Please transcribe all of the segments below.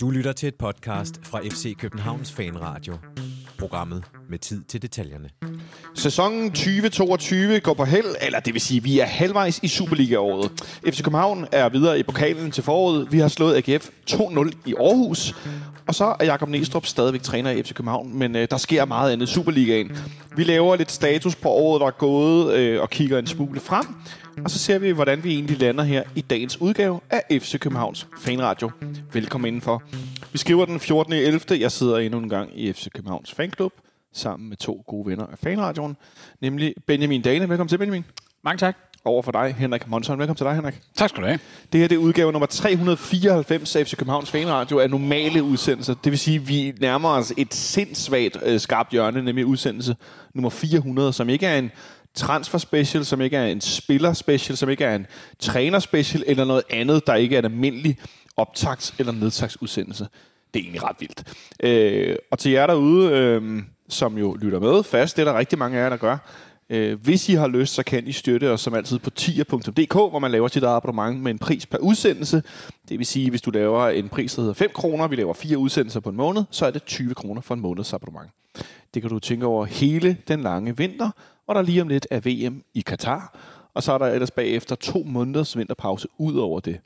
Du lytter til et podcast fra FC Københavns Fanradio. Programmet med tid til detaljerne. Sæsonen 2022 går på held, eller det vil sige, vi er halvvejs i Superliga-året. FC København er videre i pokalen til foråret. Vi har slået AGF 2-0 i Aarhus. Og så er Jakob Næstrup stadigvæk træner i FC København, men øh, der sker meget andet i Superligaen. Vi laver lidt status på året, der er gået, øh, og kigger en smule frem. Og så ser vi, hvordan vi egentlig lander her i dagens udgave af FC Københavns Fanradio. Velkommen indenfor. Vi skriver den 14.11. Jeg sidder endnu en gang i FC Københavns Fanklub sammen med to gode venner af Fanradioen, nemlig Benjamin Dane. Velkommen til, Benjamin. Mange tak. Over for dig, Henrik Monson. Velkommen til dig, Henrik. Tak skal du have. Det her det er udgave nummer 394 af FC Københavns Fanradio af normale udsendelser. Det vil sige, at vi nærmer os et sindssvagt øh, skarpt hjørne, nemlig udsendelse nummer 400, som ikke er en transfer special, som ikke er en spiller special, som ikke er en træner special, eller noget andet, der ikke er en almindelig optags- eller nedtagsudsendelse. Det er egentlig ret vildt. Øh, og til jer derude, øh, som jo lytter med fast, det er der rigtig mange af jer, der gør. Øh, hvis I har lyst, så kan I støtte os som altid på tier.dk, hvor man laver sit eget abonnement med en pris per udsendelse. Det vil sige, hvis du laver en pris, der hedder 5 kroner, vi laver fire udsendelser på en måned, så er det 20 kroner for en måneds abonnement. Det kan du tænke over hele den lange vinter, og der lige om lidt er VM i Katar. Og så er der ellers bagefter to måneders vinterpause ud over det.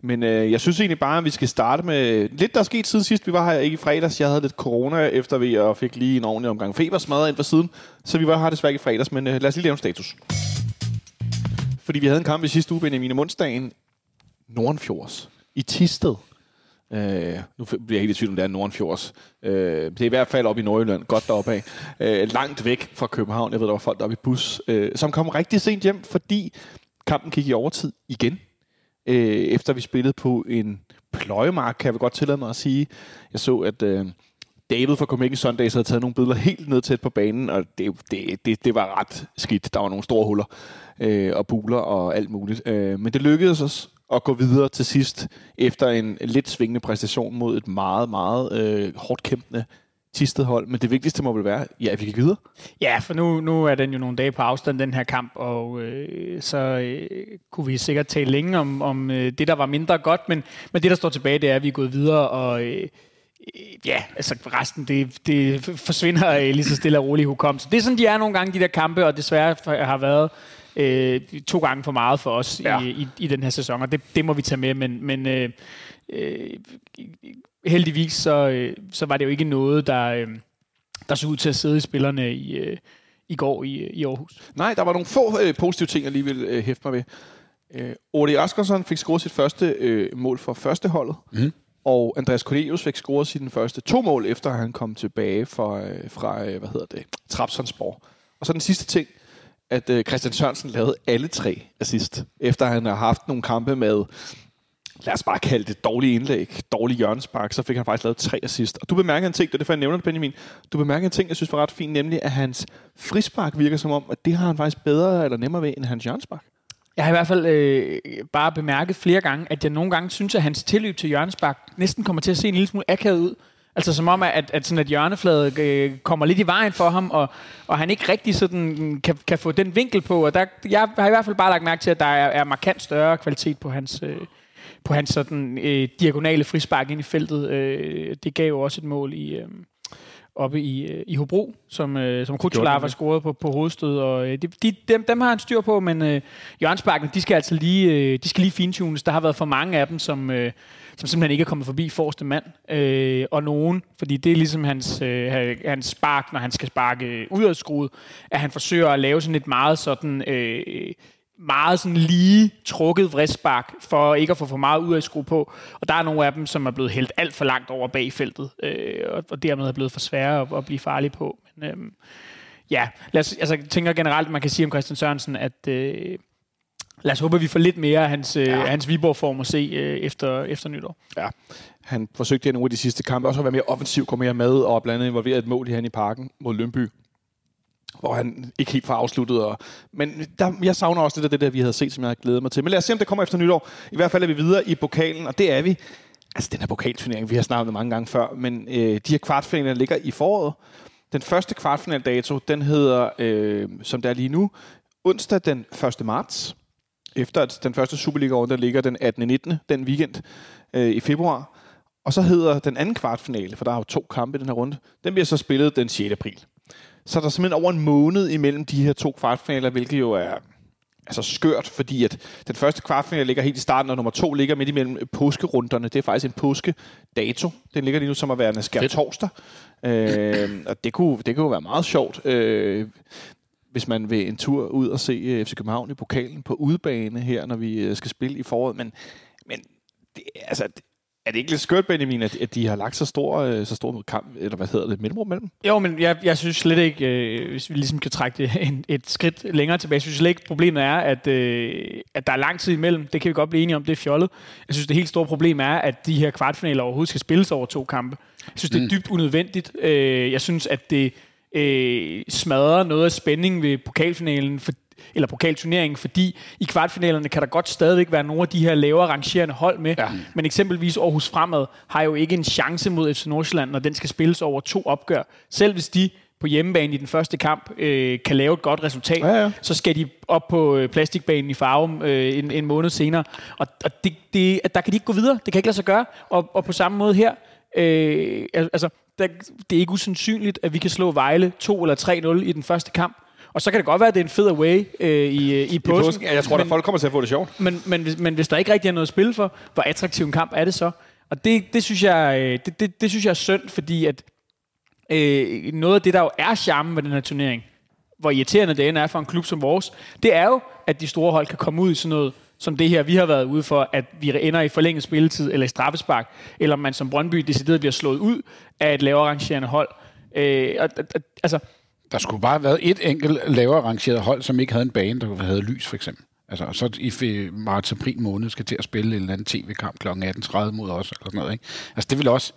Men øh, jeg synes egentlig bare, at vi skal starte med lidt, der er sket siden sidst. Vi var her ikke i fredags. Jeg havde lidt corona efter vi og fik lige en ordentlig omgang febersmadret ind for siden. Så vi var her desværre ikke i fredags, men øh, lad os lige lave en status. Fordi vi havde en kamp i sidste uge, Benjamin, om onsdagen. Nordenfjords i Tisted. Øh, nu bliver jeg helt i tvivl, om det er Nordenfjords. Øh, det er i hvert fald oppe i Nordjylland, godt deroppe af. Øh, langt væk fra København. Jeg ved, der var folk deroppe i bus, øh, som kom rigtig sent hjem, fordi kampen gik i overtid igen. Øh, efter vi spillede på en pløjemark, kan jeg vel godt tillade mig at sige. Jeg så, at øh, David fra Copenhagen Sundays havde taget nogle billeder helt ned tæt på banen, og det, det, det, det var ret skidt. Der var nogle store huller øh, og buler og alt muligt. Øh, men det lykkedes os at gå videre til sidst, efter en lidt svingende præstation mod et meget, meget øh, hårdt kæmpende Tisted hold. Men det vigtigste må vel være, ja, at vi kan videre. Ja, for nu, nu er den jo nogle dage på afstand, den her kamp, og øh, så øh, kunne vi sikkert tale længe om, om øh, det, der var mindre godt, men, men det, der står tilbage, det er, at vi er gået videre, og øh, øh ja, altså resten, det, det forsvinder øh, lige så stille og roligt i hukommelsen. Det er sådan, de er nogle gange, de der kampe, og desværre har været øh, to gange for meget for os ja. i, i, i den her sæson, og det, det må vi tage med, men, men øh, øh, heldigvis så, øh, så var det jo ikke noget, der, øh, der så ud til at sidde i spillerne i, øh, i går i, i Aarhus. Nej, der var nogle få øh, positive ting, jeg lige vil øh, hæfte mig ved. Øh, Odi Askersson fik scoret sit første øh, mål for første holdet, mm. og Andreas Cornelius fik scoret sine første to mål, efter han kom tilbage fra, øh, fra øh, hvad hedder det, Trapsonsborg. Og så den sidste ting, at øh, Christian Sørensen lavede alle tre assist, efter han har haft nogle kampe med, lad os bare kalde det dårlige indlæg, dårlige hjørnespark, så fik han faktisk lavet tre assist. Og du bemærker en ting, det er derfor, jeg nævner det, Benjamin. Du bemærker en ting, jeg synes var ret fint, nemlig at hans frispark virker som om, at det har han faktisk bedre eller nemmere ved, end hans hjørnespark. Jeg har i hvert fald øh, bare bemærket flere gange, at jeg nogle gange synes, at hans tilløb til hjørnespark næsten kommer til at se en lille smule akavet ud. Altså som om, at, at, sådan at hjørnefladet øh, kommer lidt i vejen for ham, og, og han ikke rigtig sådan kan, kan få den vinkel på. Og der, jeg har i hvert fald bare lagt mærke til, at der er, er markant større kvalitet på hans, øh, på hans sådan, øh, diagonale frispark ind i feltet. Øh, det gav jo også et mål i... Øh, oppe i, øh, i Hobro, som, øh, som Kutsulava har scoret på, på hovedstød, og øh, de, de, dem, dem har han styr på, men øh, Jørgensbakken, de skal altså lige, øh, de skal lige fintunes. Der har været for mange af dem, som, øh, som simpelthen ikke er kommet forbi forreste mand, øh, og nogen, fordi det er ligesom hans, øh, hans spark, når han skal sparke ud af skruet, at han forsøger at lave sådan et meget sådan... Øh, meget sådan lige trukket vristspark, for ikke at få for meget ud af skrue på. Og der er nogle af dem, som er blevet hældt alt for langt over bagfeltet, øh, og, og dermed er blevet for svære at, at blive farlige på. Men, øh, ja, lad os, altså, jeg tænker generelt, man kan sige om Christian Sørensen, at øh, lad os håbe, at vi får lidt mere af hans, øh, ja. hans Viborg-form at se øh, efter, efter nytår. Ja, han forsøgte i nogle af de sidste kampe også at være mere offensiv, komme mere med og blandt andet involvere et mål i han i parken mod Lønby hvor han ikke helt får afsluttet. Og, men der, jeg savner også lidt af det der, vi havde set, som jeg havde glædet mig til. Men lad os se, om det kommer efter nytår. I hvert fald er vi videre i pokalen, og det er vi. Altså, den her pokalturnering, vi har snakket mange gange før, men øh, de her kvartfinaler ligger i foråret. Den første kvartfinaldato, den hedder, øh, som det er lige nu, onsdag den 1. marts. Efter at den første Superliga-år, der ligger den 18. 19. den weekend øh, i februar. Og så hedder den anden kvartfinale, for der er jo to kampe i den her runde, den bliver så spillet den 6. april. Så er der simpelthen over en måned imellem de her to kvartfinaler, hvilket jo er altså skørt, fordi at den første kvartfinale ligger helt i starten, og nummer to ligger midt imellem påskerunderne. Det er faktisk en påskedato. Den ligger lige nu som at være en skær torsdag. Øh, og det kunne, det kunne jo være meget sjovt, øh, hvis man vil en tur ud og se øh, FC København i pokalen på udebane her, når vi øh, skal spille i foråret. Men, men det, altså, er det ikke lidt skørt, Benjamin, at, at de har lagt så stor, øh, så stor kamp, eller hvad hedder det, mellemrum mellem? Jo, men jeg, jeg synes slet ikke, øh, hvis vi ligesom kan trække det en, et skridt længere tilbage, jeg synes slet ikke, problemet er, at, øh, at der er lang tid imellem. Det kan vi godt blive enige om, det er fjollet. Jeg synes, det helt store problem er, at de her kvartfinaler overhovedet skal spilles over to kampe. Jeg synes, det er mm. dybt unødvendigt. Øh, jeg synes, at det øh, smadrer noget af spændingen ved pokalfinalen, for, eller pokalturneringen, fordi i kvartfinalerne kan der godt stadigvæk være nogle af de her lavere rangerende hold med, ja. men eksempelvis Aarhus Fremad har jo ikke en chance mod FC Nordsjælland, når den skal spilles over to opgør. Selv hvis de på hjemmebane i den første kamp øh, kan lave et godt resultat, ja, ja. så skal de op på øh, plastikbanen i Farum øh, en, en måned senere. Og, og det, det, der kan de ikke gå videre. Det kan ikke lade sig gøre. Og, og på samme måde her, øh, altså, der, det er ikke usandsynligt, at vi kan slå Vejle 2 eller 3-0 i den første kamp. Og så kan det godt være, at det er en fed away øh, i, øh, i påsken. I påsken ja, jeg tror, men, at folk kommer til at få det sjovt. Men, men, men, men hvis der ikke rigtig er noget at spille for, hvor attraktiv en kamp er det så? Og det, det, synes, jeg, øh, det, det, det synes jeg er synd, fordi at øh, noget af det, der jo er charmen med den her turnering, hvor irriterende det er for en klub som vores, det er jo, at de store hold kan komme ud i sådan noget som det her, vi har været ude for, at vi ender i forlænget spilletid eller i straffespark, eller man som Brøndby decideret bliver slået ud af et lavere rangerende hold. Øh, og, altså, der skulle bare have været et enkelt lavere rangeret hold, som ikke havde en bane, der havde lys, for eksempel. Altså, og så i marts april måned skal til at spille en eller anden tv-kamp kl. 18.30 mod os, eller sådan noget, ikke? Altså, det vil også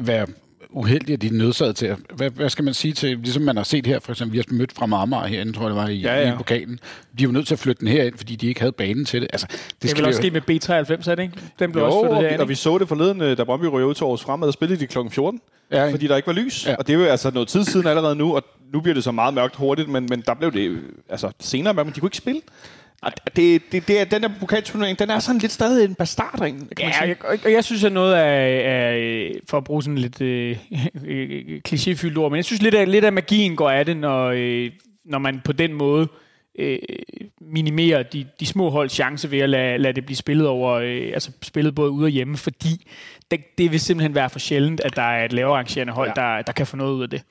være uheldigt, at de er nødsaget til at... Hvad, hvad skal man sige til... Ligesom man har set her, for eksempel, vi har mødt fra Marmar herinde, tror jeg det var, i, ja, ja. i pokalen. De er jo nødt til at flytte den herind, fordi de ikke havde banen til det. Altså, det, det skal også ske med B93, er det ikke? Den blev jo, også flyttet herind. og vi så det forleden, øh, da Brøndby røg ud til års fremad og spillede de kl. 14. Ja, fordi der ikke var lys. Ja. Og det er jo altså noget tid siden allerede nu, og nu bliver det så meget mørkt hurtigt, men, men der blev det altså, senere, men de kunne ikke spille. Og det, det, det, den der pokalturnering, den er sådan lidt stadig en bastardring. Ja, jeg, og jeg synes, at noget af, af for at bruge sådan lidt øh, klichéfyldt ord, men jeg synes lidt af, lidt af magien går af det, når, øh, når man på den måde øh, minimerer de, de små holds chance ved at lade, lade det blive spillet over, øh, altså spillet både ude og hjemme, fordi det, det vil simpelthen være for sjældent, at der er et lavere arrangerende hold, ja. der, der kan få noget ud af det.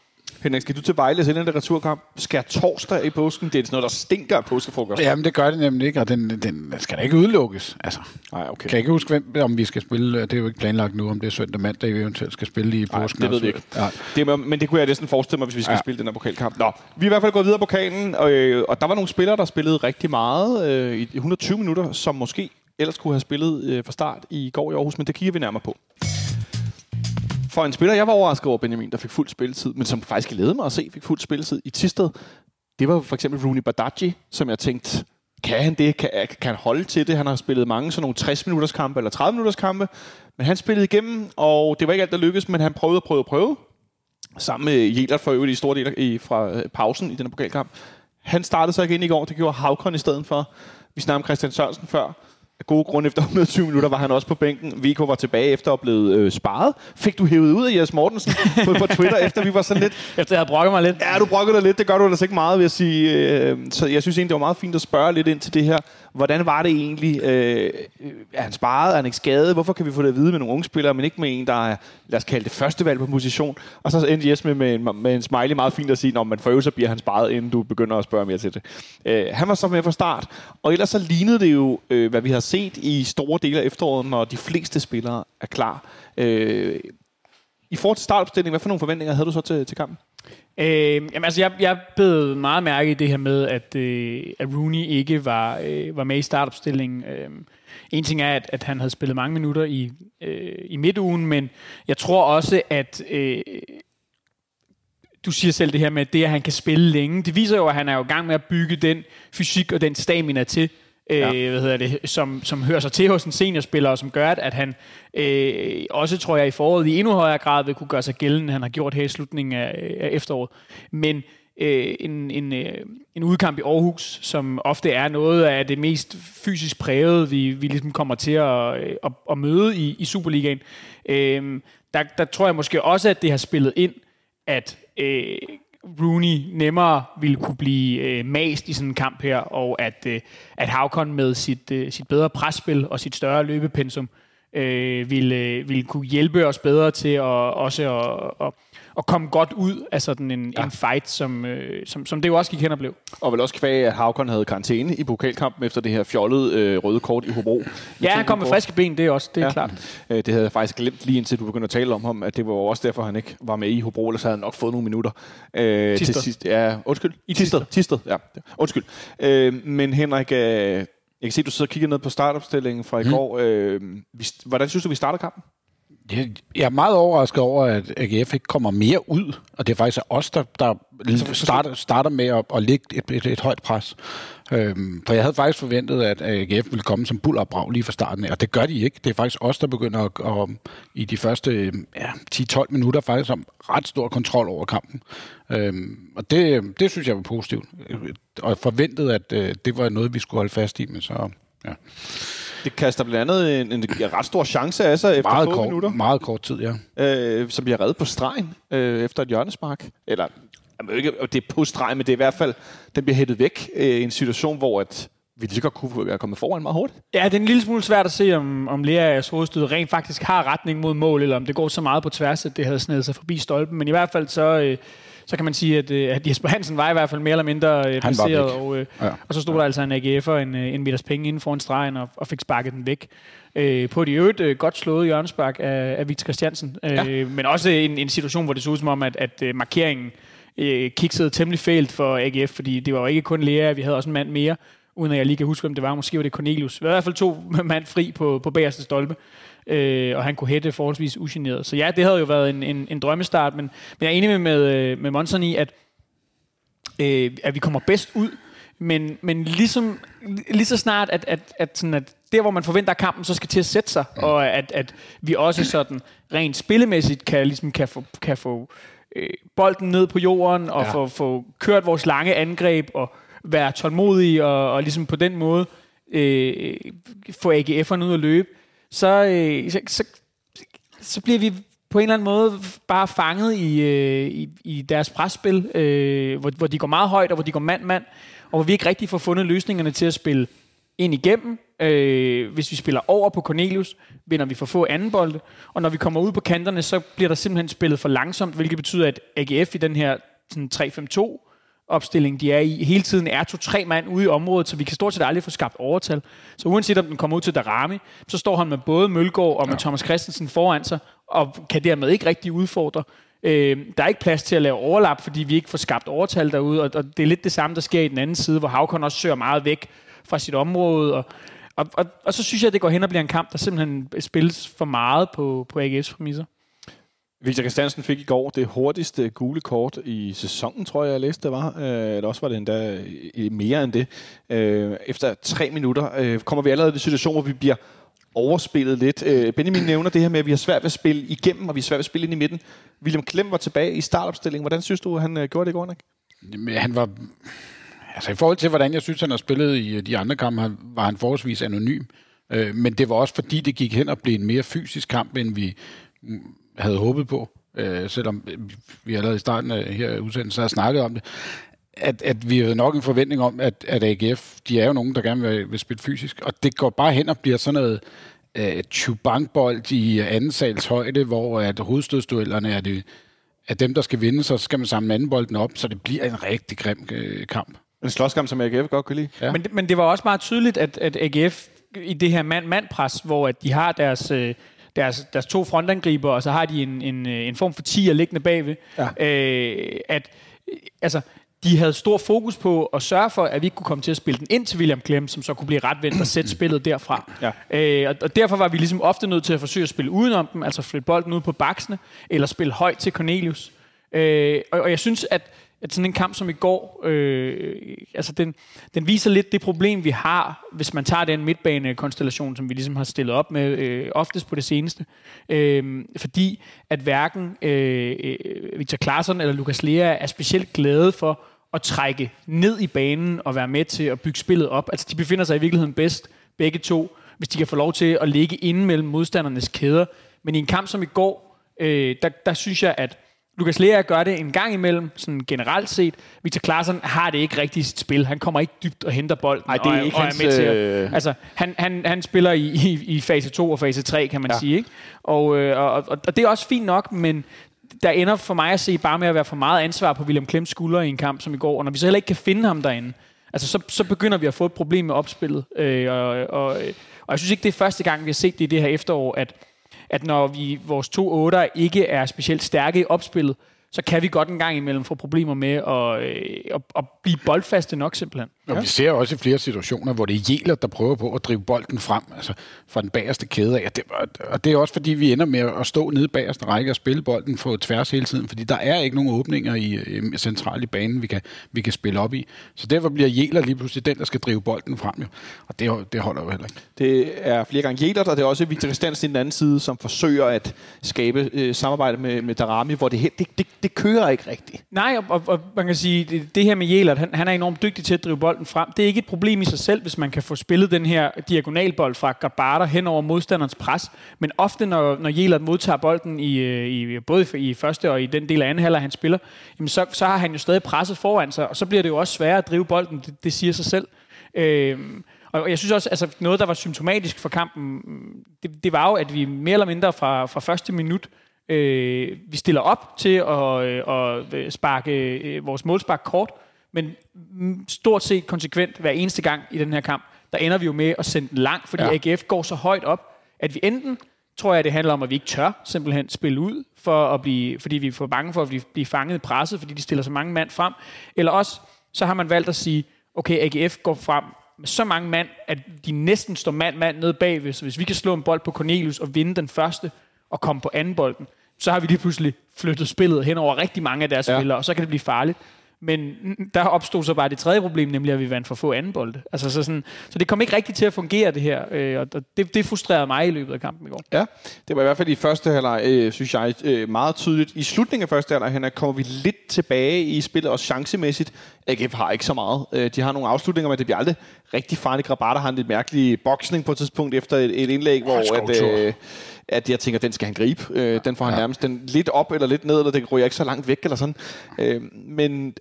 Henrik, skal du til Vejle og sende en returkamp? Skal torsdag i påsken? Det er sådan noget, der stinker af påskefrokost. Jamen, det gør det nemlig ikke, og den, den skal da ikke udelukkes. Altså, Nej, okay. Kan jeg ikke huske, hvem, om vi skal spille. Det er jo ikke planlagt nu, om det er søndag mandag, vi eventuelt skal spille i påsken. Nej, det ved vi ikke. Ja. Det, men det kunne jeg næsten forestille mig, hvis vi skal ja. spille den her pokalkamp. Nå, vi er i hvert fald gået videre på pokalen, og, øh, og der var nogle spillere, der spillede rigtig meget øh, i 120 minutter, som måske ellers kunne have spillet øh, fra start i går i Aarhus, men det kigger vi nærmere på for en spiller, jeg var overrasket over Benjamin, der fik fuld spilletid, men som faktisk glædede mig at se, fik fuld spilletid i Tisted. Det var for eksempel Rooney Badaji, som jeg tænkte, kan han det? Kan, kan han holde til det? Han har spillet mange sådan nogle 60 minutters kampe eller 30 minutters kampe, men han spillede igennem, og det var ikke alt, der lykkedes, men han prøvede og prøvede og prøvede. Sammen med Jelert for øvrigt i store dele i, fra øh, pausen i den pokalkamp. Han startede så igen i går, det gjorde Havkon i stedet for. Vi snakkede om Christian Sørensen før af gode grunde efter 120 minutter var han også på bænken. Viko var tilbage efter at blive øh, sparet. Fik du hævet ud af Jes Mortensen på, på Twitter, efter vi var sådan lidt... Efter jeg havde brokket mig lidt. Ja, du brokkede dig lidt. Det gør du ellers ikke meget, vil jeg sige. Øh, så jeg synes egentlig, det var meget fint at spørge lidt ind til det her. Hvordan var det egentlig? Øh, er han sparet? Er han ikke skadet? Hvorfor kan vi få det at vide med nogle unge spillere, men ikke med en, der er, lad os kalde det, førstevalg på position? Og så endte Jes med, med, en, med en smiley meget fint at sige, at man for så bliver han sparet, inden du begynder at spørge mere til det. Øh, han var så med fra start, og ellers så lignede det jo, øh, hvad vi har set i store dele af efteråret, når de fleste spillere er klar. Øh, I forhold til startopstillingen, hvad for nogle forventninger havde du så til, til kampen? Øh, jamen altså, jeg, jeg blev meget mærke i det her med, at, øh, at Rooney ikke var, øh, var med i startopstillingen. Øh, en ting er, at, at han havde spillet mange minutter i, øh, i midtugen, men jeg tror også, at øh, du siger selv det her med, at det, at han kan spille længe. Det viser jo, at han er jo i gang med at bygge den fysik og den stamina til, øh, ja. hvad hedder det, som, som hører sig til hos en seniorspiller, og som gør, at han øh, også, tror jeg, i foråret i endnu højere grad vil kunne gøre sig gældende, han har gjort her i slutningen af, af efteråret. Men øh, en, en, øh, en udkamp i Aarhus, som ofte er noget af det mest fysisk præget, vi, vi ligesom kommer til at, øh, at, at møde i, i Superligaen. Øh, der, der tror jeg måske også, at det har spillet ind, at øh, Rooney nemmere ville kunne blive øh, mast i sådan en kamp her, og at, øh, at Havkon med sit, øh, sit bedre presspil og sit større løbepensum øh, ville, øh, ville kunne hjælpe os bedre til at, også at, at, at komme godt ud af sådan en, ja. en fight, som, øh, som, som det jo også gik hen og blev. Og vel også kvæg, at Havkon havde karantæne i pokalkampen efter det her fjollede øh, røde kort i Hobro. Ja, han kom med friske ben, det er også, det er ja. klart. Øh, det havde jeg faktisk glemt lige indtil du begyndte at tale om ham, at det var også derfor, han ikke var med i Hobro, ellers havde han nok fået nogle minutter. Øh, til sidst. Ja, undskyld. I Tisted. Tisted, ja. Undskyld. Øh, men Henrik, øh, jeg kan se, at du sidder og kigger ned på startopstillingen fra i mm. går. Øh, hvordan synes du, vi starter kampen? Jeg er meget overrasket over, at AGF ikke kommer mere ud, og det er faktisk os, der, der starter, starter med at, at lægge et, et, et højt pres. Øhm, for jeg havde faktisk forventet, at AGF ville komme som bull og brag lige fra starten af, og det gør de ikke. Det er faktisk os, der begynder at, at i de første ja, 10-12 minutter faktisk om ret stor kontrol over kampen. Øhm, og det, det synes jeg var positivt. Og forventet, at øh, det var noget, vi skulle holde fast i, men så... Ja. Det kaster blandt andet en, en, en ret stor chance af sig efter meget få kort, minutter. Meget kort tid, ja. Øh, som bliver reddet på stregen øh, efter et hjørnespark. Eller, jamen, ikke, det er på stregen, men det er i hvert fald, den bliver hættet væk øh, i en situation, hvor at vi lige godt kunne være kommet foran meget hurtigt. Ja, det er en lille smule svært at se, om, om Leas hovedstød rent faktisk har retning mod mål, eller om det går så meget på tværs, at det havde snedet sig forbi stolpen. Men i hvert fald så... Øh, så kan man sige, at, øh, at Jesper Hansen var i hvert fald mere eller mindre øh, placeret, og, øh, ja. og så stod der altså en AGF'er en, en meters penge inden foran stregen og, og fik sparket den væk. Øh, på i øvrigt øh, godt slået hjørnespark af, af Victor Christiansen, øh, ja. men også en, en situation, hvor det så ud som om, at, at markeringen øh, kiksede temmelig fælt for AGF, fordi det var jo ikke kun Lea, vi havde også en mand mere, uden at jeg lige kan huske, hvem det var. Måske var det Cornelius. Vi var i hvert fald to mand fri på, på bagerste stolpe øh, og han kunne hætte forholdsvis ugeneret. Så ja, det havde jo været en, en, en drømmestart, men, men jeg er enig med, med, øh, med Monson i, at, øh, at vi kommer bedst ud, men, men ligesom, lige så snart, at, at, at, sådan at der, hvor man forventer, at kampen så skal til at sætte sig, mm. og at, at vi også sådan rent spillemæssigt kan, ligesom kan få, kan få øh, bolden ned på jorden, og ja. få, få kørt vores lange angreb, og være tålmodige, og, og ligesom på den måde øh, få AGF'erne ud at løbe, så, øh, så, så, så bliver vi på en eller anden måde bare fanget i, øh, i, i deres presspil, øh, hvor, hvor de går meget højt, og hvor de går mand-mand, og hvor vi ikke rigtig får fundet løsningerne til at spille ind igennem. Øh, hvis vi spiller over på Cornelius, vinder vi for få anden bolde, og når vi kommer ud på kanterne, så bliver der simpelthen spillet for langsomt, hvilket betyder, at AGF i den her sådan 3-5-2 opstilling, de er i, hele tiden er to-tre mand ude i området, så vi kan stort set aldrig få skabt overtal. Så uanset om den kommer ud til Darami, så står han med både Mølgaard og med ja. Thomas Christensen foran sig, og kan dermed ikke rigtig udfordre. Øh, der er ikke plads til at lave overlap, fordi vi ikke får skabt overtal derude, og, og det er lidt det samme, der sker i den anden side, hvor Havkon også søger meget væk fra sit område, og, og, og, og så synes jeg, at det går hen og bliver en kamp, der simpelthen spilles for meget på, på AGF's præmisser. Victor Christiansen fik i går det hurtigste gule kort i sæsonen, tror jeg, jeg læste det var. Øh, eller også var det endda øh, mere end det. Øh, efter tre minutter kommer vi allerede i en situation, hvor vi bliver overspillet lidt. Benjamin nævner det her med, at vi har svært ved at spille igennem, og vi har svært ved at spille ind i midten. William Klem var tilbage i startopstillingen. Hvordan synes du, han gjorde det i går, Nick? Jamen, han var... Altså i forhold til, hvordan jeg synes, han har spillet i de andre kampe, var han forholdsvis anonym. Men det var også fordi, det gik hen og blev en mere fysisk kamp, end vi havde håbet på, øh, selvom vi allerede i starten af her udsendelsen har snakket om det, at, at vi havde nok en forventning om, at, at AGF, de er jo nogen, der gerne vil, vil spille fysisk, og det går bare hen og bliver sådan noget øh, chubankbold i anden sals højde, hvor at hovedstødsduellerne er, det, er dem, der skal vinde, så skal man samle anden bolden op, så det bliver en rigtig grim øh, kamp. En slåskamp, som AGF godt kan lide. Ja. Men, men det var også meget tydeligt, at, at AGF i det her mand-mand-pres, hvor at de har deres... Øh, deres, deres to frontangriber, og så har de en, en, øh, en form for tiger liggende bagved. Ja. Øh, at, altså, de havde stor fokus på at sørge for, at vi ikke kunne komme til at spille den ind til William Klem, som så kunne blive retvendt og sætte spillet derfra. Ja. Øh, og, og derfor var vi ligesom ofte nødt til at forsøge at spille udenom dem, altså flytte bolden ud på baksene, eller spille højt til Cornelius. Øh, og, og jeg synes, at at sådan en kamp som i går, øh, altså den, den viser lidt det problem, vi har, hvis man tager den midtbanekonstellation, som vi ligesom har stillet op med øh, oftest på det seneste. Øh, fordi at hverken øh, øh Victor Klaassen eller Lukas Lea er specielt glade for at trække ned i banen og være med til at bygge spillet op. Altså de befinder sig i virkeligheden bedst, begge to, hvis de kan få lov til at ligge inde mellem modstandernes kæder. Men i en kamp som i går, øh, der, der synes jeg, at Lukas Lea gør det en gang imellem, sådan generelt set. Victor Klaassen har det ikke rigtigt i sit spil. Han kommer ikke dybt og henter bolden. Nej, det er og, ikke og hans, er med til at, øh, Altså, han, han, han spiller i, i, i fase 2 og fase 3, kan man ja. sige. Ikke? Og, øh, og, og, og det er også fint nok, men der ender for mig at se bare med at være for meget ansvar på William Klems skuldre i en kamp som i går. Og når vi så heller ikke kan finde ham derinde, altså, så, så begynder vi at få et problem med opspillet. Øh, og, og, og jeg synes ikke, det er første gang, vi har set det i det her efterår, at, at når vi, vores to otter ikke er specielt stærke i opspillet, så kan vi godt en gang imellem få problemer med at, øh, at, at blive boldfaste nok simpelthen. Og ja. vi ser også i flere situationer, hvor det er Jæler, der prøver på at drive bolden frem, altså fra den bagerste kæde af. Og det, og det er også fordi, vi ender med at stå nede bagerste række og spille bolden på tværs hele tiden, fordi der er ikke nogen åbninger i, i centralt i banen, vi kan, vi kan spille op i. Så derfor bliver Jæler lige pludselig den, der skal drive bolden frem. Jo. Og det, det holder jo heller ikke. Det er flere gange Jæler, og det er også Victor Christiansen i den anden side, som forsøger at skabe øh, samarbejde med, med Darami, hvor det, det, det, det kører ikke rigtigt. Nej, og, og, og man kan sige, det, det her med Jelert, han, han er enormt dygtig til at drive bolden frem. Det er ikke et problem i sig selv, hvis man kan få spillet den her diagonalbold fra Gabata hen over modstanderens pres. Men ofte, når, når Jelert modtager bolden, i, øh, i, både i første og i den del af anden halvleg, han spiller, jamen så, så har han jo stadig presset foran sig, og så bliver det jo også sværere at drive bolden. Det, det siger sig selv. Øhm, og jeg synes også, altså noget, der var symptomatisk for kampen, det, det var jo, at vi mere eller mindre fra, fra første minut, øh, vi stiller op til at, øh, at sparke øh, vores målspark kort, men stort set konsekvent hver eneste gang i den her kamp, der ender vi jo med at sende den langt, fordi ja. AGF går så højt op, at vi enten, tror jeg, det handler om, at vi ikke tør simpelthen spille ud, for at blive, fordi vi er for bange for at blive, blive fanget i presset, fordi de stiller så mange mand frem, eller også, så har man valgt at sige, okay, AGF går frem med så mange mand, at de næsten står mand-mand nede bagved, så hvis vi kan slå en bold på Cornelius og vinde den første, og komme på anden bolden, så har vi lige pludselig flyttet spillet hen over rigtig mange af deres ja. spillere, og så kan det blive farligt. Men der opstod så bare det tredje problem, nemlig at vi vandt for få anden bolde. Altså, så, sådan, så det kom ikke rigtigt til at fungere, det her. Øh, og det, det frustrerede mig i løbet af kampen i går. Ja, det var i hvert fald i første halvleg, øh, synes jeg, øh, meget tydeligt. I slutningen af første halvleg, her kommer vi lidt tilbage i spillet, også chancemæssigt. AGF har ikke så meget. Øh, de har nogle afslutninger, men det bliver aldrig rigtig farligt. Grabata har en lidt mærkelig boksning på et tidspunkt efter et, et indlæg, hvor at, øh, at jeg tænker, den skal han gribe. Øh, den får han ja. nærmest den lidt op eller lidt ned, eller det ryger ikke så langt væk eller sådan. Øh, men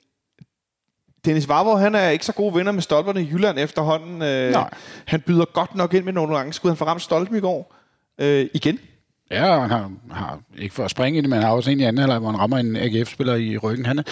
Dennis Vavro, han er ikke så gode venner med stolperne i Jylland efterhånden. Øh, Nej. Han byder godt nok ind med nogle gange skud. Han får ramt stolpen i går. Øh, igen. Ja, han har, har, ikke for at springe i det, men han har også en i anden halvleg, hvor han rammer en AGF-spiller i ryggen. Han er,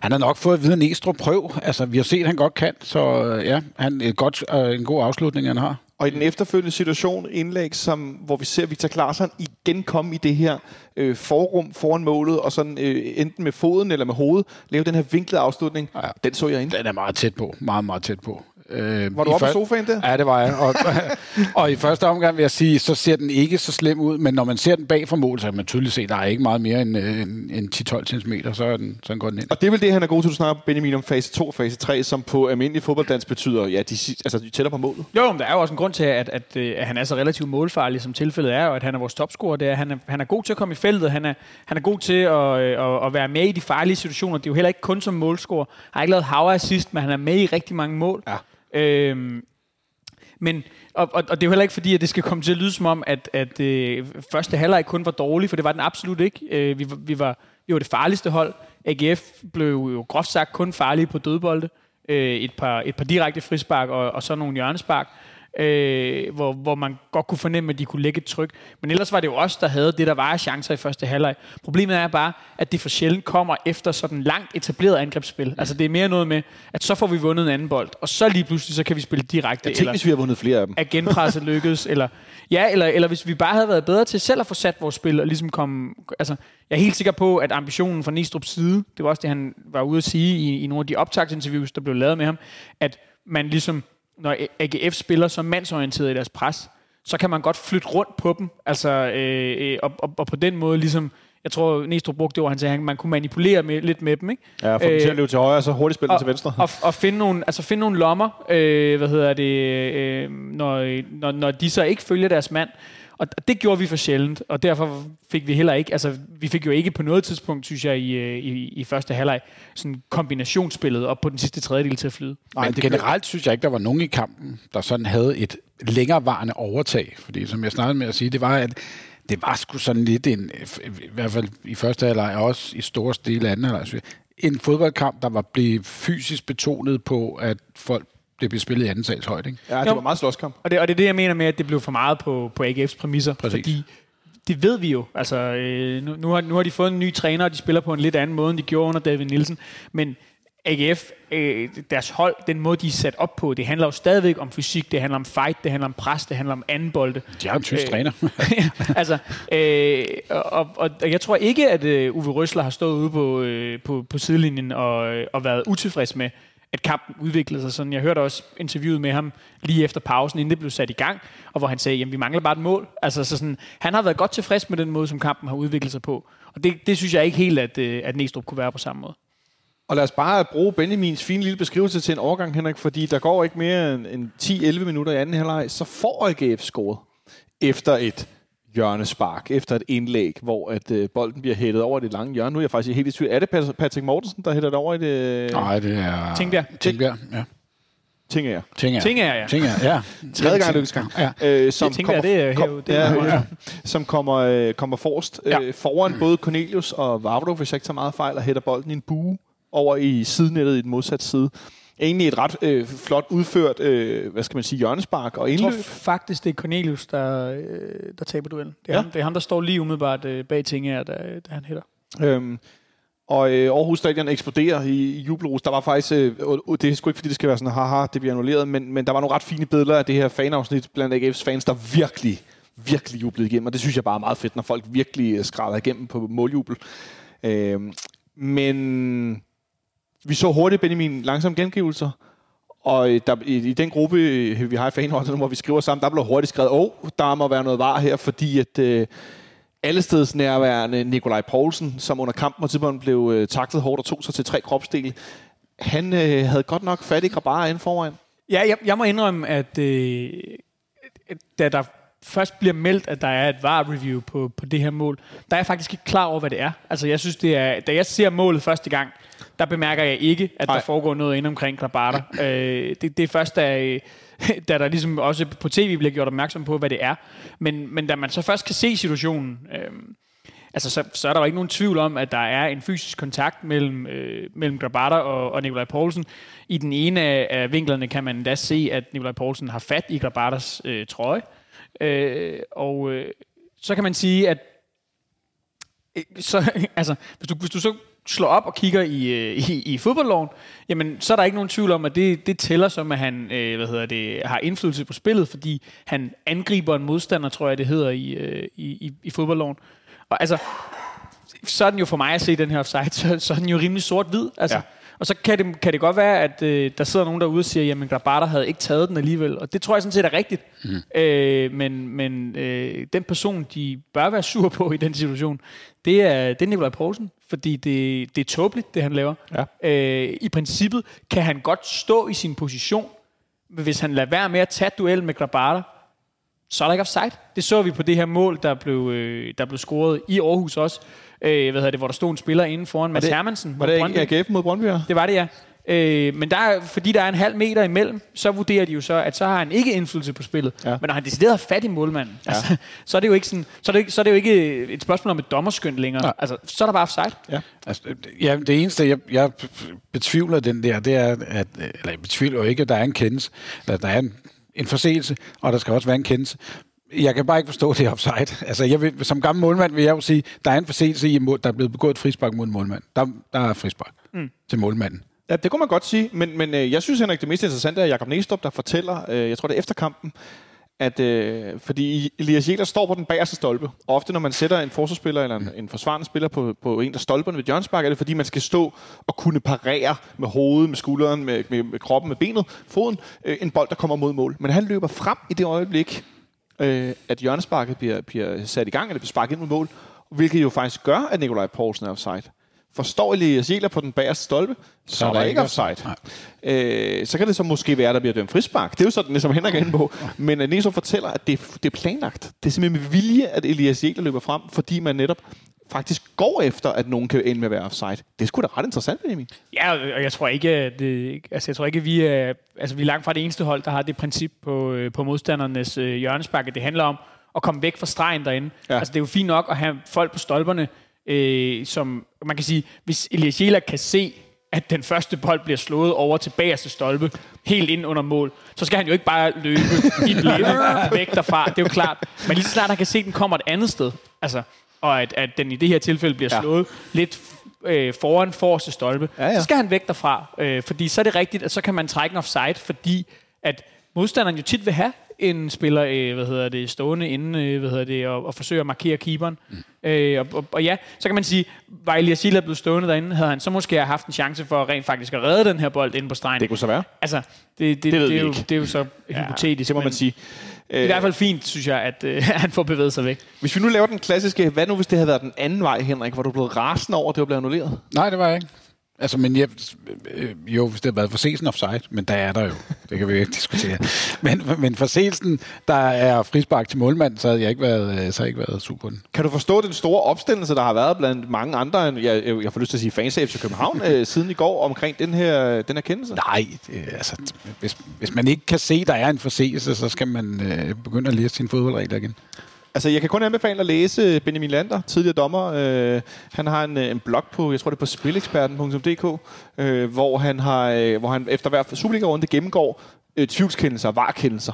han har nok fået at vide en Næstrup prøv. Altså, vi har set, at han godt kan, så ja, han er godt, øh, en god afslutning, han har. Og i den efterfølgende situation, indlæg, som, hvor vi ser Victor Klaarsson igen komme i det her øh, forrum foran målet, og sådan øh, enten med foden eller med hovedet, lave den her vinklede afslutning, ja. den så jeg ind. Den er meget tæt på. Meget, meget tæt på. Øh, var du oppe på sofaen der? Ja, det var jeg. Og, og i første omgang vil jeg sige, så ser den ikke så slem ud, men når man ser den bag for mål, så kan man tydeligt se, at der er ikke meget mere end, end, end 10-12 cm, så, er den, så går den ind. Og det er vel det, han er god til, du snakker Benjamin om fase 2 og fase 3, som på almindelig fodbolddans betyder, ja, de, altså, de tæller på målet. Jo, men der er jo også en grund til, at, at, at han er så relativt målfarlig, som tilfældet er, og at han er vores topscorer. Det er, han, er, han er god til at komme i feltet, han er, han er god til at, at, at være med i de farlige situationer. Det er jo heller ikke kun som målscorer. Han har ikke lavet hav assist, men han er med i rigtig mange mål. Ja. Øhm, men, og, og, og det er jo heller ikke fordi, at det skal komme til at lyde som om, at, at øh, første halvleg kun var dårlig, for det var den absolut ikke. Øh, vi, vi, var, vi var det farligste hold. AGF blev jo groft sagt kun farlige på dødbolde. Øh, et, par, et par direkte frispark og, og så nogle hjørnespark øh, hvor, hvor man godt kunne fornemme, at de kunne lægge et tryk. Men ellers var det jo os, der havde det, der var chancer i første halvleg. Problemet er bare, at det for sjældent kommer efter sådan langt etableret angrebsspil. Altså det er mere noget med, at så får vi vundet en anden bold, og så lige pludselig, så kan vi spille direkte. Jeg tænker, hvis vi har vundet flere af dem. At genpresset lykkedes, eller, ja, eller, eller hvis vi bare havde været bedre til selv at få sat vores spil, og ligesom komme, altså, jeg er helt sikker på, at ambitionen fra Nistrups side, det var også det, han var ude at sige i, i nogle af de optagsinterviews, der blev lavet med ham, at man ligesom når AGF spiller så mandsorienteret i deres pres, så kan man godt flytte rundt på dem, altså, øh, øh, og, og, og på den måde ligesom Jeg tror, Næstrup brugte det ord, han sagde, at man kunne manipulere med, lidt med dem. Ikke? Ja, for øh, til at løbe til højre, og så hurtigt spille og, til venstre. Og, og finde, nogle, altså finde nogle lommer, øh, hvad hedder det, øh, når, når, når de så ikke følger deres mand. Og det gjorde vi for sjældent, og derfor fik vi heller ikke, altså vi fik jo ikke på noget tidspunkt, synes jeg, i, øh, i, i første halvleg, sådan kombinationsspillet op på den sidste tredjedel til at flyde. Nej, Men det generelt synes jeg ikke, der var nogen i kampen, der sådan havde et længerevarende overtag. Fordi som jeg startede med at sige, det var, at det var sgu sådan lidt en, i hvert fald i første halvleg, og også i store dele af anden halvleg, en fodboldkamp, der var blevet fysisk betonet på, at folk det blev spillet i anden sals højde, ikke? Ja, det var meget slåskamp. Og det, og det er det, jeg mener med, at det blev for meget på, på AGF's præmisser. Præcis. Fordi det ved vi jo. Altså, øh, nu, nu, har, nu har de fået en ny træner, og de spiller på en lidt anden måde, end de gjorde under David Nielsen. Men AGF, øh, deres hold, den måde, de er sat op på, det handler jo stadigvæk om fysik, det handler om fight, det handler om pres, det handler om anden bolde. De har en tysk øh, træner. altså, øh, og, og, og jeg tror ikke, at øh, Uwe Røsler har stået ude på, øh, på, på sidelinjen og, øh, og været utilfreds med, at kampen udviklede sig sådan. Jeg hørte også interviewet med ham lige efter pausen, inden det blev sat i gang, og hvor han sagde, at vi mangler bare et mål. Altså, så sådan, han har været godt tilfreds med den måde, som kampen har udviklet sig på. Og det, det synes jeg ikke helt, at, øh, at Næstrup kunne være på samme måde. Og lad os bare bruge Benjamins fine lille beskrivelse til en overgang, Henrik, fordi der går ikke mere end 10-11 minutter i anden halvleg, så får AGF scoret efter et hjørnespark, efter et indlæg, hvor at øh, bolden bliver hættet over det lange hjørne. Nu er jeg faktisk helt i tvivl. Er det Patrick Mortensen, der hætter det over i det? Nej, det er... Tingbjerg. Tingbjerg, ja. Tænker jeg. Tingbjerg. Tingbjerg, ja. Tingbjerg, ja. Tredje gang lykkes gang. Ja. Øh, som Jeg tænker, kommer, det er kom. Det ja, er ja, som kommer, øh, kommer forrest Ja. øh, foran både Cornelius og Vavro, hvis jeg ikke tager meget fejl, og hætter bolden i en bue over i sidnettet i den modsatte side. Egentlig et ret øh, flot udført, øh, hvad skal man sige, hjørnespark og Jeg tror indløb. faktisk, det er Cornelius, der, øh, der taber duellen. Det er, Ja. ham, det er ham, der står lige umiddelbart øh, bag Tinge, da, da han hætter. Øhm, og øh, Aarhus Stadion eksploderer i, i jubelros. Der var faktisk, øh, og det er sgu ikke fordi, det skal være sådan, haha, det bliver annulleret, men, men der var nogle ret fine billeder af det her fanafsnit blandt AGF's fans, der virkelig, virkelig jublede igennem. Og det synes jeg bare er meget fedt, når folk virkelig øh, skræller igennem på måljubel. Øhm, men vi så hurtigt Benjamin langsomme gengivelser. Og øh, der, i, i den gruppe, øh, vi har i fanholdet, hvor vi skriver sammen, der blev hurtigt skrevet, åh, oh, der må være noget var her, fordi at øh, allesteds nærværende Nikolaj Poulsen, som under kampen og tidspunkt blev øh, taklet hårdt og tog sig til tre kropsdele, han øh, havde godt nok fat i Grabara inden foran. Ja, jeg, jeg må indrømme, at øh, da der først bliver meldt, at der er et VAR-review på, på det her mål, der er jeg faktisk ikke klar over, hvad det er. Altså, jeg synes, det er... Da jeg ser målet første gang, der bemærker jeg ikke, at Nej. der foregår noget inde omkring Grabata. øh, det, det er først, da, da der ligesom også på tv bliver gjort opmærksom på, hvad det er. Men, men da man så først kan se situationen... Øh, altså, så, så er der jo ikke nogen tvivl om, at der er en fysisk kontakt mellem, øh, mellem Grabata og, og Nikolaj Poulsen. I den ene af, af vinklerne kan man da se, at Nikolaj Poulsen har fat i Grabatas øh, trøje. Øh, og øh, så kan man sige, at øh, så, altså, hvis, du, hvis du så slår op og kigger i, øh, i, i fodboldloven, jamen, så er der ikke nogen tvivl om, at det, det tæller som, at han øh, hvad hedder det, har indflydelse på spillet, fordi han angriber en modstander, tror jeg, det hedder i, øh, i, i, i fodboldloven. Og altså, så er den jo for mig at se den her offside, så, så er den jo rimelig sort-hvid. Altså. Ja. Og så kan det, kan det godt være, at øh, der sidder nogen derude og siger, jamen Grabata havde ikke taget den alligevel. Og det tror jeg sådan set er rigtigt. Mm. Øh, men men øh, den person, de bør være sur på i den situation, det er, det er Nikolaj Poulsen. Fordi det, det er tåbeligt, det han laver. Ja. Øh, I princippet kan han godt stå i sin position, hvis han lader være med at tage duel med Grabata, så er der ikke offside. Det så vi på det her mål, der blev, øh, der blev scoret i Aarhus også. Øh, hvad hedder det, hvor der stod en spiller inde foran Mads Hermansen. Var mod det Brøndby. ikke AGF mod Brøndby? Det var det, ja. Øh, men der er, fordi der er en halv meter imellem, så vurderer de jo så, at så har han ikke indflydelse på spillet. Ja. Ja. Men når han decideret har fat i målmanden, ja. altså, så, er det jo ikke sådan, så, er det, så er det jo ikke et spørgsmål om et dommerskøn længere. Nej. Altså, så er der bare offside. Ja. Altså, ja, det eneste, jeg, jeg betvivler den der, det er, at, eller jeg betvivler jo ikke, at der er en kendelse, at der er en, en forseelse, og der skal også være en kendelse. Jeg kan bare ikke forstå, det offside. Altså, jeg vil, som gammel målmand vil jeg jo sige, der er en forseelse i, der er blevet begået et frispark mod en målmand. Der, der er frispark mm. til målmanden. Ja, det kunne man godt sige, men, men øh, jeg synes, Henrik, det mest interessante er Jakob Næstrup, der fortæller, øh, jeg tror det er efter kampen, at øh, fordi Elias Jæler står på den bagerste stolpe, og ofte når man sætter en forsvarsspiller eller en, en forsvarende spiller på, på en af stolperne ved Jørgensbak, er det fordi, man skal stå og kunne parere med hovedet, med skulderen, med, med, med kroppen, med benet, foden, øh, en bold, der kommer mod mål. Men han løber frem i det øjeblik, øh, at hjørnesparket bliver, bliver sat i gang, eller bliver sparket ind mod mål, hvilket jo faktisk gør, at Nikolaj Poulsen er offside. Forstår Elias Jæler på den bagerste stolpe, så, så er der ikke offside. Øh, så kan det så måske være, at der bliver dømt frispark. Det er jo sådan, som Henrik er inde på. Men uh, Niso fortæller, at det, det er planlagt. Det er simpelthen med vilje, at Elias Jæler løber frem, fordi man netop faktisk går efter, at nogen kan ende med at være offside. Det er sgu da ret interessant, Benjamin. Ja, og jeg tror ikke, at det, altså jeg tror ikke, at vi er, altså vi er langt fra det eneste hold, der har det princip på, øh, på modstandernes øh, hjørnespark, det handler om at komme væk fra stregen derinde. Ja. Altså det er jo fint nok at have folk på stolperne, øh, som man kan sige, hvis Elias Jæler kan se, at den første bold bliver slået over til bagerste stolpe, helt ind under mål, så skal han jo ikke bare løbe i blinde væk derfra. Det er jo klart. Men lige så snart han kan se, at den kommer et andet sted, altså, og at, at den i det her tilfælde bliver ja. slået lidt øh, foran forreste stolpe, ja, ja. så skal han væk derfra. Øh, fordi så er det rigtigt, at så kan man trække en offside, fordi at modstanderen jo tit vil have en spiller øh, hvad hedder det, stående inden øh, hvad hedder det, og, og forsøge at markere keeperen. Mm. Øh, og, og, og, ja, så kan man sige, var Elias Silla blevet stående derinde, havde han så måske haft en chance for rent faktisk at redde den her bold inde på stregen. Det kunne så være. Altså, det, det, det, det, er, jo, det er jo så ja, hypotetisk. Det må man sige. Det er i hvert fald fint, synes jeg, at øh, han får bevæget sig væk. Hvis vi nu laver den klassiske, hvad nu hvis det havde været den anden vej, Henrik? Var du blevet rasende over, at det var blevet annulleret? Nej, det var jeg ikke. Altså, men jeg, øh, jo, hvis det havde været forseelsen offside, men der er der jo. Det kan vi jo ikke diskutere. Men, men forseelsen, der er frispark til målmand, så havde jeg ikke været, øh, så havde jeg ikke været super. Kan du forstå den store opstillelse, der har været blandt mange andre, jeg, jeg, jeg får lyst til at sige fans af København, øh, siden i går omkring den her, den her kendelse? Nej, det, altså, hvis, hvis man ikke kan se, der er en forseelse, så skal man øh, begynde at læse sine fodboldregler igen. Altså, jeg kan kun anbefale at læse Benjamin Lander, tidligere dommer. Øh, han har en, øh, en blog på, jeg tror det er på spileksperten.dk, øh, hvor, han har, øh, hvor han efter hver Superliga-runde gennemgår øh, tvivlskendelser og varkendelser.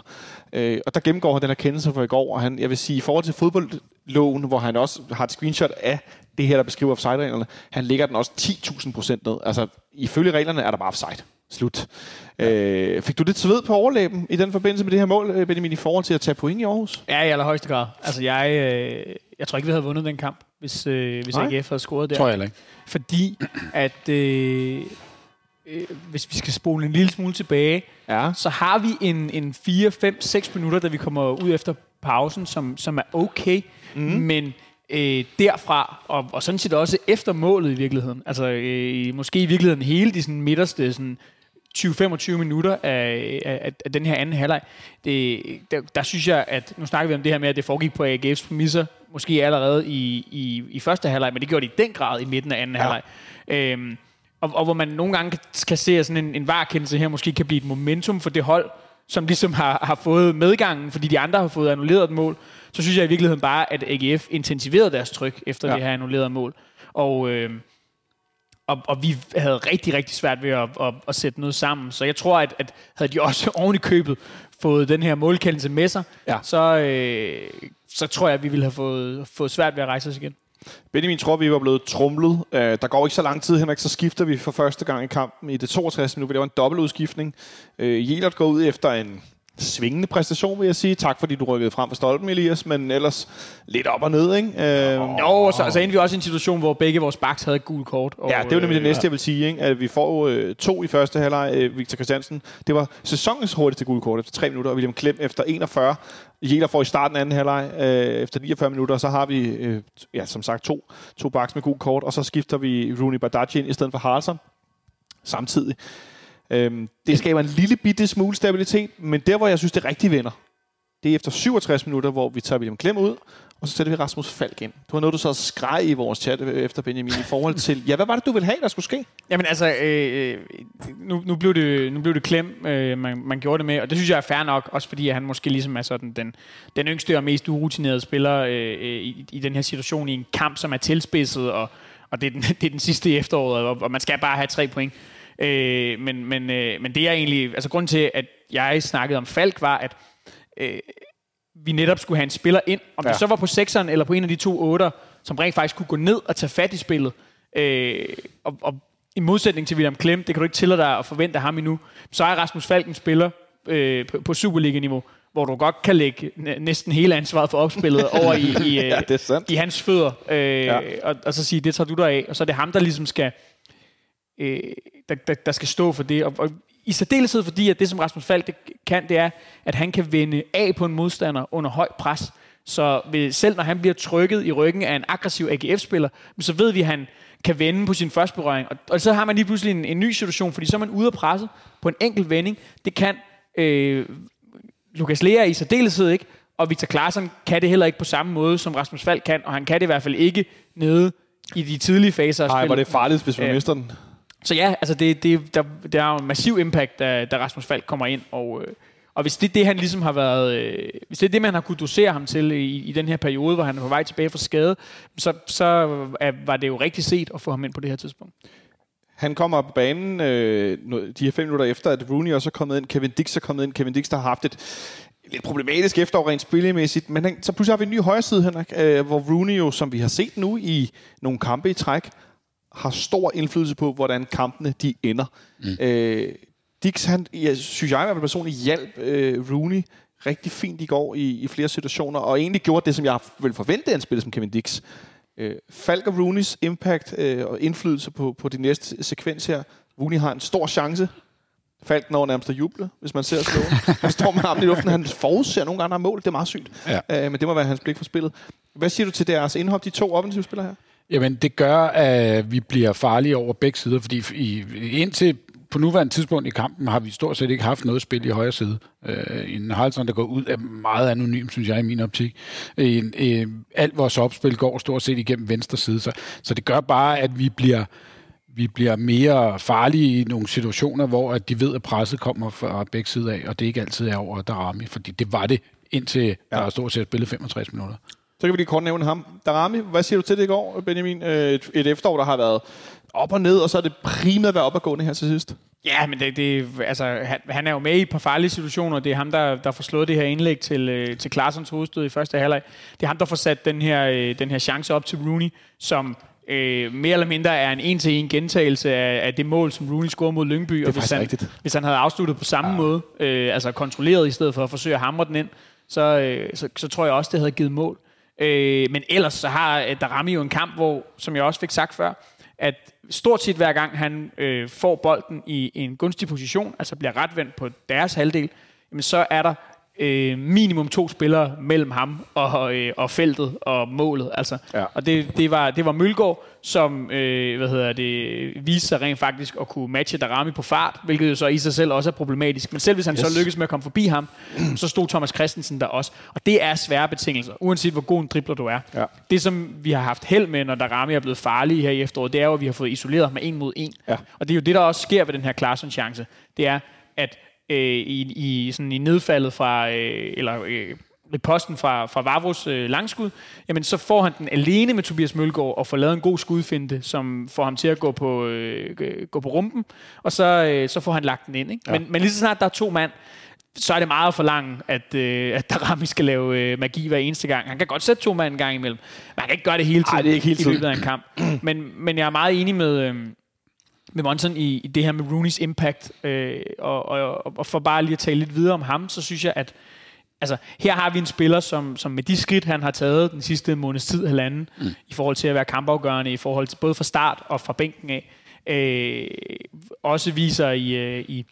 Øh, og der gennemgår han den her kendelse fra i går, og han, jeg vil sige, i forhold til fodboldloven, hvor han også har et screenshot af det her, der beskriver offside-reglerne, han ligger den også 10.000 procent ned. Altså, ifølge reglerne er der bare offside. Slut. Øh, fik du det sved på overlæben i den forbindelse med det her mål, øh, Benjamin, i forhold til at tage point i Aarhus? Ja, i allerhøjeste grad. Altså, jeg, øh, jeg tror ikke, vi havde vundet den kamp, hvis, øh, hvis AGF havde scoret der. Tror jeg ikke. Fordi at... Øh, øh, hvis vi skal spole en lille smule tilbage, ja. så har vi en, en 4, 5, 6 minutter, da vi kommer ud efter pausen, som, som er okay. Mm. Men øh, derfra, og, og sådan set også efter målet i virkeligheden, altså øh, måske i virkeligheden hele de sådan, midterste sådan, 20-25 minutter af, af, af den her anden halvleg, det, der, der synes jeg, at nu snakker vi om det her med, at det foregik på AGF's præmisser, måske allerede i, i, i første halvleg, men det gjorde det i den grad i midten af anden ja. halvleg. Øhm, og, og hvor man nogle gange kan, kan se, at sådan en, en varkendelse her måske kan blive et momentum for det hold, som ligesom har, har fået medgangen, fordi de andre har fået annulleret et mål, så synes jeg i virkeligheden bare, at AGF intensiverede deres tryk efter ja. det her annullerede mål. Og, øh, og, og vi havde rigtig, rigtig svært ved at, at, at sætte noget sammen. Så jeg tror, at, at havde de også oven i købet fået den her målkendelse med sig, ja. så, øh, så tror jeg, at vi ville have fået, fået svært ved at rejse os igen. Benjamin tror, vi var blevet trumlet. Uh, der går ikke så lang tid, Henrik, så skifter vi for første gang i kampen i det 62. minutter. Det var en dobbeltudskiftning. Uh, Jelert går ud efter en svingende præstation, vil jeg sige. Tak, fordi du rykkede frem for stolpen, Elias, men ellers lidt op og ned, ikke? Øh, jo, og så, så endte vi også i en situation, hvor begge vores backs havde et gult kort. Og, ja, det var nemlig det øh, næste, jeg vil sige, ikke? At vi får øh, to i første halvleg, øh, Victor Christiansen. Det var sæsonens hurtigste gult kort efter tre minutter, og William Klem efter 41. Jæler får i starten anden halvleg øh, efter 49 minutter, og så har vi, øh, ja, som sagt, to, to backs med gult kort, og så skifter vi Rooney Badaji ind i stedet for Haraldsson samtidig. Øhm, det skaber en lille bitte smule stabilitet, men der, hvor jeg synes, det rigtig vinder, det er efter 67 minutter, hvor vi tager William Klem ud, og så sætter vi Rasmus Falk ind. Det var noget, du så skreg i vores chat øh, efter Benjamin i forhold til, ja, hvad var det, du ville have, der skulle ske? Jamen altså, øh, øh, nu, nu, blev det, nu blev det Klem, øh, man, man gjorde det med, og det synes jeg er fair nok, også fordi han måske ligesom er sådan den, den yngste og mest urutinerede spiller øh, øh, i, i den her situation, i en kamp, som er tilspidset, og, og det, er den, det er den sidste i efteråret, og, og man skal bare have tre point. Øh, men, men, øh, men det er egentlig, altså grunden til, at jeg snakkede om Falk, var, at øh, vi netop skulle have en spiller ind, om ja. det så var på sekseren eller på en af de to otter, som rent faktisk kunne gå ned og tage fat i spillet. Øh, og, og i modsætning til William Klem, det kan du ikke tillade dig at forvente ham endnu, så er Rasmus Falk en spiller øh, på, på Superliga-niveau, hvor du godt kan lægge næsten hele ansvaret for opspillet over i, i, ja, i hans fødder, øh, ja. og, og så sige, det tager du dig af, og så er det ham, der ligesom skal øh, der, der, der skal stå for det. Og, og i særdeleshed fordi, at det som Rasmus Falk det kan, det er, at han kan vende af på en modstander under højt pres. Så ved, selv når han bliver trykket i ryggen af en aggressiv AGF-spiller, så ved vi, at han kan vende på sin første berøring. Og, og så har man lige pludselig en, en ny situation, fordi så er man ude af presset på en enkelt vending. Det kan øh, Lukas Lea i særdeleshed ikke, og Victor Klaarsson kan det heller ikke på samme måde, som Rasmus Falk kan, og han kan det i hvert fald ikke nede i de tidlige faser af Nej, var det farligt, hvis man Ja. mister den. Så ja, altså det, det, der, der er jo en massiv impact, da, da Rasmus Falk kommer ind, og, øh, og hvis det er det, han ligesom har været, øh, hvis det er det, man har kunne dosere ham til i, i den her periode, hvor han er på vej tilbage fra skade, så, så er, var det jo rigtig set at få ham ind på det her tidspunkt. Han kommer på banen øh, de her fem minutter efter, at Rooney også er kommet ind. Kevin Dix er kommet ind. Kevin Dix, der har haft et lidt problematisk efterår rent spillemæssigt. Men han, så pludselig har vi en ny højre side, Henrik, øh, hvor Rooney jo, som vi har set nu i nogle kampe i træk, har stor indflydelse på, hvordan kampene de ender. Mm. Øh, Dix, han, jeg synes jeg i hvert fald personligt, hjalp øh, Rooney rigtig fint i går i, i flere situationer, og egentlig gjorde det, som jeg vil forvente af en spiller som Kevin Dix. Øh, Falk og Rooneys impact øh, og indflydelse på, på de næste sekvens her. Rooney har en stor chance. Falk når nærmest at juble, hvis man ser slået. Han står med armen i luften. Han forudser nogle gange, der er mål. Det er meget sygt. Ja. Øh, men det må være hans blik for spillet. Hvad siger du til deres indhop, de to offensive spillere her? Jamen, det gør, at vi bliver farlige over begge sider, fordi i, indtil på nuværende tidspunkt i kampen har vi stort set ikke haft noget spil i højre side. Øh, en Haraldsson, der går ud, er meget anonym, synes jeg, i min optik. En, øh, alt vores opspil går stort set igennem venstre side, så, så det gør bare, at vi bliver vi bliver mere farlige i nogle situationer, hvor at de ved, at presset kommer fra begge sider af, og det ikke altid er over Darami, fordi det var det, indtil ja. der er stort set spillet 65 minutter. Så kan vi lige kort nævne ham. Darami, hvad siger du til det i går, Benjamin? Øh, Et, et efterår, der har været op og ned, og så er det primært været opadgående her til sidst. Ja, men det, det, altså, han, han er jo med i et par farlige situationer. Det er ham, der, der får slået det her indlæg til, øh, til Klarsons hovedstød i første halvleg. Det er ham, der får sat den her, øh, den her chance op til Rooney, som øh, mere eller mindre er en en-til-en gentagelse af, af det mål, som Rooney scorede mod Lyngby. og hvis han, rigtigt. hvis han havde afsluttet på samme ja. måde, øh, altså kontrolleret i stedet for at forsøge at hamre den ind, så, øh, så, så tror jeg også, det havde givet mål. Øh, men ellers så har øh, Darami jo en kamp, hvor, som jeg også fik sagt før, at stort set hver gang han øh, får bolden i en gunstig position, altså bliver retvendt på deres halvdel, jamen så er der øh, minimum to spillere mellem ham og, øh, og feltet og målet. Altså. Ja. Og det, det, var, det var Mølgaard, som øh, hvad hedder det, viste sig rent faktisk at kunne matche Darami på fart, hvilket jo så i sig selv også er problematisk. Men selv hvis han yes. så lykkes med at komme forbi ham, så stod Thomas Christensen der også. Og det er svære betingelser, uanset hvor god en dribler du er. Ja. Det, som vi har haft held med, når Darami er blevet farlig her i efteråret, det er jo, at vi har fået isoleret ham med en mod en. Ja. Og det er jo det, der også sker ved den her Klaarsson-chance. Det er, at øh, i, i, sådan i nedfaldet fra, øh, eller øh, riposten fra, fra Vavros øh, langskud, jamen så får han den alene med Tobias Mølgaard og får lavet en god skudfinte, som får ham til at gå på, øh, gå på rumpen, og så, øh, så får han lagt den ind. Ikke? Ja. Men, men lige så snart der er to mand, så er det meget at forlange, at, øh, at Darami skal lave øh, magi hver eneste gang. Han kan godt sætte to mand en gang imellem, men han kan ikke gøre det hele tiden Ej, det er ikke hele i tiden. løbet af en kamp. Men, men jeg er meget enig med, øh, med Monson i, i det her med Rooney's impact. Øh, og, og, og for bare lige at tale lidt videre om ham, så synes jeg, at altså, her har vi en spiller, som, som med de skridt, han har taget den sidste måneds tid, halvanden, mm. i forhold til at være kampafgørende, i forhold til både fra start og fra bænken af, øh, også viser i, øh, i,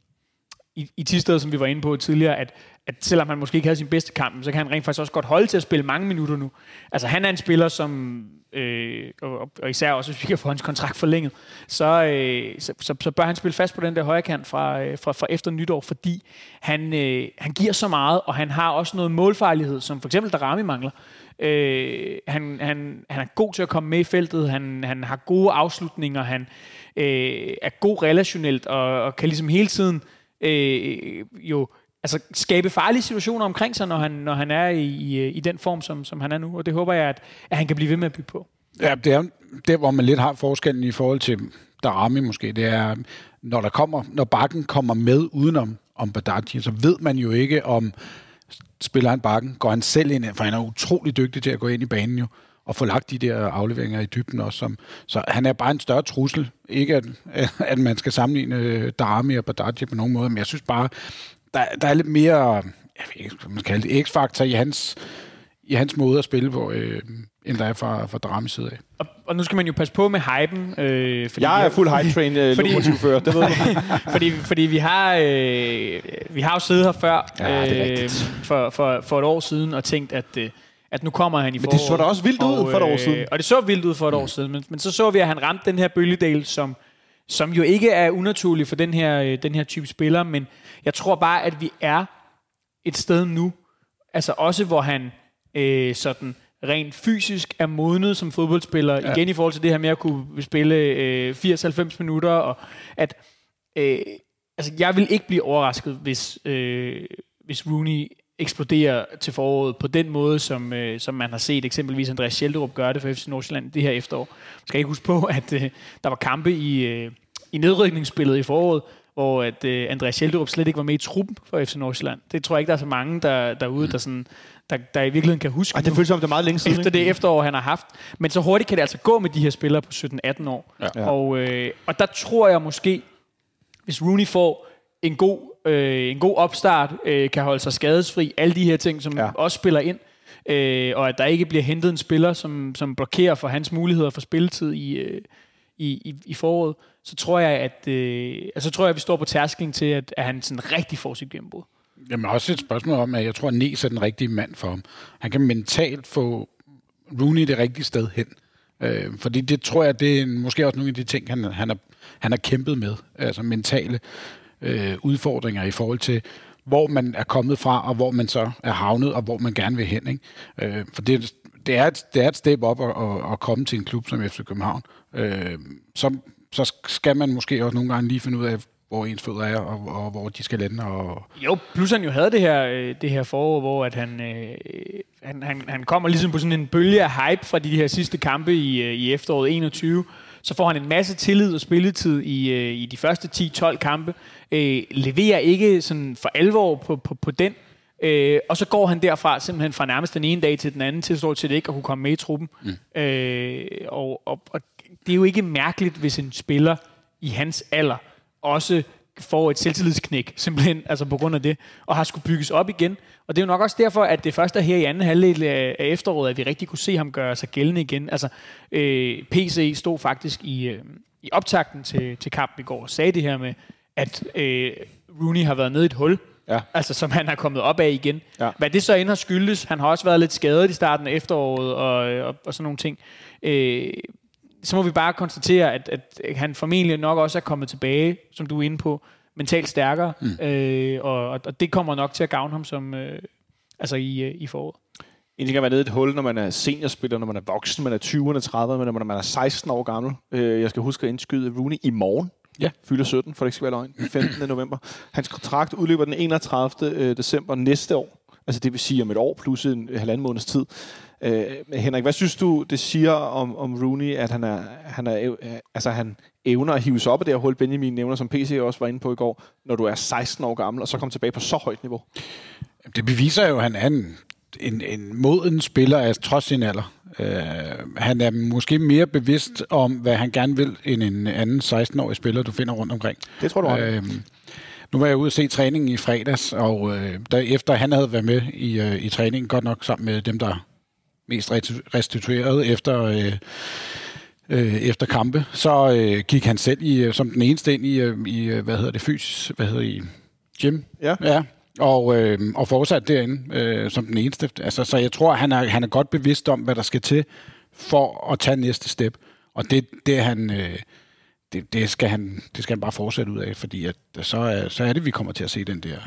i, i Tisted, som vi var inde på tidligere, at, at selvom han måske ikke havde sin bedste kamp, så kan han rent faktisk også godt holde til at spille mange minutter nu. Altså han er en spiller, som, øh, og, og især også hvis vi kan få hans kontrakt forlænget, så, øh, så, så, så bør han spille fast på den der højre kant fra, øh, fra, fra efter nytår, fordi han, øh, han giver så meget, og han har også noget målfarlighed, som for eksempel Darami mangler. Øh, han, han, han er god til at komme med i feltet, han, han har gode afslutninger, han øh, er god relationelt, og, og kan ligesom hele tiden øh, jo altså skabe farlige situationer omkring sig, når han, når han er i, i, i den form, som, som han er nu. Og det håber jeg, at, at han kan blive ved med at bygge på. Ja, det er der, hvor man lidt har forskellen i forhold til Darami måske. Det er, når der kommer, når bakken kommer med udenom om Badaji, så ved man jo ikke, om spiller han bakken, går han selv ind, for han er utrolig dygtig til at gå ind i banen jo, og få lagt de der afleveringer i dybden også. Som, så han er bare en større trussel. Ikke at, at man skal sammenligne øh, Darami og Badaji på nogen måde, men jeg synes bare, der, der er lidt mere, jeg ved ikke, hvad man skal kalde det, x-faktor i hans, i hans måde at spille på, øh, end der er fra, fra Dramis side af. Og, og nu skal man jo passe på med hypen. Øh, fordi Jeg er fuld hype train øh, Fordi- lokomotivfører, det ved du. fordi, fordi vi har øh, vi har jo siddet her før Ja, øh, for, for, for et år siden og tænkt, at, øh, at nu kommer han i Men det så da også vildt ud for et år øh, siden. Og det så vildt ud for et år siden, men, men så så vi, at han ramte den her bølgedel, som, som jo ikke er unaturlig for den her, øh, den her type spiller, men jeg tror bare, at vi er et sted nu, altså også hvor han øh, sådan rent fysisk er modnet som fodboldspiller, ja. igen i forhold til det her med at kunne spille øh, 80-90 minutter, og at øh, altså jeg vil ikke blive overrasket, hvis, øh, hvis Rooney eksploderer til foråret på den måde, som, øh, som man har set eksempelvis Andreas Schjelderup gøre det for FC Nordsjælland det her efterår. Man skal ikke huske på, at øh, der var kampe i, øh, i nedrykningsspillet i foråret, hvor at, øh, Andreas Schjelderup slet ikke var med i truppen for FC Nordsjælland. Det tror jeg ikke, der er så mange der, derude, der, sådan, der, der i virkeligheden kan huske Ej, det føles som, det er meget længe siden. efter det efterår, han har haft. Men så hurtigt kan det altså gå med de her spillere på 17-18 år. Ja. Og, øh, og der tror jeg måske, hvis Rooney får en god, øh, en god opstart, øh, kan holde sig skadesfri, alle de her ting, som ja. også spiller ind, øh, og at der ikke bliver hentet en spiller, som, som blokerer for hans muligheder for spilletid i, øh, i, i, i foråret, så tror jeg, at øh, altså, så tror jeg, at vi står på tærskling til, at, at han sådan rigtig får sit gennembrud. Jamen også et spørgsmål om, at jeg tror, at Nes er den rigtige mand for ham. Han kan mentalt få Rooney det rigtige sted hen. Øh, fordi det tror jeg, det er måske også nogle af de ting, han, han, har, han har kæmpet med. Altså mentale øh, udfordringer i forhold til, hvor man er kommet fra, og hvor man så er havnet, og hvor man gerne vil hen. Ikke? Øh, for det, det, er et, det er et step op at, at, at komme til en klub som FC København. Øh, så, så skal man måske også nogle gange lige finde ud af, hvor ens fødder er, og, og hvor de skal lande. Og, Jo, plus han jo havde det her, øh, det her forår, hvor at han, øh, han, han, han kommer ligesom på sådan en bølge af hype fra de her sidste kampe i, øh, i efteråret 21. Så får han en masse tillid og spilletid i, øh, i de første 10-12 kampe. Øh, leverer ikke sådan for alvor på, på, på den. Øh, og så går han derfra simpelthen fra nærmest den ene dag til den anden til stort set ikke at kunne komme med i truppen. Mm. Øh, og, og, og det er jo ikke mærkeligt, hvis en spiller i hans alder også får et selvtillidsknæk, simpelthen altså på grund af det, og har skulle bygges op igen. Og det er jo nok også derfor, at det først er her i anden halvdel af af efteråret, at vi rigtig kunne se ham gøre sig gældende igen. Altså, øh, PC stod faktisk i, øh, i optakten til, til kampen i går og sagde det her med, at øh, Rooney har været nede i et hul, Ja. altså som han er kommet op af igen. Ja. Hvad det så end har skyldes, han har også været lidt skadet i starten af efteråret og, og, og sådan nogle ting. Øh, så må vi bare konstatere, at, at han formentlig nok også er kommet tilbage, som du er inde på, mentalt stærkere, mm. øh, og, og det kommer nok til at gavne ham som, øh, altså i, øh, i foråret. En ting er at være nede i et hul, når man er seniorspiller, når man er voksen, man er 20'erne, 30'erne, men når man er 16 år gammel. Øh, Jeg skal huske at indskyde Rooney i morgen. Ja. Fylder 17, for det ikke skal være løgn. 15. november. Hans kontrakt udløber den 31. øh, december næste år. Altså det vil sige om et år plus en halvanden måneds tid. Øh, Henrik, hvad synes du, det siger om, om Rooney, at han, er, han, er, øh, altså, han evner at hive sig op af det her hul, Benjamin nævner, som PC også var inde på i går, når du er 16 år gammel, og så komme tilbage på så højt niveau? Det beviser jo, at han er en, en, en moden spiller af trods sin alder. Uh, han er måske mere bevidst om, hvad han gerne vil, end en anden 16-årig spiller, du finder rundt omkring. Det tror du har. Øh, nu var jeg ude og se træningen i fredags, og øh, der, efter han havde været med i, øh, i træningen, godt nok sammen med dem, der mest restitu- restituerede efter, øh, øh, efter kampe, så øh, gik han selv i, øh, som den eneste ind i, øh, i øh, hvad hedder det, fys, hvad hedder det, i gym. Ja. ja. Og, øh, og fortsat derinde øh, som den eneste. Altså, så jeg tror, han er, han er godt bevidst om, hvad der skal til for at tage næste step. Og det, det han... Øh, det, det, skal han, det skal han bare fortsætte ud af, fordi at, så, er, så er det, vi kommer til at se den der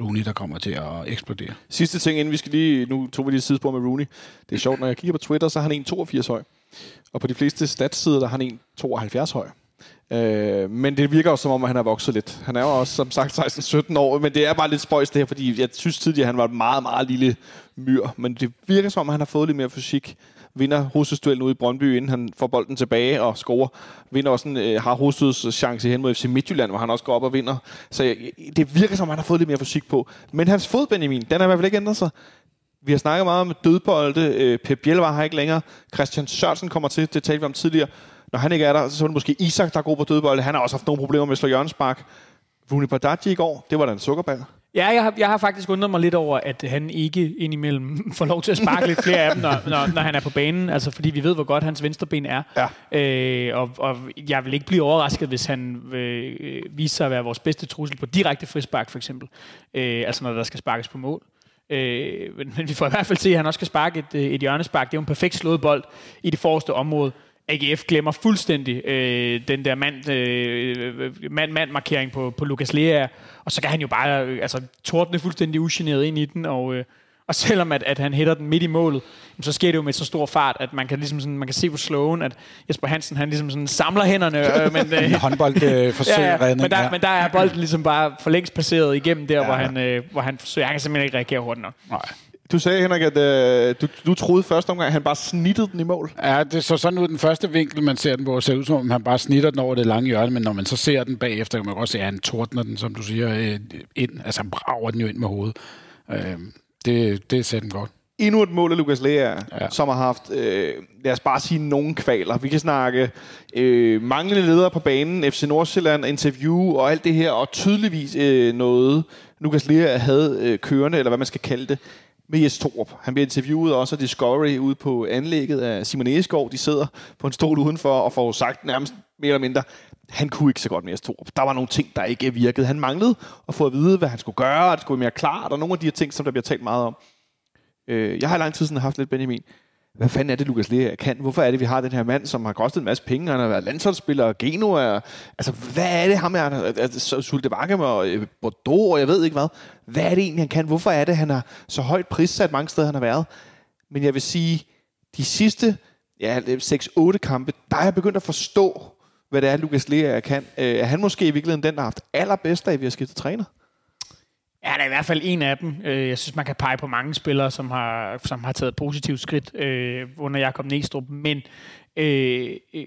Rooney, der kommer til at eksplodere. Sidste ting, inden vi skal lige... Nu tog vi lige et sidespor med Rooney. Det er sjovt, når jeg kigger på Twitter, så er han 1,82 høj. Og på de fleste statssider, der er han 1,72 høj. Øh, men det virker jo som om, at han har vokset lidt. Han er jo også, som sagt, 16-17 år, men det er bare lidt spøjs det her, fordi jeg synes tidligere, at han var et meget, meget lille myr. Men det virker som om, at han har fået lidt mere fysik. Vinder hovedstødsduellen ude i Brøndby, inden han får bolden tilbage og scorer. Vinder også en, øh, har hovedstøds chance hen mod FC Midtjylland, hvor han også går op og vinder. Så jeg, det virker som om, han har fået lidt mere fysik på. Men hans fod, Benjamin, den har i hvert fald ikke ændret sig. Vi har snakket meget om dødbolde. Øh, Pep Bielvar var her ikke længere. Christian Sørensen kommer til. Det talte vi om tidligere. Når han ikke er der, så er det måske Isak, der er god på dødbolde. Han har også haft nogle problemer med at slå hjørnespark. Vuni Badaji i går, det var da en sukkerball. Ja, jeg har, jeg har faktisk undret mig lidt over, at han ikke indimellem får lov til at sparke lidt flere af dem, når, når, når han er på banen. Altså, fordi vi ved, hvor godt hans venstreben er. Ja. Øh, og, og jeg vil ikke blive overrasket, hvis han øh, viser sig at være vores bedste trussel på direkte frispark, for eksempel. Øh, altså, når der skal sparkes på mål. Øh, men, men vi får i hvert fald se, at han også skal sparke et, øh, et hjørnespark. Det er jo en perfekt slået bold i det forreste område. AGF glemmer fuldstændig øh, den der mand, øh, mand, markering på, på Lukas Lea, og så kan han jo bare øh, altså, tordne fuldstændig ugeneret ind i den, og, øh, og selvom at, at han hætter den midt i målet, så sker det jo med så stor fart, at man kan, ligesom sådan, man kan se på slowen, at Jesper Hansen han ligesom sådan samler hænderne. Øh, men, øh, håndboldforsøg øh, ja, ja, men, der, ja. men der er bolden ligesom bare for længst passeret igennem der, ja. hvor, han, øh, hvor han forsøger. Han kan simpelthen ikke reagere hurtigt nok. Nej. Du sagde, Henrik, at øh, du, du troede første omgang, at han bare snittede den i mål. Ja, det så sådan ud den første vinkel, man ser den på, ser ud som om han bare snitter den over det lange hjørne, men når man så ser den bagefter, kan man også se, at han tordner den, som du siger, øh, ind. Altså han brager den jo ind med hovedet. Øh, det, det ser den godt. Endnu et mål af Lukas Lea, ja. som har haft, øh, lad os bare sige, nogle kvaler. Vi kan snakke øh, manglende ledere på banen, FC Nordsjælland, interview og alt det her, og tydeligvis øh, noget, Lukas Lea havde øh, kørende, eller hvad man skal kalde det med Jes Torup. Han bliver interviewet også af Discovery ude på anlægget af Simon Egeskov. De sidder på en stol udenfor og får sagt nærmest mere eller mindre, han kunne ikke så godt med Jes Torup. Der var nogle ting, der ikke virkede. Han manglede at få at vide, hvad han skulle gøre, og det skulle være mere klart, og nogle af de her ting, som der bliver talt meget om. Øh, jeg har i lang tid siden haft lidt Benjamin hvad fanden er det, Lukas Lea kan? Hvorfor er det, vi har den her mand, som har kostet en masse penge? Han har været landsholdsspiller, Geno Genoa? Altså, hvad er det, ham er? Altså, Sulte Vakkem og øh, Bordeaux, og jeg ved ikke hvad. Hvad er det egentlig, han kan? Hvorfor er det, han har så højt prissat mange steder, han har været? Men jeg vil sige, de sidste ja, 6-8 kampe, der er jeg begyndt at forstå, hvad det er, Lukas Lea kan. Øh, er han måske i virkeligheden den, der har haft allerbedst af, at vi har skiftet træner? Ja, der er i hvert fald en af dem. Øh, jeg synes, man kan pege på mange spillere, som har, som har taget positivt skridt øh, under Jakob Næstrup. Men øh, øh,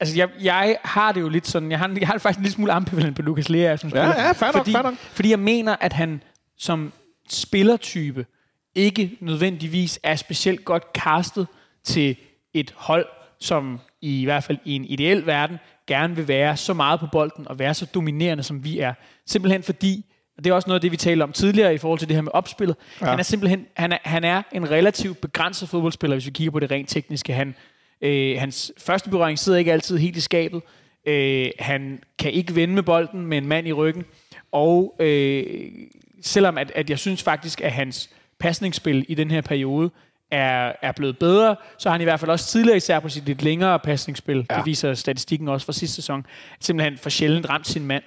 altså, jeg, jeg har det jo lidt sådan, jeg har, jeg har det faktisk en lille smule ambivalent på Lukas Lea som spiller. Ja, ja, fair fordi, nok, fair nok. fordi jeg mener, at han som spillertype ikke nødvendigvis er specielt godt castet til et hold, som i, i hvert fald i en ideel verden gerne vil være så meget på bolden og være så dominerende, som vi er. Simpelthen fordi, og det er også noget af det, vi talte om tidligere i forhold til det her med opspillet. Ja. Han er simpelthen han er, han er en relativt begrænset fodboldspiller, hvis vi kigger på det rent tekniske. Han, øh, hans første berøring sidder ikke altid helt i skabet. Øh, han kan ikke vende med bolden med en mand i ryggen. Og øh, selvom at, at jeg synes faktisk, at hans pasningsspil i den her periode er, er blevet bedre, så har han i hvert fald også tidligere, især på sit lidt længere pasningsspil, ja. det viser statistikken også fra sidste sæson, simpelthen for sjældent ramt sin mand.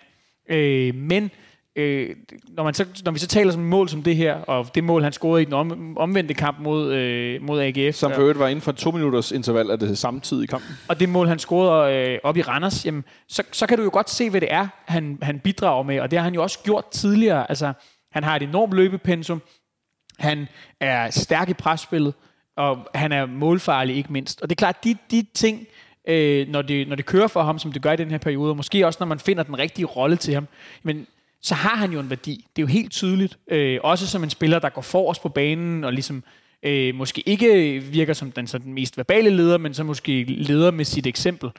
Øh, men øh, når, man så, når vi så taler som mål som det her, og det mål, han scorede i den om, omvendte kamp mod, øh, mod AGF. Som for øvrigt var inden for to minutters interval af det samme tid i kampen. Og det mål, han scorede øh, op i Randers, jamen, så, så kan du jo godt se, hvad det er, han, han bidrager med. Og det har han jo også gjort tidligere. Altså, han har et enormt løbepensum. Han er stærk i presspillet, og han er målfarlig ikke mindst. Og det er klart, de, de ting, øh, når, det, når det kører for ham, som det gør i den her periode, og måske også når man finder den rigtige rolle til ham, men så har han jo en værdi. Det er jo helt tydeligt. Øh, også som en spiller, der går forrest på banen, og ligesom øh, måske ikke virker som den, så den mest verbale leder, men så måske leder med sit eksempel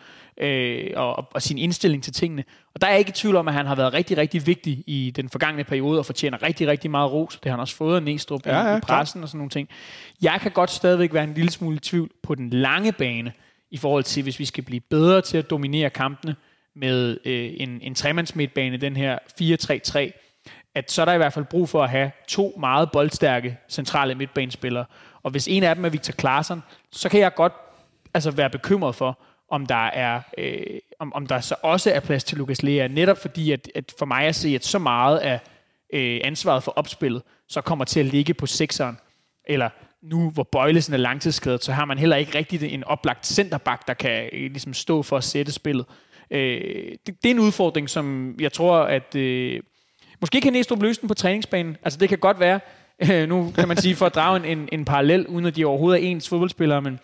øh, og, og sin indstilling til tingene. Og der er jeg ikke i tvivl om, at han har været rigtig, rigtig vigtig i den forgangne periode, og fortjener rigtig, rigtig meget ros. Det har han også fået af Næstrup ja, ja, i pressen klar. og sådan nogle ting. Jeg kan godt stadigvæk være en lille smule i tvivl på den lange bane, i forhold til, hvis vi skal blive bedre til at dominere kampene, med øh, en, en tremandsmidtbane, den her 4-3-3, at så er der i hvert fald brug for at have to meget boldstærke centrale midtbanespillere. Og hvis en af dem er Victor Klaarsson, så kan jeg godt altså være bekymret for, om der er øh, om, om der så også er plads til Lukas Lea, netop fordi at, at for mig at se, at så meget af øh, ansvaret for opspillet, så kommer til at ligge på sekseren, eller nu hvor Bøjlesen er langtidsskadet, så har man heller ikke rigtig en oplagt centerback, der kan øh, ligesom stå for at sætte spillet. Øh, det, det er en udfordring, som jeg tror, at... Øh, måske kan Næstrup løse den på træningsbanen. Altså det kan godt være, øh, nu kan man sige, for at drage en, en, en parallel, uden at de overhovedet er ens fodboldspillere, men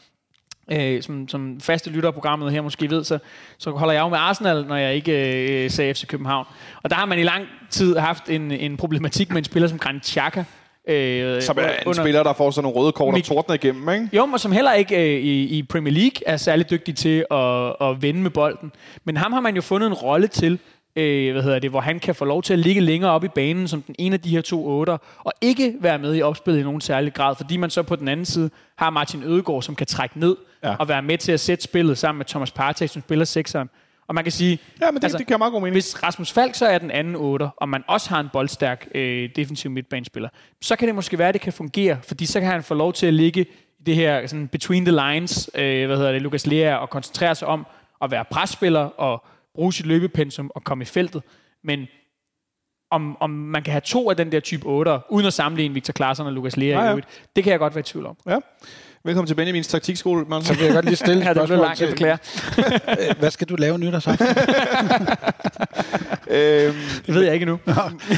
øh, som, som faste lytter af programmet her måske ved, så, så holder jeg jo med Arsenal, når jeg ikke øh, sagde FC København. Og der har man i lang tid haft en, en problematik med en spiller som Granit Xhaka, Øh, som er en under, spiller, der får sådan nogle røde kort og tordner igennem, ikke? Jo, men som heller ikke øh, i, i Premier League er særlig dygtig til at, at vende med bolden. Men ham har man jo fundet en rolle til, øh, hvad hedder det, hvor han kan få lov til at ligge længere op i banen som den ene af de her to otter, og ikke være med i opspillet i nogen særlig grad, fordi man så på den anden side har Martin Ødegaard, som kan trække ned ja. og være med til at sætte spillet sammen med Thomas Partey, som spiller sekseren. Og man kan sige, Ja, men det, altså, det giver meget god mening. hvis Rasmus Falk så er den anden otter, og man også har en boldstærk øh, defensiv midtbanespiller, så kan det måske være, at det kan fungere, fordi så kan han få lov til at ligge i det her sådan between the lines, øh, hvad hedder det, Lukas Lea, og koncentrere sig om at være presspiller og bruge sit løbepensum og komme i feltet. Men om, om man kan have to af den der type 8, uden at sammenligne Victor Klaarsson og Lukas Lea Ja, ja, ja. ja. det kan jeg godt være i tvivl om. Ja. Velkommen til Benjamins taktikskole, Magnus. Så vil jeg godt lige stille et spørgsmål langt, jeg til, øh, hvad skal du lave nytårsaften? øhm, Det ved jeg ikke endnu.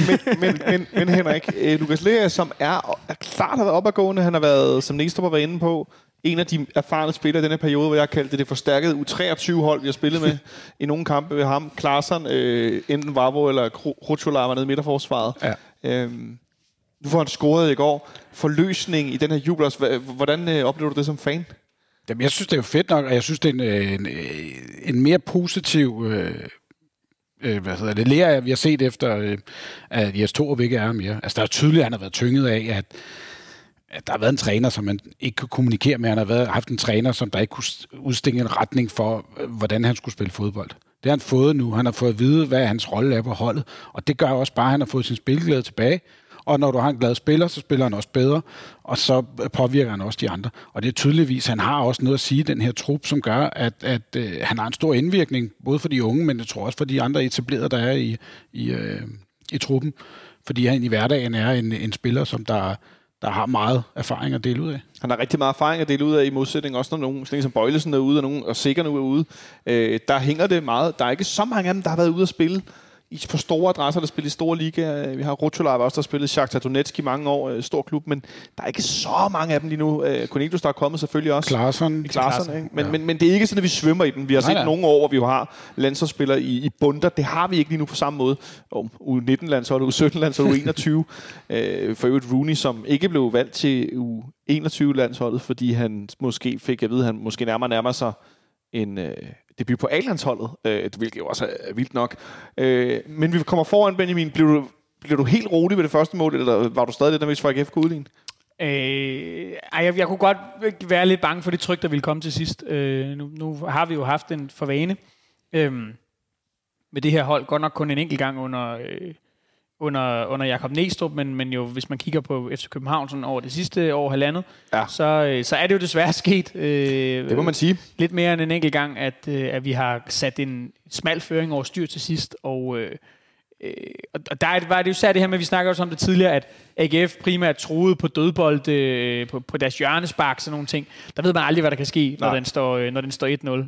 men, men, men, men Henrik, øh, Lukas Lea, som er, er klart har været opadgående, han har været, som Næstrup var inde på, en af de erfarne spillere i denne periode, hvor jeg har kaldt det det forstærkede U23-hold, vi har spillet med i nogle kampe ved ham. Klaarsson, øh, enten Vavro eller Ruchola var nede i midterforsvaret. Ja. Øhm, nu får han scoret i går. Forløsning i den her jubel. også. Hvordan øh, oplever du det som fan? Jamen, jeg synes, det er jo fedt nok, og jeg synes, det er en, øh, en, øh, en mere positiv... Øh, øh, hvad hedder det, lærer, vi har set efter, øh, at Jes Torup ikke er mere. Altså, der er tydeligt, at han har været tynget af, at, at der har været en træner, som man ikke kunne kommunikere med. Han har været, haft en træner, som der ikke kunne udstikke en retning for, øh, hvordan han skulle spille fodbold. Det har han fået nu. Han har fået at vide, hvad hans rolle er på holdet. Og det gør også bare, at han har fået sin spilglæde tilbage. Og når du har en glad spiller, så spiller han også bedre, og så påvirker han også de andre. Og det er tydeligvis, han har også noget at sige, den her trup, som gør, at, at øh, han har en stor indvirkning, både for de unge, men jeg tror også for de andre etablerede, der er i, i, øh, i truppen. Fordi han i hverdagen er en, en spiller, som der, der har meget erfaring at dele ud af. Han har rigtig meget erfaring at dele ud af i modsætning, også når nogen, sådan som Bøjlesen er ude, og, nogen, og Sikker nu er ude. Øh, der hænger det meget. Der er ikke så mange af dem, der har været ude at spille i, på store adresser, der spiller i store ligaer. Vi har Rutscholav også, der har spillet Shakhtar Donetsk i mange år, øh, stor klub, men der er ikke så mange af dem lige nu. Øh, Cornelius, der er kommet selvfølgelig også. Klaarsson, Klaarsson, ikke? Men, Ja. men, men det er ikke sådan, at vi svømmer i den. Vi har Nej, set nej. nogle år, hvor vi jo har landsholdsspillere i, i bunder. Det har vi ikke lige nu på samme måde. Og U19-landsholdet, U17-landsholdet, U21. øh, for øvrigt Rooney, som ikke blev valgt til U21-landsholdet, fordi han måske fik vide, at han måske nærmere nærmer sig en øh, debut på A-landsholdet, øh, hvilket jo også er vildt nok. Øh, men vi kommer foran, Benjamin. Bliver du, bliver du helt rolig ved det første mål, eller var du stadig lidt nervøs for, at AGF kunne udligne? Øh, ej, jeg, jeg kunne godt være lidt bange for det tryk, der ville komme til sidst. Øh, nu, nu har vi jo haft en forvane øh, med det her hold. Godt nok kun en enkelt gang under, øh, under, under Jakob Næstrup, men, men jo, hvis man kigger på FC København sådan over det sidste år halvandet, Ja. så, øh, så er det jo desværre sket. Øh, Det må man sige. lidt mere end en enkelt gang, at, øh, at vi har sat en smal føring over styr til sidst, og, øh, øh, og der er- var det jo især det her med, vi snakker også om det tidligere, at AGF primært troede på dødbold, øh, på, på deres hjørnespark, sådan nogle ting. Der ved man aldrig, hvad der kan ske, når Nej. den, står, øh, når den står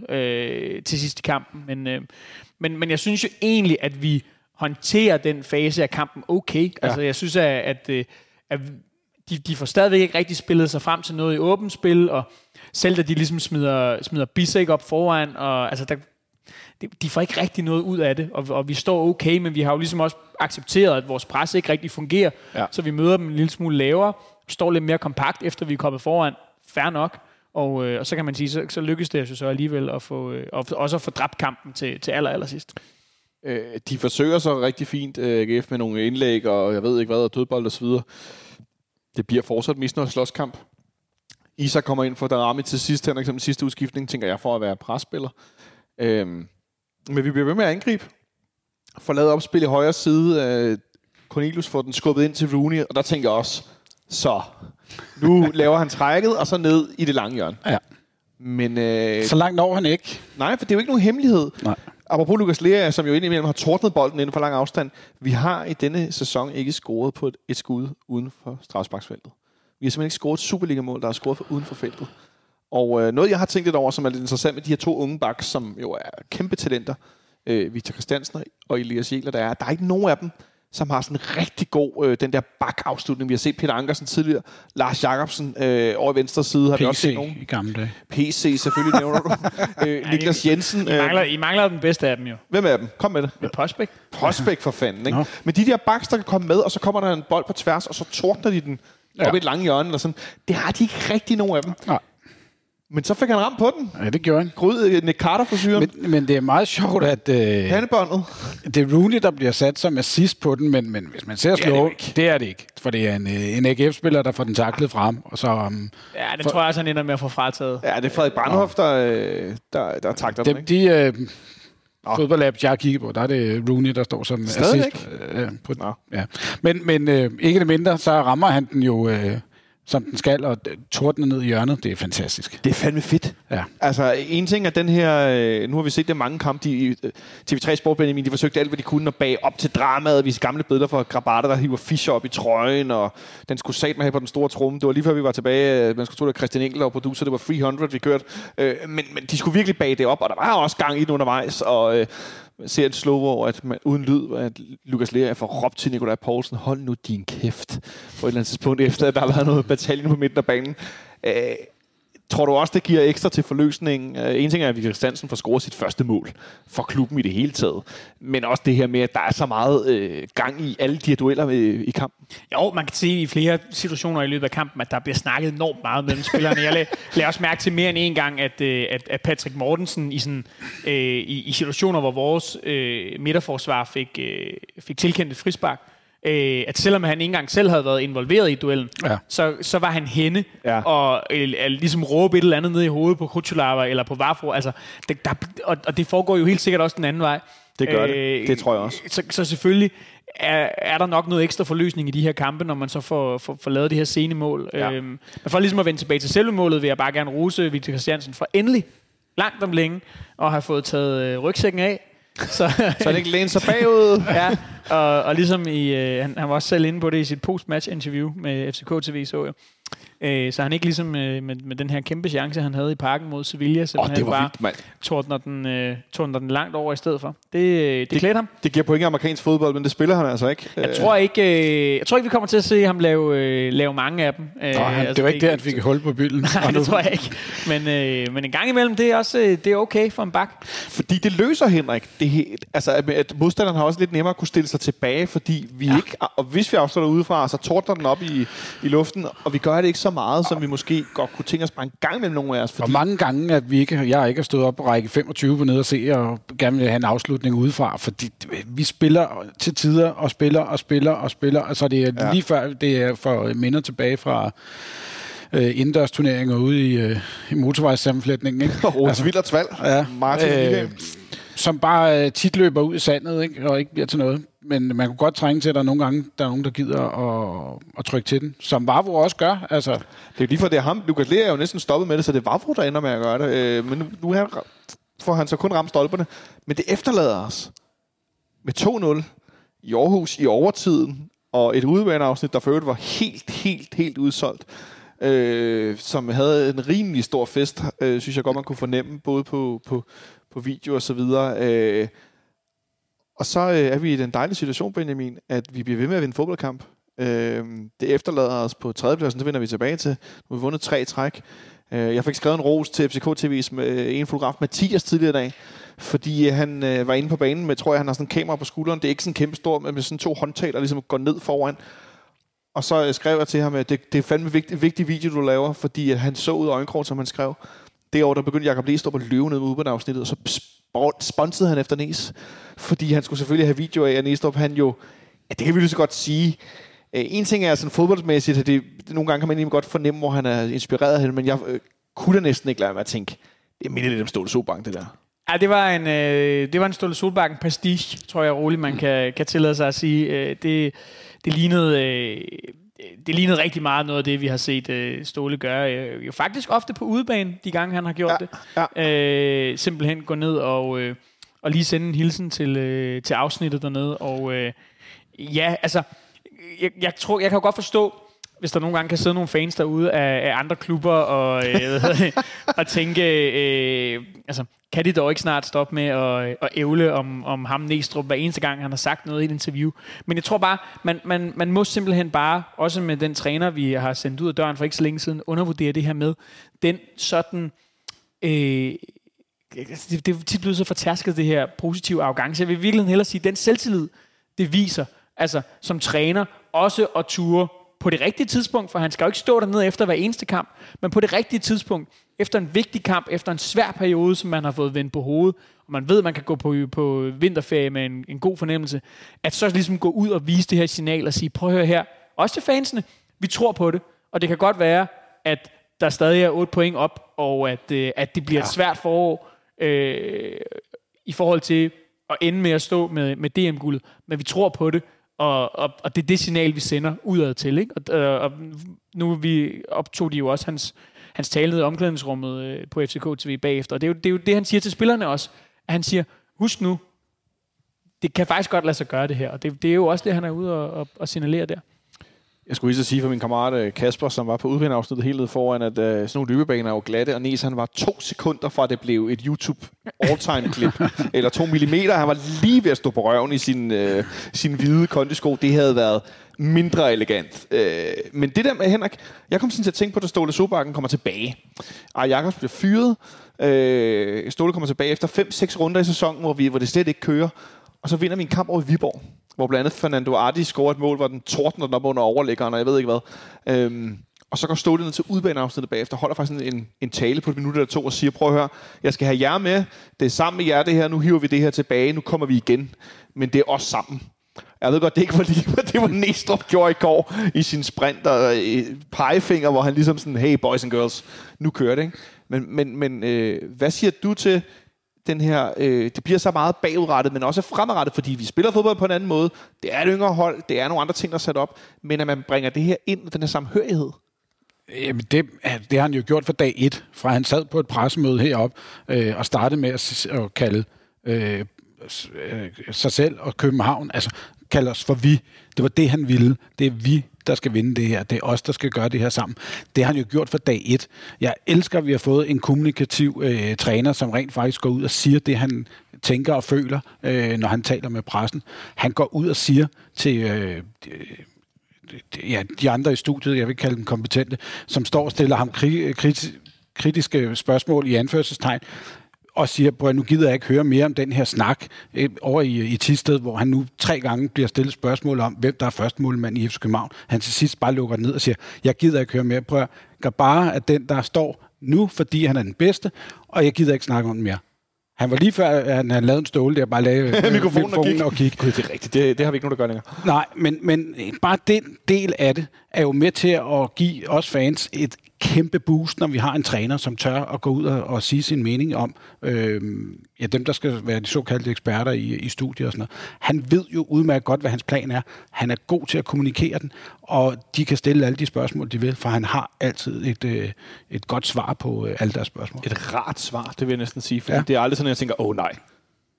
1-0 øh, til sidst i kampen. Men, øh, men, men jeg synes jo egentlig, at vi håndterer den fase af kampen okay. Ja. Altså, jeg synes, at, at, øh, at de, de får stadigvæk ikke rigtig spillet sig frem til noget i åbent spil, og selv da de ligesom smider, smider Bisek op foran, og altså der, de, får ikke rigtig noget ud af det, og, og vi står okay, men vi har jo ligesom også accepteret, at vores pres ikke rigtig fungerer, Ja. så vi møder dem en lille smule lavere, står lidt mere kompakt, efter vi er kommet foran. Fair nok. Og, øh, og så kan man sige, så, så lykkes det jo så alligevel at få, øh, og også at få dræbt kampen til, til aller, aller sidst. Øh, de forsøger så rigtig fint, øh, AGF, med nogle indlæg, og jeg ved ikke hvad, og dødbold og så videre. Det bliver fortsat misnøjet slåskamp. Isak kommer ind for Darami til sidst, Henrik, som sidste udskiftning, tænker jeg, for at være presspiller. Øhm, men vi bliver ved med at angribe. Får lavet opspil i højre side. Øh, Cornelius får den skubbet ind til Rooney, og der tænker jeg også, så nu laver han trækket, og så ned i det lange hjørne. Ja. Men øh, Så langt når han ikke. Nej, for det er jo ikke nogen hemmelighed. Nej. Apropos Lukas Lea, som jo indimellem har tordnet bolden inden for lang afstand. Vi har i denne sæson ikke scoret på et, et skud uden for strafsparksfeltet. Vi har simpelthen ikke scoret et Superliga-mål, der er scoret for uden for feltet. Og øh, noget, jeg har tænkt lidt over, som er lidt interessant med de her to unge backs, som jo er kæmpe talenter, øh, Victor Christiansen og Elias Jæler, der er, der er ikke nogen af dem, som har sådan en rigtig god, øh, den der bak-afslutning. Vi har set Peter Ankersen tidligere, Lars Jacobsen øh, over i venstre side, har vi også PC set nogen. i gamle dage. PC, selvfølgelig nævner du. øh, Niklas Jensen. I mangler, I mangler den bedste af dem jo. Hvem er dem? Kom med det. Med Prospect. Prospect for fanden, ikke? Nå. Men de der backs, der kan komme med, og så kommer der en bold på tværs, og så tordner de den ja. Op i et lange hjørne, eller sådan. Det har de ikke rigtig nogen af dem. Nej. Men så fik han ramt på den. Ja, det gjorde han. Gryd, øh, Nick carter frisyren Men, men det er meget sjovt, at øh, Pandebåndet. det er Rooney, der bliver sat som assist på den, men, men hvis man ser er det slå, ikke. det er det ikke. For det er en, øh, en AGF-spiller, der får den taklet frem, og så... Um, Ja, det tror jeg også, han ender med at få frataget. Ja, det er Frederik Brandhoff, der, øh, der, der takter den, dem, ikke? de, øh, fodboldapps, jeg har kigget på, der er det Rooney, der står som Stadigvæk? assist. Øh, på, Nå. ja. Men, men øh, ikke det mindre, så rammer han den jo, øh, som den skal, og tordner ned i hjørnet. Det er fantastisk. Det er fandme fedt. Ja. Altså, en ting er den her... Øh, nu har vi set det mange kampe. De, øh, TV3 Sport Benjamin, de forsøgte alt, hvad de kunne at bage op til dramaet. Vise gamle billeder fra Grabata, der hiver Fischer op i trøjen, og den skulle sat med her på den store tromme. Det var lige før, vi var tilbage. øh, Man skulle tro, det var Christian Enkel og producer. Det var 300, vi kørte. Men, men de skulle virkelig bage det op, og der var også gang i det undervejs. Og ser et slow hvor at man, uden lyd, at Lukas Lea får råbt til Nikolaj Poulsen, hold nu din kæft, på et eller andet tidspunkt, efter at der har været noget bataljen på midten af banen. Øh, Tror du også, det giver ekstra til forløsningen? Øh, en ting er, at Victor Christiansen får scoret sit første mål for klubben i det hele taget. Men også det her med, at der er så meget øh, gang i alle de her dueller øh, i kampen. Jo, man kan se i flere situationer i løbet af kampen, at der bliver snakket enormt meget mellem spillerne. Jeg lader også mærke til mere end en gang, at, øh, at, at Patrick Mortensen i, sådan, øh, i, i situationer, hvor vores øh, midterforsvar fik, øh, fik tilkendt et frispark, øh, at selvom han ikke engang selv havde været involveret i duellen, Ja. så, så var han henne Ja. og øh, øh, ligesom råbe et eller andet ned i hovedet på Kutsulava eller på Vafro. Altså, det, der, og, og det foregår jo helt sikkert også den anden vej. Det gør det. Det tror jeg også. Så, så selvfølgelig er, er der nok noget ekstra forløsning i de her kampe, når man så får, får, får lavet det her scenemål. Ja. Øhm, men for ligesom at vende tilbage til selve målet, vil jeg bare gerne rose Victor Christiansen for endelig, langt om længe, at have fået taget øh, rygsækken af. Så, Så han ikke læner sig bagud. ja, og, og ligesom i, øh, han, han var også selv inde på det i sit post-match interview med FCK TV, så jeg. Øh, så han ikke ligesom øh, med, med den her kæmpe chance, han havde i parken mod Sevilla, så Åh, han bare vildt, tordner den, øh, tordner den langt over i stedet for. Det, øh, det, det klædte ham. Det giver point i amerikansk fodbold, men det spiller han altså ikke. Jeg tror ikke, øh, jeg tror ikke vi kommer til at se ham lave, øh, lave mange af dem. Øh, Nå, han, det var ikke det, han fik hul på bylden. Nej, det tror jeg ikke. Men, øh, men en gang imellem, det er også øh, det er okay for en bak. Fordi det løser Henrik. Det helt, altså, at- at modstanderen har også lidt nemmere at kunne stille sig tilbage, fordi vi ja. ikke... Og hvis vi afslutter udefra, så tordner den op i, i luften, og vi gør det ikke så meget, som vi måske godt kunne tænke os bare en gang imellem nogle af os. Fordi, mange gange, at vi ikke, jeg ikke har stået op på række 25 på nede og se, og gerne vil have en afslutning udefra, fordi vi spiller til tider, og spiller, og spiller, og spiller, altså det er Ja. lige før, det er for minder tilbage fra øh, indendørs turneringer ude i, øh, i motorvejssammenflætningen, ikke? og Rose Villerts valg. Ja. Martin øh, Øh, som bare øh, tit løber ud i sandet, ikke? og ikke bliver til noget. Men man kunne godt trænge til, at der nogle gange, der er nogen, der gider at, at trykke til den. Som Vavro også gør. Altså, Det er jo lige for det er ham. Lukas Lea er jo næsten stoppet med det, så det var Vavro, der ender med at gøre det. Øh, men nu, nu får han så kun ramt stolperne. Men det efterlader os med 2-0 i Aarhus i overtiden, og et udebaneafsnit, der for øvrigt var helt, helt, helt udsolgt. Øh, som havde en rimelig stor fest, øh, synes jeg godt, man kunne fornemme, både på, på, på video og så videre. Øh, og så øh, er vi i den dejlige situation, Benjamin, at vi bliver ved med at vinde fodboldkamp. Øh, det efterlader os på tredjepladsen, det vender vi tilbage til. Nu har vi vundet tre træk. Øh, jeg fik skrevet en ros til FCK TV's med øh, en fotograf, Mathias, tidligere i dag, fordi øh, han øh, var inde på banen med, tror jeg, han har sådan en kamera på skulderen. Det er ikke sådan kæmpe stor, men med sådan to håndtag, der ligesom går ned foran. Og så øh, skrev jeg til ham, at det, det er fandme vigtig, vigtig video, du laver, fordi at han så ud af øjenkrogen, som han skrev. Det år, der begyndte Jacob Lestrup at løbe ned med udbaneafsnittet, og så sp- sponsede han efter Næs. Fordi han skulle selvfølgelig have video af, at Næstrup, han jo, ja, det kan vi lige så godt sige, Øh, en ting er sådan fodboldsmæssigt, at det, nogle gange kan man egentlig godt fornemme, hvor han er inspireret af hende, men jeg øh, kunne da næsten ikke lade med at tænke, det minder lidt om Ståle Sobank, det der. Ja, det var en, øh, det var en Ståle Solbakken prestige, tror jeg roligt, man kan, kan tillade sig at sige. Øh, det, det lignede... Øh, det lignede rigtig meget noget af det, vi har set øh, Ståle gøre. Øh, jo faktisk ofte på udebane, de gange han har gjort Ja, det. Øh, simpelthen gå ned og, øh, og lige sende en hilsen til, øh, til afsnittet dernede. Og øh, ja, altså, jeg, jeg, tror, jeg kan jo godt forstå, hvis der nogle gange kan sidde nogle fans derude af, af andre klubber og, øh, og tænke, øh, altså, kan de dog ikke snart stoppe med at, at ævle om, om ham Næstrup hver eneste gang, han har sagt noget i et interview. Men jeg tror bare, man, man, man må simpelthen bare, også med den træner, vi har sendt ud af døren for ikke så længe siden, undervurdere det her med, den sådan... Øh, det, det er tit blevet så fortærsket, det her positive arrogance. Jeg vil virkelig hellere sige, den selvtillid, det viser, altså som træner, også at ture på det rigtige tidspunkt, for han skal jo ikke stå dernede efter hver eneste kamp, men på det rigtige tidspunkt, efter en vigtig kamp, efter en svær periode, som man har fået vendt på hovedet, og man ved, at man kan gå på, på vinterferie med en, en god fornemmelse, at så ligesom gå ud og vise det her signal og sige, prøv at høre her, også til fansene, vi tror på det, og det kan godt være, at der stadig er 8 point op, og at, øh, at det bliver ja. et svært forår, øh, i forhold til at ende med at stå med, med DM-guldet, men vi tror på det, og, og, og det er det signal, vi sender udad til. Ikke? Og, øh, og nu vi optog de jo også hans, hans tale i omklædningsrummet øh, på FCK TV bagefter, og det er, jo, det er jo det, han siger til spillerne også, at han siger, husk nu, det kan faktisk godt lade sig gøre det her, og det, det er jo også det, han er ude og, og, og signalere der. Jeg skulle lige så sige for min kammerat øh, Kasper, som var på udvinderafsnittet helt nede foran, at uh, sådan nogle løbebaner er jo glatte, og Nes han var to sekunder fra, at det blev et YouTube all-time-klip, eller to millimeter. Han var lige ved at stå på røven i sin, uh, sin hvide kondisko. Det havde været mindre elegant. Uh, men det der med Henrik, jeg kom sådan til at tænke på, at Ståle Sobakken kommer tilbage. Og Jakobs bliver fyret. Uh, Ståle kommer tilbage efter 5-6 runder i sæsonen, hvor, vi, hvor det slet ikke kører. Og så vinder vi en kamp over i Viborg hvor blandt andet Fernando Ardi scorer et mål, hvor den tordner den op under overlæggeren, og jeg ved ikke hvad. Øhm, og så går Ståle ned til udbaneafsnittet bagefter, holder faktisk en, en tale på et minut eller to og siger, prøv at høre, jeg skal have jer med, det er sammen med jer det her, nu hiver vi det her tilbage, nu kommer vi igen, men det er os sammen. Jeg ved godt, det ikke var lige, det var Næstrup gjorde i går i sin sprint og øh, pegefinger, hvor han ligesom sådan, hey boys and girls, nu kører det, ikke? Men, men, men øh, hvad siger du til, den her, øh, det bliver så meget bagudrettet, men også fremadrettet, fordi vi spiller fodbold på en anden måde. Det er et yngre hold, det er nogle andre ting, der er sat op, men at man bringer det her ind, den her samhørighed. Jamen det, det har han jo gjort fra dag et, fra han sad på et pressemøde heroppe øh, og startede med at, at kalde øh, øh, sig selv og København, altså kalde os for vi. Det var det, han ville. Det er vi, der skal vinde det her. Det er os, der skal gøre det her sammen. Det har han jo gjort fra dag et. Jeg elsker, at vi har fået en kommunikativ øh, træner, som rent faktisk går ud og siger det, han tænker og føler, øh, når han taler med pressen. Han går ud og siger til... Øh, ja, de andre i studiet, jeg vil kalde dem kompetente, som står og stiller ham kri- kriti- kritiske spørgsmål i anførselstegn, og siger, at nu gider jeg ikke høre mere om den her snak øh, over i, i Tisted, hvor han nu tre gange bliver stillet spørgsmål om, hvem der er første målmand i FC København. Han til sidst bare lukker ned og siger, jeg gider ikke høre mere. Prøv at bare at den, der står nu, fordi han er den bedste, og jeg gider ikke snakke om den mere. Han var lige før, at han havde lavet en ståle der, bare lave mikrofonen, mikrofonen og kigge. Gud, det er rigtigt. Det, det har vi ikke nogen, der gør længere. Nej, men, men bare den del af det er jo med til at give os fans et kæmpe boost, når vi har en træner, som tør at gå ud og, og sige sin mening om øh, ja, dem, der skal være de såkaldte eksperter i, i studiet og sådan noget. Han ved jo udmærket godt, hvad hans plan er. Han er god til at kommunikere den, og de kan stille alle de spørgsmål, de vil, for han har altid et, øh, et godt svar på øh, alle deres spørgsmål. Et rart svar, det vil jeg næsten sige, for ja. det er aldrig sådan, at jeg tænker, åh oh, nej,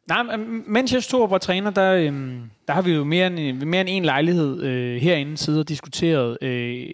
Nej, mens jeg stod og træner, der, øhm, der har vi jo mere end, mere end en lejlighed øh, herinde siddet og diskuteret øh,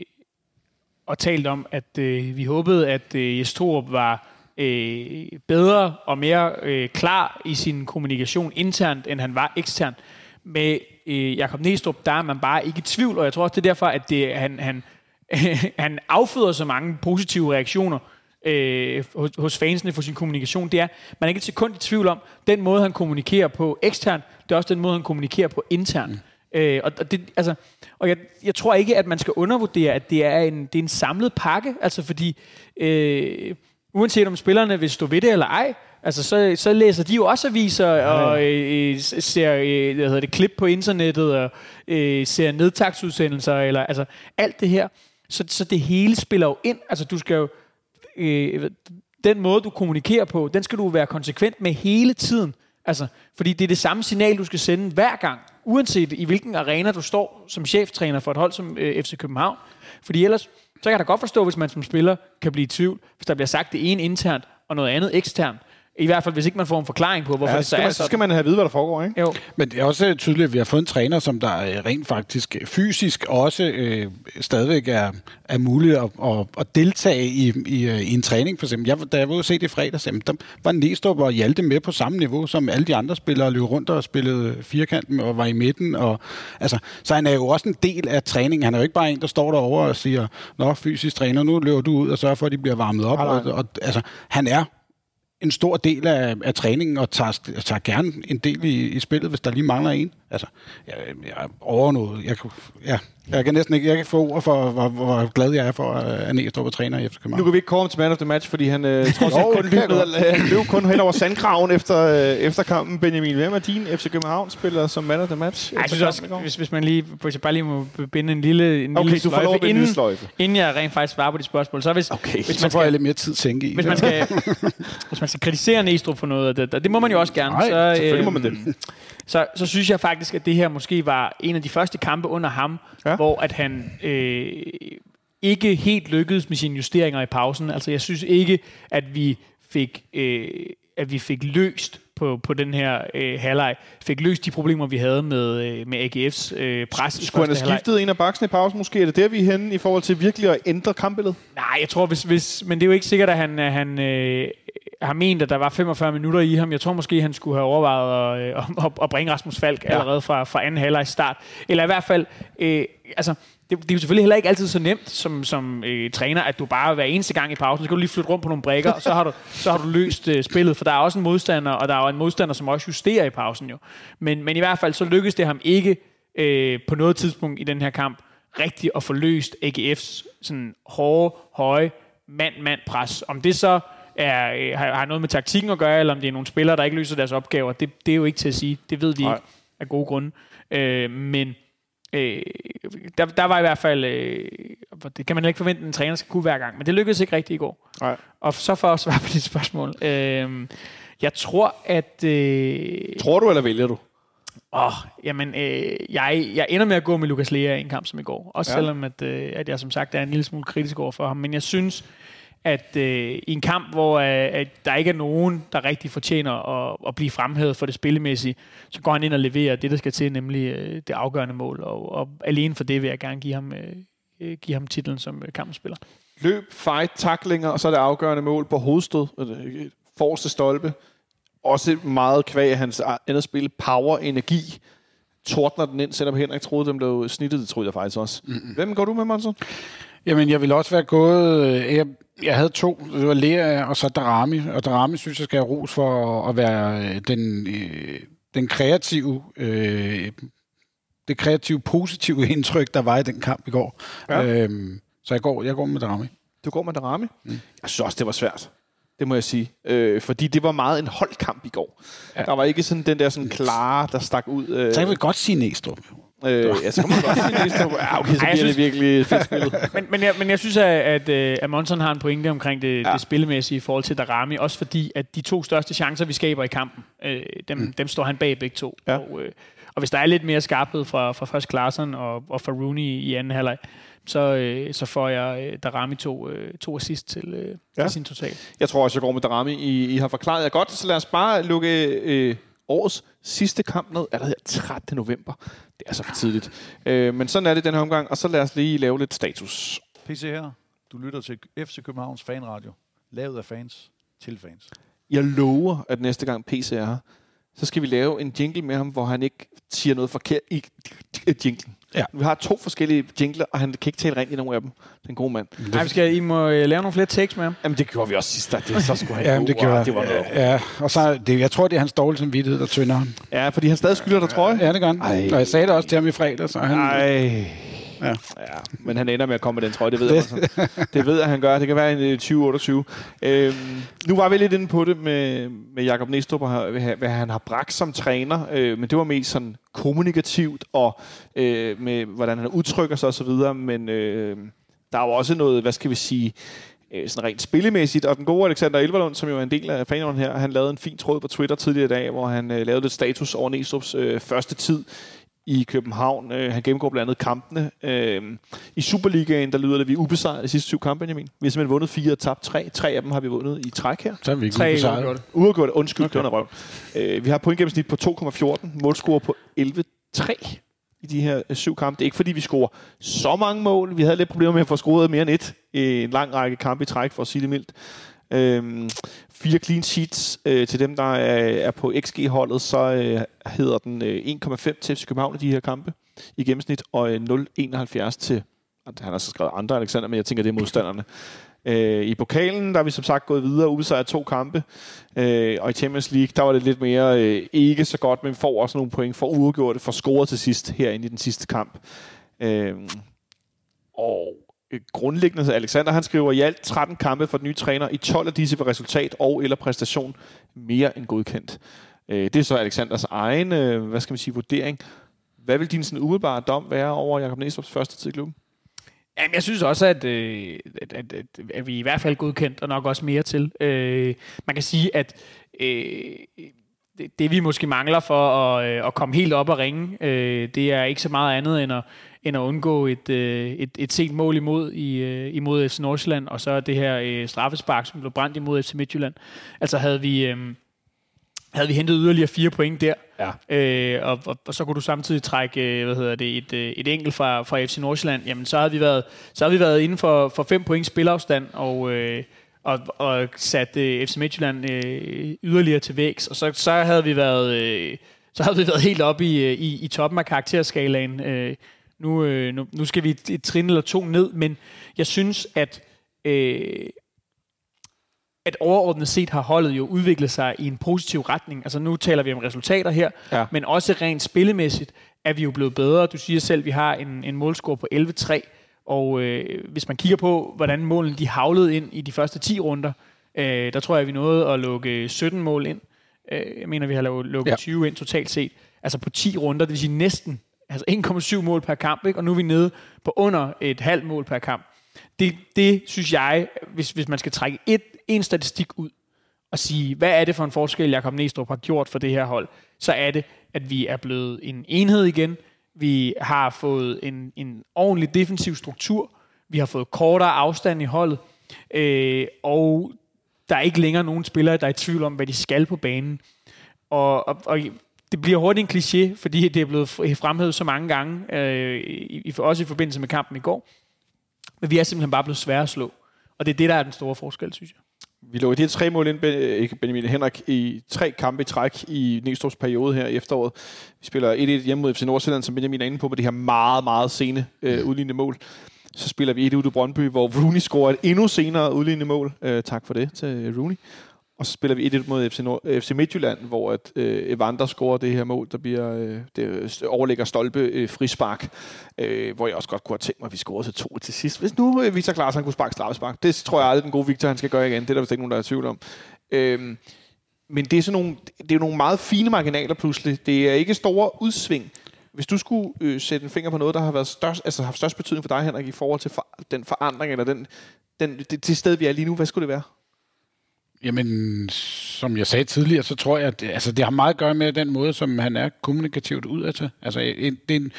og talt om, at øh, vi håbede, at øh, Jes Torup var øh, bedre og mere øh, klar i sin kommunikation internt, end han var eksternt. Med øh, Jakob Næstrup, der er man bare ikke i tvivl, og jeg tror også, det er derfor, at det, han, han, han afføder så mange positive reaktioner øh, hos, hos fansene for sin kommunikation, det er, man er ikke et sekund i tvivl om, den måde, han kommunikerer på eksternt, det er også den måde, han kommunikerer på internt. Mm. Øh, og det, altså, og jeg, jeg tror ikke, at man skal undervurdere, at det er en, det er en samlet pakke, altså fordi øh, uanset om spillerne vil stå ved det eller ej, altså så, så læser de jo også aviser og øh, ser øh, hvad hedder det, klip på internettet og øh, ser nedtagsudsendelser, eller altså alt det her. Så, så det hele spiller jo ind. Altså du skal jo, øh, den måde du kommunikerer på, den skal du være konsekvent med hele tiden. Altså, fordi det er det samme signal, du skal sende hver gang, uanset i hvilken arena du står som cheftræner for et hold som øh, FC København. Fordi ellers, så kan jeg da godt forstå, hvis man som spiller kan blive i tvivl, hvis der bliver sagt det ene internt og noget andet eksternt. I hvert fald, hvis ikke man får en forklaring på, hvorfor ja, det så er man, Så skal man have at vide, hvad der foregår, ikke? Jo. Men det er også tydeligt, at vi har fået en træner, som der rent faktisk fysisk også øh, stadigvæk er, er muligt at, at, at deltage i, i, i en træning. For eksempel, jeg, da jeg var ude se det i fredags, der var Næstrup og Hjalte med på samme niveau, som alle de andre spillere løb rundt og spillede firkanten og var i midten. Og, altså, så han er jo også en del af træningen. Han er jo ikke bare en, der står derovre og siger, Nå, fysisk træner, nu løber du ud og sørger for, at de bliver varmet op. Og, og, altså, han er en stor del af, af træningen og tager, tager gerne en del i, i spillet, hvis der lige mangler en. Altså, jeg, jeg er over noget. Jeg, ja. Jeg kan næsten ikke jeg kan få ord for, hvor, hvor glad jeg er for, at Næstrup er træner i FC Nu København. kan vi ikke ham til man of the match, fordi han øh, trods alt kun løb, jeg ned, han løb kun hen over sandkraven efter, øh, efter kampen. Benjamin, hvem er din FC København-spiller som man of the match? Ej, jeg efter synes også, hvis, hvis man lige, hvis jeg bare lige må binde en lille, en Okay, lille du får lov en inden, lille sløjfe. inden jeg rent faktisk svarer på de spørgsmål, så hvis, Okay. hvis, Så man får jeg skal, lidt mere tid at tænke i. hvis, man skal, hvis man skal kritisere Næstrup for noget af det, og det må man jo også gerne, Nej, så, selvfølgelig må øhm, man det. Så, så synes jeg faktisk, at det her måske var en af de første kampe under ham, Ja hvor at han øh, ikke helt lykkedes med sine justeringer i pausen. Altså jeg synes ikke, at vi fik, øh, at vi fik løst på, på den her øh, halvleg, fik løst de problemer, vi havde med, øh, med AGF's øh, pres Skulle han have halvleg. skiftet en af baksen i pausen måske? Er det der, vi er henne i forhold til virkelig at ændre kampbilledet? Nej, jeg tror, hvis, hvis, men det er jo ikke sikkert, at han, han øh, har ment, at der var 45 minutter i ham. Jeg tror måske, han skulle have overvejet at, øh, at, at bringe Rasmus Falk ja. allerede fra, fra anden halvleg start. Eller i hvert fald, øh, altså, det, det er jo selvfølgelig heller ikke altid så nemt som, som øh, træner, at du bare hver eneste gang i pausen, så kan du lige flytte rundt på nogle brækker, og så har du, så har du løst øh, spillet, for der er også en modstander, og der er jo en modstander, som også justerer i pausen jo. Men, men i hvert fald, så lykkedes det ham ikke øh, på noget tidspunkt i den her kamp rigtigt at få løst AGF's sådan hårde, høje mand-mand pres. Om det så er, øh, har, har noget med taktikken at gøre, eller om det er nogle spillere, der ikke løser deres opgaver, det, det er jo ikke til at sige. Det ved vi Nej. ikke af gode grunde. Øh, men øh, der, der var i hvert fald, øh, det kan man ikke forvente, at en træner skal kunne hver gang, men det lykkedes ikke rigtigt i går. Nej. Og så for at svare på dit spørgsmål. Øh, jeg tror, at... Øh, Tror du, eller vælger du? Åh, jamen, øh, jeg, jeg ender med at gå med Lukas Lea i en kamp som i går. Også ja. selvom, at, øh, at jeg som sagt er en lille smule kritisk over for ham. Men jeg synes, at øh, i en kamp, hvor øh, at der ikke er nogen, der rigtig fortjener at, at blive fremhævet for det spillemæssige, så går han ind og leverer det, der skal til, nemlig øh, det afgørende mål. Og, og alene for det vil jeg gerne give ham, øh, øh, give ham titlen som øh, kampspiller. Løb, fight, taklinger, og så er det afgørende mål på hovedstød. øh, Forreste stolpe. Også meget kvæg af hans andet spil. Power, energi. Tordner den ind, selvom Henrik troede, den blev snittet. Det troede jeg faktisk også. Mm-hmm. Hvem går du med, Monson? Jamen, jeg ville også være gået... øh, Jeg, jeg havde to. Det var Lea og så Darami. Og Darami synes jeg skal have ros for at være øh, den, øh, den kreative... Øh, det kreative, positive indtryk, der var i den kamp i går. Ja. Øhm, så jeg går, jeg går med Darami. Du går med Darami? Mm. Jeg synes også, det var svært. Det må jeg sige. Øh, fordi det var meget en holdkamp i går. Ja. Ja. Der var ikke sådan den der sådan klare, der stak ud. Øh, Så jeg vil godt sige Næstrup. Øh, ja, så kan man godt sige næste år. Ja, okay, så Ej, bliver jeg det synes- virkelig fedt spillet. Men, men, jeg, men jeg synes, at, at, øh, at Monson har en pointe omkring det, Ja. det spillemæssige i forhold til Darami. Også fordi, at de to største chancer, vi skaber i kampen, øh, dem, mm. dem står han bag begge to. Ja. Og, øh, og hvis der er lidt mere skarphed fra, fra først Klaassen og, og fra Rooney i anden halvleg, så, øh, så får jeg øh, Darami to, øh, to assist til, øh, Ja. til sin total. Jeg tror også, jeg går med Darami. I, I har forklaret jer godt, så lad os bare lukke øh, årets sidste kamp ned. Allerede 13. november. Det er så for tidligt. Øh, men sådan er det den her omgang, og så lad os lige lave lidt status. PC her. Du lytter til FC Københavns Fanradio. Lavet af fans til fans. Jeg lover, at næste gang PC er her, så skal vi lave en jingle med ham, hvor han ikke siger noget forkert i jinglen. Ja. Vi har to forskellige jingler, og han kan ikke tale rent i nogen af dem. Den gode mand. Nej, vi skal, I må øh, lave nogle flere takes med ham. Jamen, det gjorde vi også sidst. da. Det, så skulle han Ja, gå, det og gjorde det var noget. Ja, og så, det, jeg tror, det er hans dårlige samvittighed, der tynder ham. Ja, fordi han stadig skylder dig trøje. Ja, det gør han. Ej. Og jeg sagde det også til ham i fredag, så han... Ej. Ja. ja. Men han ender med at komme med den trøje, det ved jeg. også. Det ved jeg, han gør. Det kan være en øh, 2028. Øhm, nu var vi lidt inde på det med, med Jakob Næstrup, og hvad, han har bragt som træner. Øh, men det var mest sådan kommunikativt, og øh, med hvordan han udtrykker sig osv. Men øh, der er jo også noget, hvad skal vi sige, øh, sådan rent spillemæssigt. Og den gode Alexander Elverlund, som jo er en del af faneren her, han lavede en fin tråd på Twitter tidligere i dag, hvor han øh, lavede lidt status over Næstrups øh, første tid i København. Øh, han gennemgår blandt andet kampene. Øh, I Superligaen, der lyder det, at vi er ubesejret de sidste syv kampe, Benjamin. Vi har simpelthen vundet fire og tabt tre. Tre af dem har vi vundet i træk her. Så er vi ikke Tre ubesejret. Uafgjort, undskyld, okay. det røv. Øh, vi har pointgennemsnit på 2,14, målscore på 11,3 i de her øh, syv kampe. Det er ikke fordi, vi scorer så mange mål. Vi havde lidt problemer med at få scoret mere end et i en lang række kampe i træk, for at sige det mildt. Øhm, fire clean sheets øh, til dem, der er, er på XG-holdet, så øh, hedder den øh, 1,5 til FC København i de her kampe i gennemsnit, og øh, 0,71 til, han har så skrevet andre Alexander, men jeg tænker, det er modstanderne. Øh, I pokalen, der er vi som sagt gået videre, ubesejret to kampe. Øh, og i Champions League, der var det lidt mere øh, ikke så godt, men vi får også nogle point for uafgjorte, for scoret til sidst herinde i den sidste kamp. Øh, og Øh, grundlæggende, så Alexander han skriver i alt 13 kampe for den nye træner. I 12 af disse var resultat og eller præstation mere end godkendt. Øh, det er så Alexanders egen, øh, hvad skal man sige, vurdering. Hvad vil din sådan umiddelbare dom være over Jakob Næstrup's første tid i klubben? Jamen, jeg synes også, at, øh, at, at, at, at vi i hvert fald godkendt, og nok også mere til. Øh, man kan sige, at øh, det, det vi måske mangler for at, øh, at komme helt op og ringe, øh, det er ikke så meget andet end at, end at undgå et, øh, et, et sent mål imod, i, øh, imod FC Nordsjælland, og så det her øh, straffespark, som blev brændt imod FC Midtjylland. Altså havde vi... Øh, havde vi hentet yderligere fire point der, Ja. øh, og, og, og så kunne du samtidig trække øh, hvad hedder det, et, øh, et enkelt fra, fra FC Nordsjælland, jamen så havde vi været, så havde vi været inden for, for fem point spilafstand, og, øh, og, og sat øh, FC Midtjylland øh, yderligere til vægs, og så, så havde vi været... Øh, så havde vi været helt oppe i, øh, i, i toppen af karakterskalaen. Øh, nu, øh, nu, nu skal vi et, et trin eller to ned, men jeg synes, at øh, at overordnet set har holdet jo udviklet sig i en positiv retning. Altså nu taler vi om resultater her, Ja. men også rent spillemæssigt er vi jo blevet bedre. Du siger selv, at vi har en, en målscore på 11-3, og øh, hvis man kigger på, hvordan målene de havlede ind i de første 10 runder, øh, der tror jeg, at vi nåede at lukke 17 mål ind. Øh, jeg mener, vi har lavet- lukket ja. 20 ind totalt set. Altså på 10 runder, det vil sige næsten altså 1,7 mål per kamp, ikke? og nu er vi nede på under et halvt mål per kamp. Det, det synes jeg, hvis, hvis man skal trække et, en statistik ud og sige, hvad er det for en forskel, Jakob Næstrup har gjort for det her hold, så er det, at vi er blevet en enhed igen. Vi har fået en, en ordentlig defensiv struktur. Vi har fået kortere afstand i holdet. Øh, og der er ikke længere nogen spillere, der er i tvivl om, hvad de skal på banen. Og, og, og det bliver hurtigt en kliché, fordi det er blevet fremhævet så mange gange, øh, i, også i forbindelse med kampen i går. Men vi er simpelthen bare blevet svære at slå. Og det er det, der er den store forskel, synes jeg. Vi lå de her tre mål ind, Ben- øh, Benjamin Henrik, i tre kampe i træk i Næstrup's periode her i efteråret. Vi spiller 1-1 hjemme mod FC Nordsjælland, som Benjamin er inde på, med det her meget, meget sene øh, udlignende mål. Så spiller vi 1 ud i Brøndby, hvor Rooney scorer et endnu senere udlignende mål. Øh, tak for det til øh, Rooney. Og så spiller vi 1-1 mod FC, Nord- øh, FC Midtjylland, hvor at, øh, Evander scorer det her mål, der bliver øh, det øh, overlægger stolpe øh, frispark, øh, hvor jeg også godt kunne have tænkt mig, at vi scorede til to til sidst. Hvis nu øh, Victor han kunne sparke straffespark, det tror jeg aldrig, den gode Victor han skal gøre igen. Det er der vist ikke nogen, der er i tvivl om. Øh, men det er, sådan nogle, det er nogle meget fine marginaler pludselig. Det er ikke store udsving. Hvis du skulle øh, sætte en finger på noget, der har været størst, altså haft størst betydning for dig, Henrik, i forhold til for, den forandring, eller den, den, det, det sted, vi er lige nu, hvad skulle det være? Jamen, som jeg sagde tidligere, så tror jeg, at det, altså, det har meget at gøre med den måde, som han er kommunikativt udadtil. Altså, en, det er en,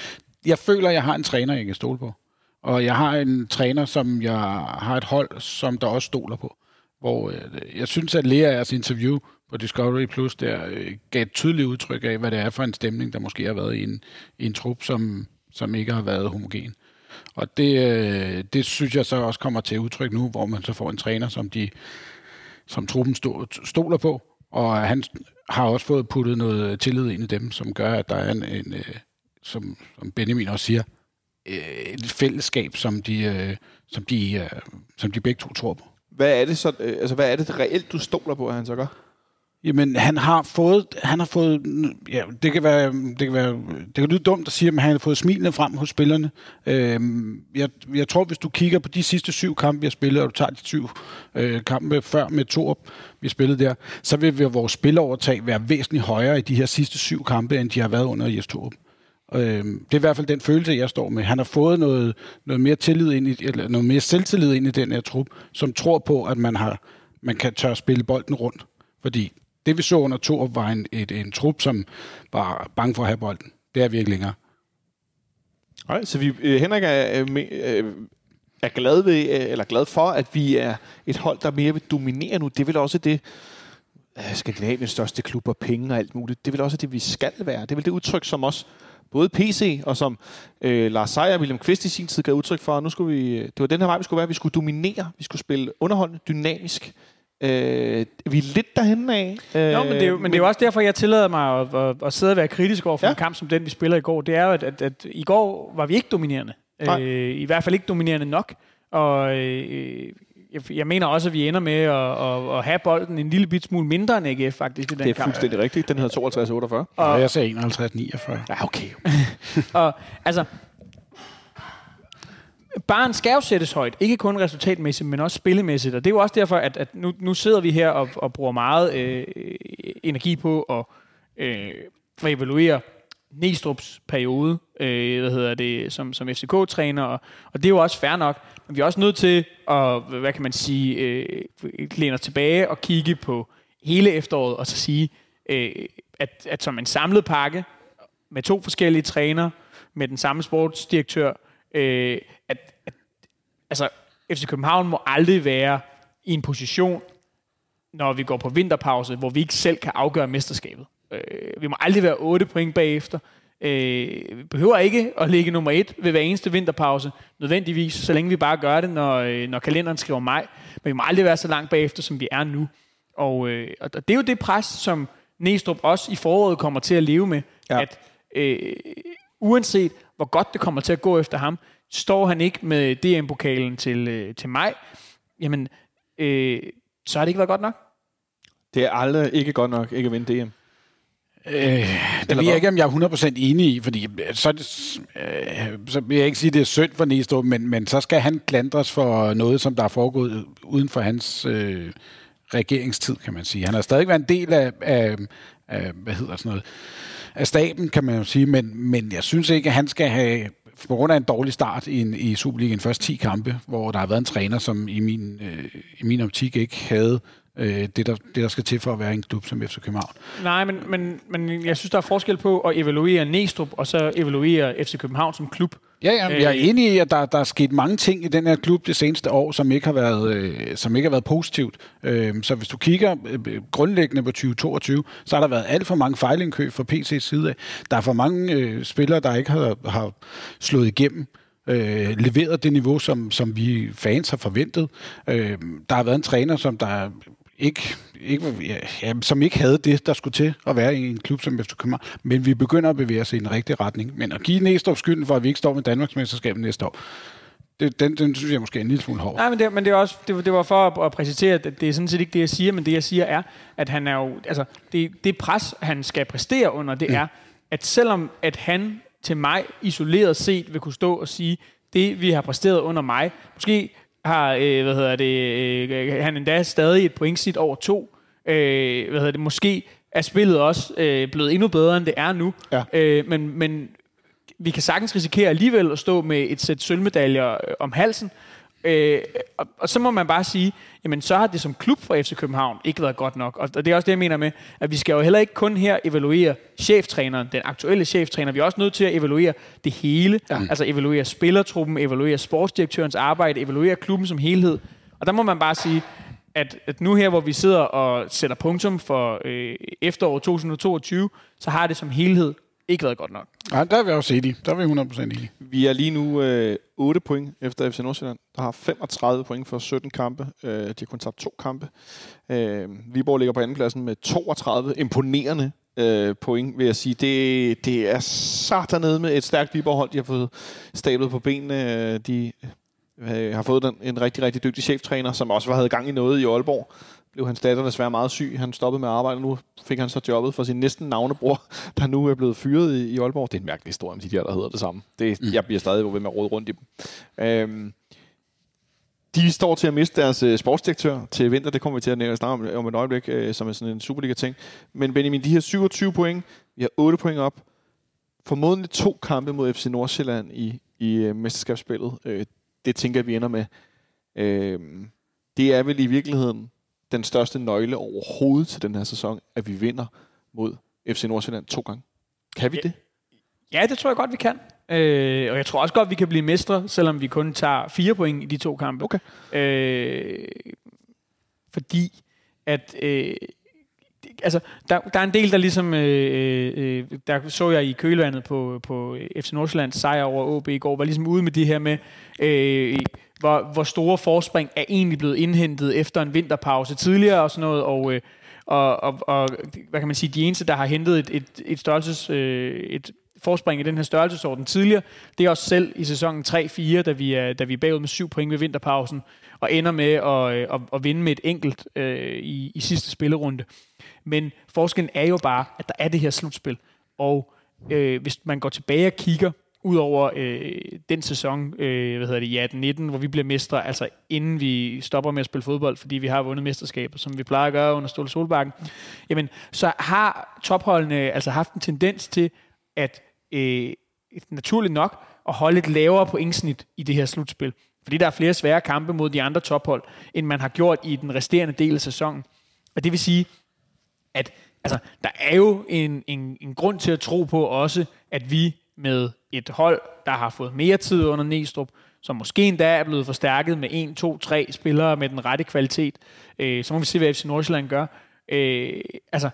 jeg føler, at jeg har en træner, jeg kan stole på. Og jeg har en træner, som jeg har et hold, som der også stoler på. Hvor øh, jeg synes, at Leas interview på Discovery Plus der øh, gav et tydeligt udtryk af, hvad det er for en stemning, der måske har været i en, i en trup, som, som ikke har været homogen. Og det, øh, det synes jeg så også kommer til udtryk nu, hvor man så får en træner, som de som truppen stoler på, og han har også fået puttet noget tillid ind i dem, som gør, at der er en, en øh, som, som Benjamin også siger, øh, et fællesskab, som de, øh, som, de, som de begge to tror på. Hvad er det, så, altså, hvad er det reelt, du stoler på, at han så gør? Jamen, han har fået, han har fået, ja, det kan være, det kan være, det kan lyde dumt at sige, men han har fået smilene frem hos spillerne. Øhm, jeg, jeg tror, hvis du kigger på de sidste syv kampe, vi har spillet, og du tager de syv øh, kampe før med Torup, vi spillede der, så vil vores spillerovertag være væsentligt højere i de her sidste syv kampe, end de har været under Jes Torup. Øhm, det er i hvert fald den følelse, jeg står med. Han har fået noget, noget mere tillid ind i, eller noget mere selvtillid ind i den her trup, som tror på, at man har, man kan tør spille bolden rundt. Fordi det, vi så under Torup, var en, et, en trup, som var bange for at have bolden. Det er vi ikke længere. Nej, så vi, øh, Henrik er, øh, er, øh, er glad, ved, øh, eller glad for, at vi er et hold, der mere vil dominere nu. Det er vel også det, øh, Skandinaviens største klub og penge og alt muligt. Det er vel også det, vi skal være. Det er vel det udtryk, som også både PC og som øh, Lars Seier og William Kvist i sin tid gav udtryk for. Nu skulle vi, det var den her vej, vi skulle være. Vi skulle dominere. Vi skulle spille underholdende, dynamisk. Øh, vi er lidt derhen af. Øh, Jo, men det, er jo, men det er jo også derfor, jeg tillader mig at, at, at sidde og være kritisk over for Ja. ja. en kamp som den, vi spiller i går. Det er jo, at, at, at i går var vi ikke dominerende. Nej. Øh, I hvert fald ikke dominerende nok. Og øh, jeg, jeg mener også, at vi ender med at, at, at have bolden en lille bit smule mindre end AGF faktisk i den det er kamp. fuldstændig rigtigt. Den hedder 52-48. Og jeg sagde 51-49. Ja, okay. Og, altså, barn skal jo sættes højt. Ikke kun resultatmæssigt, men også spillemæssigt. Og det er jo også derfor, at, at nu, nu sidder vi her og, og bruger meget øh, energi på at, øh, at evaluere Næstrup's periode, øh, hvad hedder det, som, som FCK-træner, og, og det er jo også fair nok, men vi er også nødt til at, hvad kan man sige, øh, læne os tilbage og kigge på hele efteråret, og så sige, øh, at, at som en samlet pakke, med to forskellige træner, med den samme sportsdirektør, øh, at, at altså, FC København må aldrig være i en position, når vi går på vinterpause, hvor vi ikke selv kan afgøre mesterskabet. Øh, vi må aldrig være 8 point bagefter. Øh, vi behøver ikke at ligge nummer et ved hver eneste vinterpause, nødvendigvis, så længe vi bare gør det, når, øh, når kalenderen skriver maj. Men vi må aldrig være så langt bagefter, som vi er nu. Og, øh, og det er jo det pres, som Næstrup også i foråret kommer til at leve med, ja. at øh, uanset hvor godt det kommer til at gå efter ham, står han ikke med DM-pokalen til, øh, til maj, jamen, øh, så har det ikke været godt nok. Det er aldrig ikke godt nok ikke at vinde DM. Øh, det ved jeg ikke, om jeg er 100% enig i, fordi så, det, øh, så vil jeg ikke sige, at det er synd for Næstrup, men, men så skal han klandres for noget, som der er foregået uden for hans øh, regeringstid, kan man sige. Han har stadig været en del af, af, af hvad hedder sådan noget, af staben, kan man jo sige, men, men jeg synes ikke, at han skal have, på grund af en dårlig start i, en, i Superligaen, først 10 kampe, hvor der har været en træner, som i min, øh, i min optik ikke havde øh, det, der, det, der skal til for at være en klub som FC København. Nej, men, men, men jeg synes, der er forskel på at evaluere Næstrup, og så evaluere FC København som klub. Ja, ja jeg er øh, enig i, at der, der er sket mange ting i den her klub det seneste år, som ikke har været, øh, som ikke har været positivt. Øh, så hvis du kigger øh, grundlæggende på 2022, så har der været alt for mange fejlindkøb fra PC's side af. Der er for mange øh, spillere, der ikke har, har slået igennem øh, leveret det niveau, som, som vi fans har forventet. Øh, der har været en træner, som der ikke, ikke, ja, som ikke havde det, der skulle til at være i en klub som FC København. Men vi begynder at bevæge os i en rigtig retning. Men at give Næstrup skylden for, at vi ikke står med Danmarksmesterskabet næste år, det, den, den synes jeg måske er en lille smule hård. Nej, men det, men det, er også, det, det var for at, at præcisere, at det er sådan set ikke det, jeg siger, men det, jeg siger er, at han er jo, altså, det, det pres, han skal præstere under, det mm. er, at selvom at han til mig isoleret set vil kunne stå og sige, det vi har præsteret under mig, måske har, øh, hvad hedder det, øh, han endda stadig et pointsnit over to. Øh, hvad hedder det, måske er spillet også øh, blevet endnu bedre, end det er nu. Ja. Øh, men, men vi kan sagtens risikere alligevel at stå med et sæt sølvmedaljer øh, om halsen, Øh, og, og så må man bare sige, jamen så har det som klub for FC København ikke været godt nok. Og, og det er også det, jeg mener med, at vi skal jo heller ikke kun her evaluere cheftræneren, den aktuelle cheftræner. Vi er også nødt til at evaluere det hele. Ja. Altså evaluere spillertruppen, evaluere sportsdirektørens arbejde, evaluere klubben som helhed. Og der må man bare sige, at, at nu her, hvor vi sidder og sætter punktum for øh, efteråret 2022, så har det som helhed ikke været godt nok. Nej, der er vi også enige. Der er vi 100% enige. Vi er lige nu øh, 8 point efter FC Nordsjælland, der har 35 point for 17 kampe. Øh, de har kun tabt to kampe. Øh, Viborg ligger på andenpladsen med 32 imponerende øh, point, vil jeg sige. Det, det er så dernede med et stærkt Viborg-hold, de har fået stablet på benene. De øh, har fået den, en rigtig, rigtig dygtig cheftræner, som også havde gang i noget i Aalborg blev hans datter desværre meget syg. Han stoppede med at arbejde, nu fik han så jobbet for sin næsten navnebror, der nu er blevet fyret i, i Aalborg. Det er en mærkelig historie om de der, der hedder det samme. Det, mm. Jeg bliver stadig ved med at råde rundt i dem. Øhm, de står til at miste deres uh, sportsdirektør til vinter. Det kommer vi til at nævne snakke om, om et øjeblik, uh, som er sådan en Superliga-ting. Men Benjamin, de her 27 point, vi har 8 point op. Formodentlig to kampe mod FC Nordsjælland i, i uh, mesterskabsspillet. Uh, det tænker vi ender med. Uh, det er vel i virkeligheden den største nøgle overhovedet til den her sæson, at vi vinder mod FC Nordsjælland to gange. Kan vi ja. det? Ja, det tror jeg godt, vi kan. Øh, og jeg tror også godt, vi kan blive mestre, selvom vi kun tager fire point i de to kampe. Okay. Øh, fordi at... Øh, altså, der, der er en del, der ligesom... Øh, øh, der så jeg i kølevandet på, på FC Nordsjællands sejr over AB i går, var ligesom ude med de her med... Øh, hvor, hvor store forspring er egentlig blevet indhentet efter en vinterpause tidligere og sådan noget, og, øh, og, og, og hvad kan man sige, de eneste, der har hentet et, et, et, størrelses, øh, et forspring i den her størrelsesorden tidligere, det er os selv i sæsonen 3-4, da vi, er, da vi er bagud med syv point ved vinterpausen, og ender med at, øh, at, at vinde med et enkelt øh, i, i sidste spillerunde. Men forskellen er jo bare, at der er det her slutspil, og øh, hvis man går tilbage og kigger ud over øh, den sæson, øh, hvad hedder det, ja, den 19, hvor vi bliver mestre, altså inden vi stopper med at spille fodbold, fordi vi har vundet mesterskaber, som vi plejer at gøre under Ståle Solbakken, jamen, så har topholdene altså haft en tendens til, at øh, naturligt nok, at holde et lavere pointsnit i det her slutspil. Fordi der er flere svære kampe mod de andre tophold, end man har gjort i den resterende del af sæsonen. Og det vil sige, at altså, der er jo en, en, en grund til at tro på også, at vi med et hold, der har fået mere tid under Næstrup, som måske endda er blevet forstærket med 1, 2, 3 spillere med den rette kvalitet. Øh, så må vi se, hvad FC Nordsjælland gør. Øh, altså,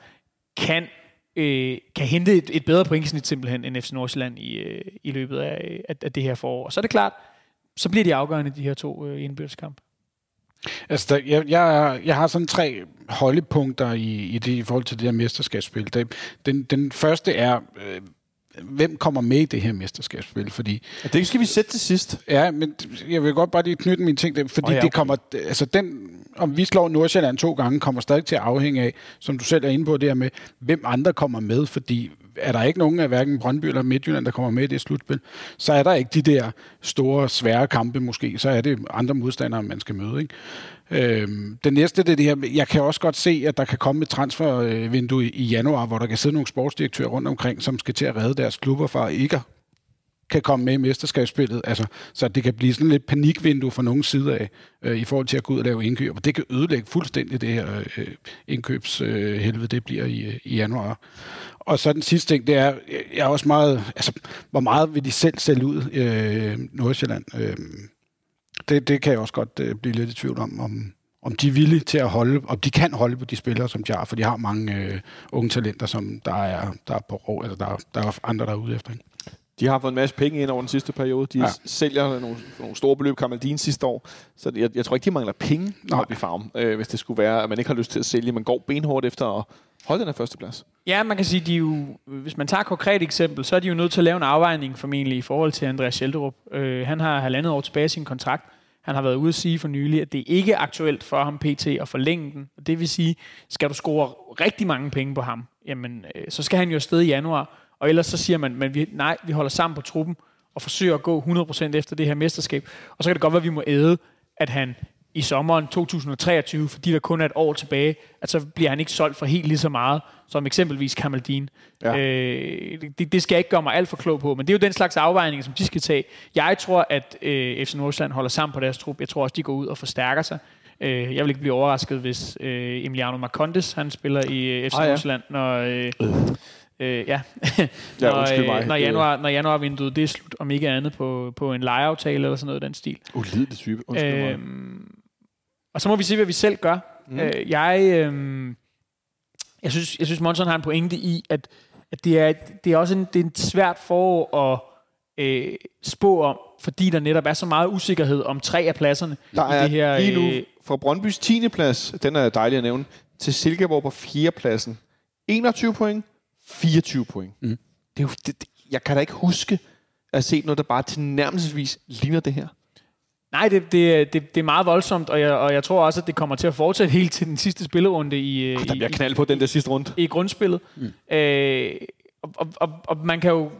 kan, øh, kan hente et, et bedre pointsnit simpelthen end FC Nordsjælland i, øh, i løbet af, af, af det her forår. Og så er det klart, så bliver de afgørende, de her to øh, indbyrdeskampe. Altså, der, jeg, jeg, jeg har sådan tre holdepunkter i, i, det, i forhold til det her mesterskabsspil. Det, den, den første er, øh, hvem kommer med i det her mesterskabsspil? Fordi, Og det skal vi sætte til sidst. ja, men jeg vil godt bare lige knytte mine ting, der, fordi oh, ja, ja, det kommer, altså den, om vi slår Nordsjælland to gange, kommer stadig til at afhænge af, som du selv er inde på, det her med, hvem andre kommer med, fordi er der ikke nogen af hverken Brøndby eller Midtjylland, der kommer med i det slutspil, så er der ikke de der store, svære kampe måske, så er det andre modstandere, man skal møde. Ikke? Øhm, det næste det er det her, jeg kan også godt se, at der kan komme et transfervindue i, i januar, hvor der kan sidde nogle sportsdirektører rundt omkring, som skal til at redde deres klubber fra ikke kan komme med i mesterskabsspillet, altså, så det kan blive sådan lidt panikvindue fra nogen side af, øh, i forhold til at gå ud og lave indkøb. Og det kan ødelægge fuldstændig det her øh, indkøbshelvede, øh, helvede, det bliver i, øh, i januar. Og så den sidste ting, det er, jeg er også meget, altså, hvor meget vil de selv sælge ud øh, Nordsjælland? Øh, det, det kan jeg også godt øh, blive lidt i tvivl om, om, om de er villige til at holde, om de kan holde på de spillere, som de har, for de har mange øh, unge talenter, som der er, der er på rå, eller der, der er andre, der er ude efter. Ikke? De har fået en masse penge ind over den sidste periode. De Ja. sælger nogle, nogle store beløb Kamaldin sidste år. Så jeg, jeg tror ikke, de mangler penge Nej. op i farm, øh, hvis det skulle være, at man ikke har lyst til at sælge. Man går benhårdt efter at holde den her førsteplads. Ja, man kan sige, de jo, hvis man tager et konkret eksempel, så er de jo nødt til at lave en afvejning formentlig i forhold til Andreas Scheldrup. Øh, han har halvandet år tilbage i sin kontrakt. Han har været ude at sige for nylig, at det ikke er aktuelt for ham pt. at forlænge den. Det vil sige, skal du score rigtig mange penge på ham, jamen, øh, så skal han jo afsted i januar. Og ellers så siger man, men vi, nej, vi holder sammen på truppen og forsøger at gå 100% efter det her mesterskab. Og så kan det godt være, at vi må æde, at han i sommeren 2023, fordi der kun er et år tilbage, at så bliver han ikke solgt for helt lige så meget, som eksempelvis Kamaldin. Ja. Ja. Øh, det, det skal jeg ikke gøre mig alt for klog på, men det er jo den slags afvejninger, som de skal tage. Jeg tror, at øh, FC Nordsjælland holder sammen på deres trup. Jeg tror også, de går ud og forstærker sig. Øh, jeg vil ikke blive overrasket, hvis øh, Emiliano Marcondes, han spiller i øh, FC Ah, ja. Nordsjælland, når... Øh, øh, ja, Ja, når, undskyld mig. øh, når, januar, når januarvinduet det er slut, om ikke andet på, på en lejeaftale eller sådan noget den stil. Ulidelig type. Undskyld mig. Og så må vi se, hvad vi selv gør. Mm. Øh, jeg, øh, jeg synes, jeg synes Monson har en pointe i, at, at det, er, det er også en, det er et svært forår at øh, spå om, fordi der netop er så meget usikkerhed om tre af pladserne Der i er det her. lige nu øh, fra Brøndbys 10. plads, den er dejlig at nævne, til Silkeborg på 4. pladsen. 21 point, 24 point. Mm. Det er jo, det, det, jeg kan da ikke huske at set noget, der bare tilnærmelsesvis ligner det her. Nej, det, det, det, det er meget voldsomt, og jeg, og jeg tror også, at det kommer til at fortsætte helt til den sidste spillerunde i, øh, Der i, bliver knald på den der sidste runde. i grundspillet. Mm. Øh, og, og, og, og man kan jo,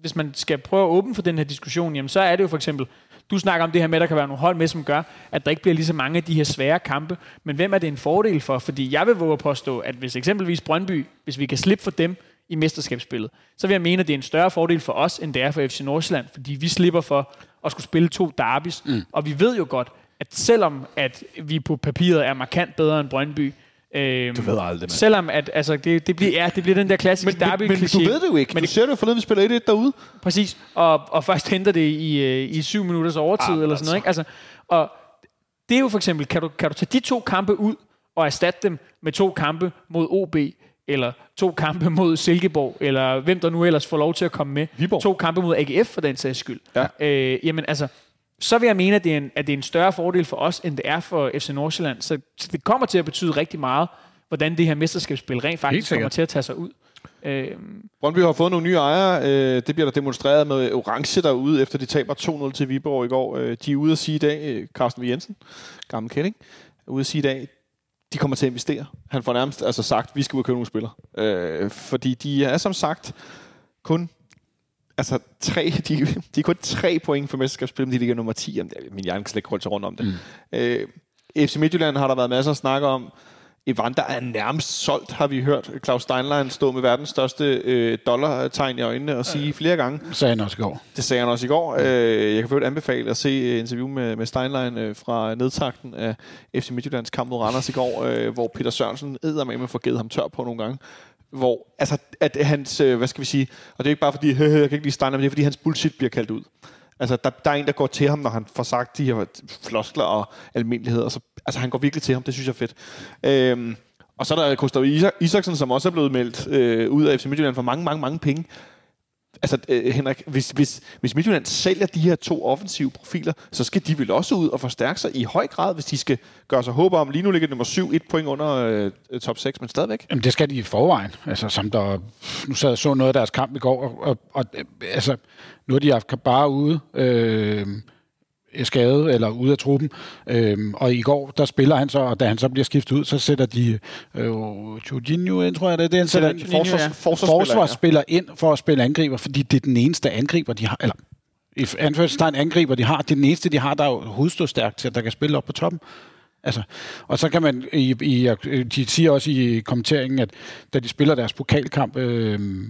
hvis man skal prøve at åbne for den her diskussion, jamen så er det jo for eksempel, du snakker om det her med, at der kan være nogle hold med, som gør, at der ikke bliver lige så mange af de her svære kampe. Men hvem er det en fordel for? Fordi jeg vil våge at påstå, at hvis eksempelvis Brøndby, hvis vi kan slippe for dem i mesterskabsspillet, så vil jeg mene, at det er en større fordel for os, end det er for FC Nordsjælland, fordi vi slipper for at skulle spille to derbys. Mm. Og vi ved jo godt, at selvom at vi på papiret er markant bedre end Brøndby, Øhm, Du ved aldrig, mand. Selvom at, altså, det, det, bliver, ja, det bliver den der klassiske derby men, men du ved det jo ikke. Men du ser det jo forleden, vi spiller 1-1 derude. Præcis, og, og først henter det i, øh, i syv minutters overtid, Ah, eller sådan noget. Ikke? Altså, og det er jo for eksempel, kan du, kan du tage de to kampe ud og erstatte dem med to kampe mod OB, eller to kampe mod Silkeborg, eller hvem der nu ellers får lov til at komme med. Viborg. To kampe mod AGF for den sags skyld. Ja. Øh, jamen altså, så vil jeg mene, at det, er en, at det er en større fordel for os, end det er for FC Nordsjælland. Så, det kommer til at betyde rigtig meget, hvordan det her mesterskabsspil rent faktisk kommer til at tage sig ud. Øh, Brøndby har fået nogle nye ejere. Øh, det bliver der demonstreret med orange derude, efter de taber 2-0 til Viborg i går. Øh, de er ude at sige i dag, øh, Carsten V. Jensen, gammel kending, ude at sige i dag, de kommer til at investere. Han får nærmest altså sagt, vi skal ud og købe nogle spillere. Øh, fordi de er som sagt kun altså tre, de, de er kun tre point for mesterskabsspil, men de ligger nummer 10. Jamen, min hjerne kan slet ikke holde sig rundt om det. Mm. Øh, FC Midtjylland har der været masser af snak om. Evander er nærmest solgt, har vi hørt. Claus Steinlein stå med verdens største øh, dollartegn i øjnene og sige flere gange. Sagde han også i går. Det sagde han også i går. Øh, jeg kan først anbefale at se øh, interview med, med Steinlein øh, fra nedtakten af FC Midtjyllands kamp mod Randers i går, øh, hvor Peter Sørensen eddermame får givet ham tør på nogle gange. Hvor, altså, at hans, øh, hvad skal vi sige, og det er ikke bare fordi, jeg kan ikke lide Steinlein, men det er fordi, hans bullshit bliver kaldt ud. Altså, der, der er en, der går til ham, når han får sagt de her floskler og almindeligheder. Så, altså, han går virkelig til ham. Det synes jeg er fedt. Øhm, og så er der Gustav Isak- Isaksen, som også er blevet meldt øh, ud af FC Midtjylland for mange, mange, mange penge. Altså, øh, Henrik, hvis, hvis, hvis Midtjylland sælger de her to offensive profiler, så skal de vel også ud og forstærke sig i høj grad, hvis de skal gøre sig håb om. Lige nu ligger nummer 7, et point under øh, øh top 6, men stadigvæk. Jamen, det skal de i forvejen. Altså, som der, nu sad jeg så noget af deres kamp i går, og, og, og altså, nu har de haft bare ude, øh, skadet eller ude af truppen. Øhm, og i går, der spiller han så, og da han så bliver skiftet ud, så sætter de øh, Jorginho ind, tror jeg, det er det, han sætter Jorginho, Forsvars, ja. forsvarsspiller, forsvarsspiller ind for at spille angriber, fordi det er den eneste angriber, de har, eller i anførselstegn angriber, de har. Det er den eneste, de har, der er jo hovedståstærkt til, at der kan spille op på toppen. Altså, og så kan man, i, i, de siger også i kommenteringen, at da de spiller deres pokalkamp, øh,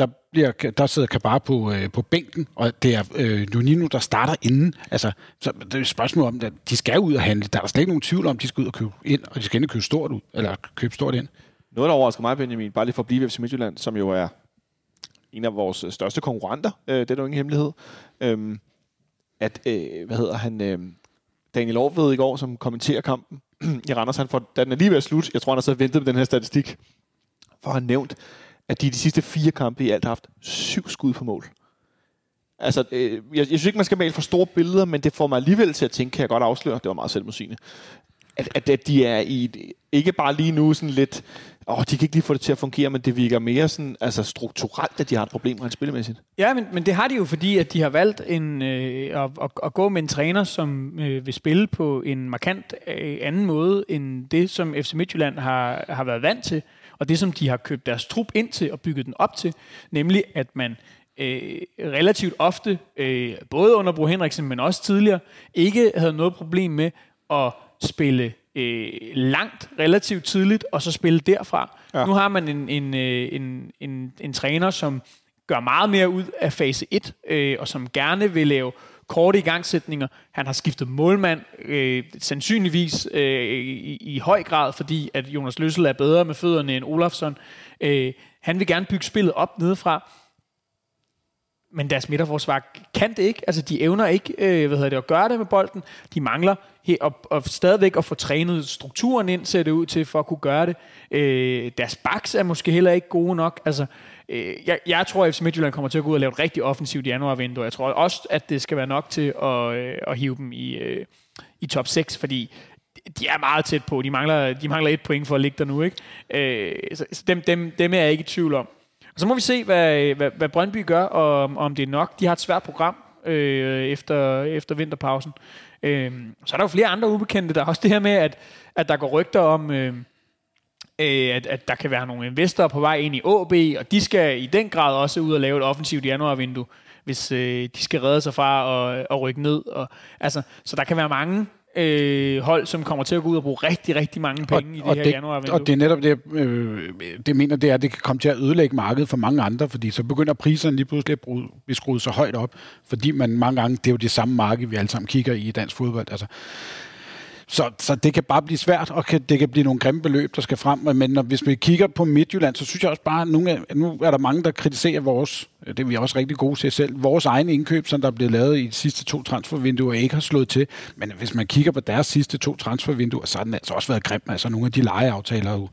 der, bliver, der sidder Kabar på, øh, på bænken, og det er øh, Nunino, der starter inden. Altså, så det er et spørgsmål om, at de skal ud og handle. Der er der slet ikke nogen tvivl om, at de skal ud og købe ind, og de skal ind og købe stort ud, eller købe stort ind. Noget, der overrasker mig, Benjamin, bare lige for at blive ved FC Midtjylland, som jo er en af vores øh, største konkurrenter, øh, det er jo ingen hemmelighed, øhm, at, øh, hvad hedder han, øh, Daniel Aarved i går, som kommenterer kampen i Randers, han får, da den er lige ved at slutte, jeg tror, han har så ventet med den her statistik, for han nævnt, at de de sidste fire kampe i alt har haft syv skud på mål. Altså, øh, jeg, jeg synes ikke, man skal male for store billeder, men det får mig alligevel til at tænke, kan jeg godt afsløre, det var meget selvmodsigende, at, at, at de er i, et- ikke bare lige nu sådan lidt, åh, de kan ikke lige få det til at fungere, men det virker mere sådan, altså strukturelt, at de har et problem rent spillemæssigt. Ja, men, men det har de jo, fordi at de har valgt en, øh, at, at, at gå med en træner, som øh, vil spille på en markant øh, anden måde, end det, som FC Midtjylland har, har været vant til, og det, som de har købt deres trup ind til og bygget den op til, nemlig at man øh, relativt ofte, øh, både under Bro Henriksen, men også tidligere, ikke havde noget problem med at spille øh, langt relativt tidligt, og så spille derfra. Ja. Nu har man en, en, øh, en, en, en træner, som gør meget mere ud af fase 1, øh, og som gerne vil lave korte igangsætninger. Han har skiftet målmand, øh, sandsynligvis øh, i, i høj grad, fordi at Jonas Løssel er bedre med fødderne end Olafsson. Øh, han vil gerne bygge spillet op nedefra, men deres midterforsvar kan det ikke. Altså, de evner ikke øh, hvad hedder det, at gøre det med bolden. De mangler he- og, og stadigvæk at få trænet strukturen ind, ser det ud til, for at kunne gøre det. Øh, deres backs er måske heller ikke gode nok. Altså, øh, jeg, jeg tror, at FC Midtjylland kommer til at gå ud og lave et rigtig offensivt januarvindue. Jeg tror også, at det skal være nok til at, øh, at hive dem i, øh, i top 6, fordi de er meget tæt på. De mangler, de mangler et point for at ligge der nu. Ikke? Øh, så så dem, dem, dem er jeg ikke i tvivl om. Og så må vi se, hvad, hvad, hvad Brøndby gør, og om, om det er nok. De har et svært program øh, efter, efter vinterpausen. Øh, så er der jo flere andre ubekendte. Der er også det her med, at, at der går rygter om, øh, øh, at, at der kan være nogle investorer på vej ind i AB, og de skal i den grad også ud og lave et offensivt januarvindue, hvis øh, de skal redde sig fra at, at rykke ned. Og, altså, så der kan være mange øh, hold, som kommer til at gå ud og bruge rigtig, rigtig mange penge i det her det, januarvindue. og det er netop det, øh, det mener, det er, at det kan komme til at ødelægge markedet for mange andre, fordi så begynder priserne lige pludselig at bruge- blive skruet så højt op, fordi man mange gange, det er jo det samme marked, vi alle sammen kigger i i dansk fodbold. Altså, så, så det kan bare blive svært, og kan, det kan blive nogle grimme beløb, der skal frem. Men når, hvis vi kigger på Midtjylland, så synes jeg også bare, at nogle af, nu er der mange, der kritiserer vores, det er vi også rigtig gode til selv, vores egne indkøb, som der er blevet lavet i de sidste to transfervinduer, ikke har slået til. Men hvis man kigger på deres sidste to transfervinduer, så har den altså også været grim. Altså nogle af de lejeaftaler er jo,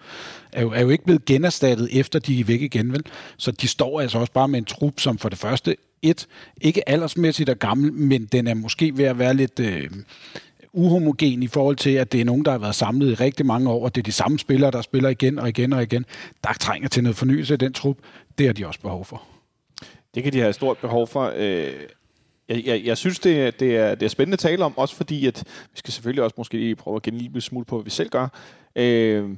er jo, er jo ikke blevet generstattet, efter de er væk igen, vel? Så de står altså også bare med en trup, som for det første, et, ikke aldersmæssigt er gammel, men den er måske ved at være lidt... Øh, uhomogen i forhold til, at det er nogen, der har været samlet i rigtig mange år, og det er de samme spillere, der spiller igen og igen og igen. Der trænger til noget fornyelse i den trup. Det har de også behov for. Det kan de have et stort behov for. Øh, jeg, jeg, jeg synes, det det, er, det er spændende at tale om, også fordi, at vi skal selvfølgelig også måske lige prøve at give en lille smule på, hvad vi selv gør. Øh,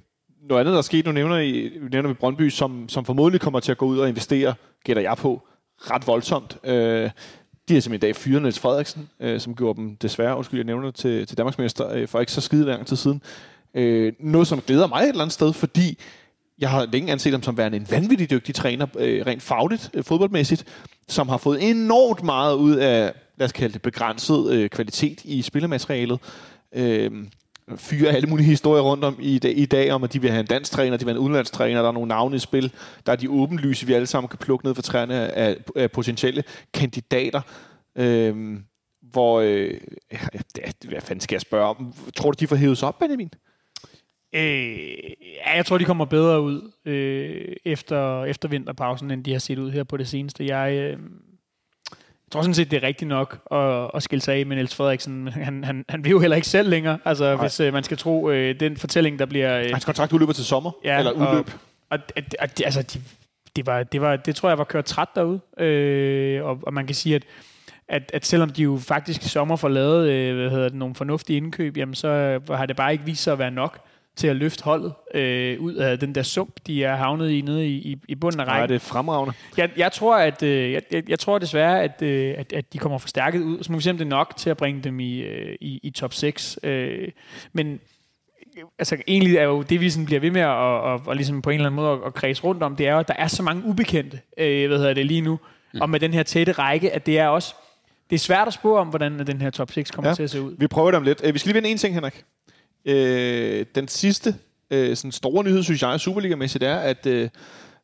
noget andet, der er sket, nu nævner, I, nævner vi Brøndby, som, som formodentlig kommer til at gå ud og investere, gætter jeg på, ret voldsomt. Øh, de har simpelthen i dag fyret Niels Frederiksen, øh, som gjorde dem desværre, undskyld, jeg nævner det til, til Danmarksmester øh, for ikke så skide lang tid siden. Øh, noget, som glæder mig et eller andet sted, fordi jeg har længe anset ham som værende en vanvittig dygtig træner, øh, rent fagligt, øh, fodboldmæssigt, som har fået enormt meget ud af, lad os kalde det, begrænset øh, kvalitet i spillematerialet. Øh, fyre alle mulige historier rundt om i dag, i dag om, at de vil have en dansk træner, de vil have en udenlandsk træner, der er nogle navne i spil, der er de åbenlyse, vi alle sammen kan plukke ned for træerne af, af potentielle kandidater. Øhm, hvor, øh, hvad fanden skal jeg spørge om? Tror du, de får hævet sig op, Benjamin? Øh, ja, jeg tror, de kommer bedre ud øh, efter, efter vinterpausen, end de har set ud her på det seneste. Jeg, øh, jeg tror sådan set, det er rigtigt nok at, at skille sig af med Niels Frederiksen. Han, han, han vil jo heller ikke selv længere, altså, Nej. hvis øh, man skal tro øh, den fortælling, der bliver... Øh, Hans kontrakt udløber til sommer, ja, eller udløb. Og, og, og, altså, de, det, var, det, var, det tror jeg var kørt træt derude, øh, og, og man kan sige, at at, at selvom de jo faktisk i sommer får lavet øh, hvad hedder det, nogle fornuftige indkøb, jamen så har det bare ikke vist sig at være nok til at løfte holdet øh, ud af den der sump, de er havnet i nede i, i, bunden af rækken. Ja, det er fremragende. Jeg, jeg tror, at øh, jeg, jeg, jeg tror desværre, at, øh, at, at de kommer forstærket ud. Så må vi se, om det er nok til at bringe dem i, øh, i, i top 6. Øh, men altså egentlig er jo det, vi sådan bliver ved med at og, og, og ligesom på en eller anden måde at, at kredse rundt om, det er jo, at der er så mange ubekendte, øh, hvad hedder det lige nu, mm. og med den her tætte række, at det er også det er svært at spå om, hvordan den her top 6 kommer ja. til at se ud. Vi prøver det om lidt. Øh, vi skal lige vende en ting, Henrik. Øh, den sidste øh, sådan store nyhed, synes jeg, Superliga-mæssigt er, at øh,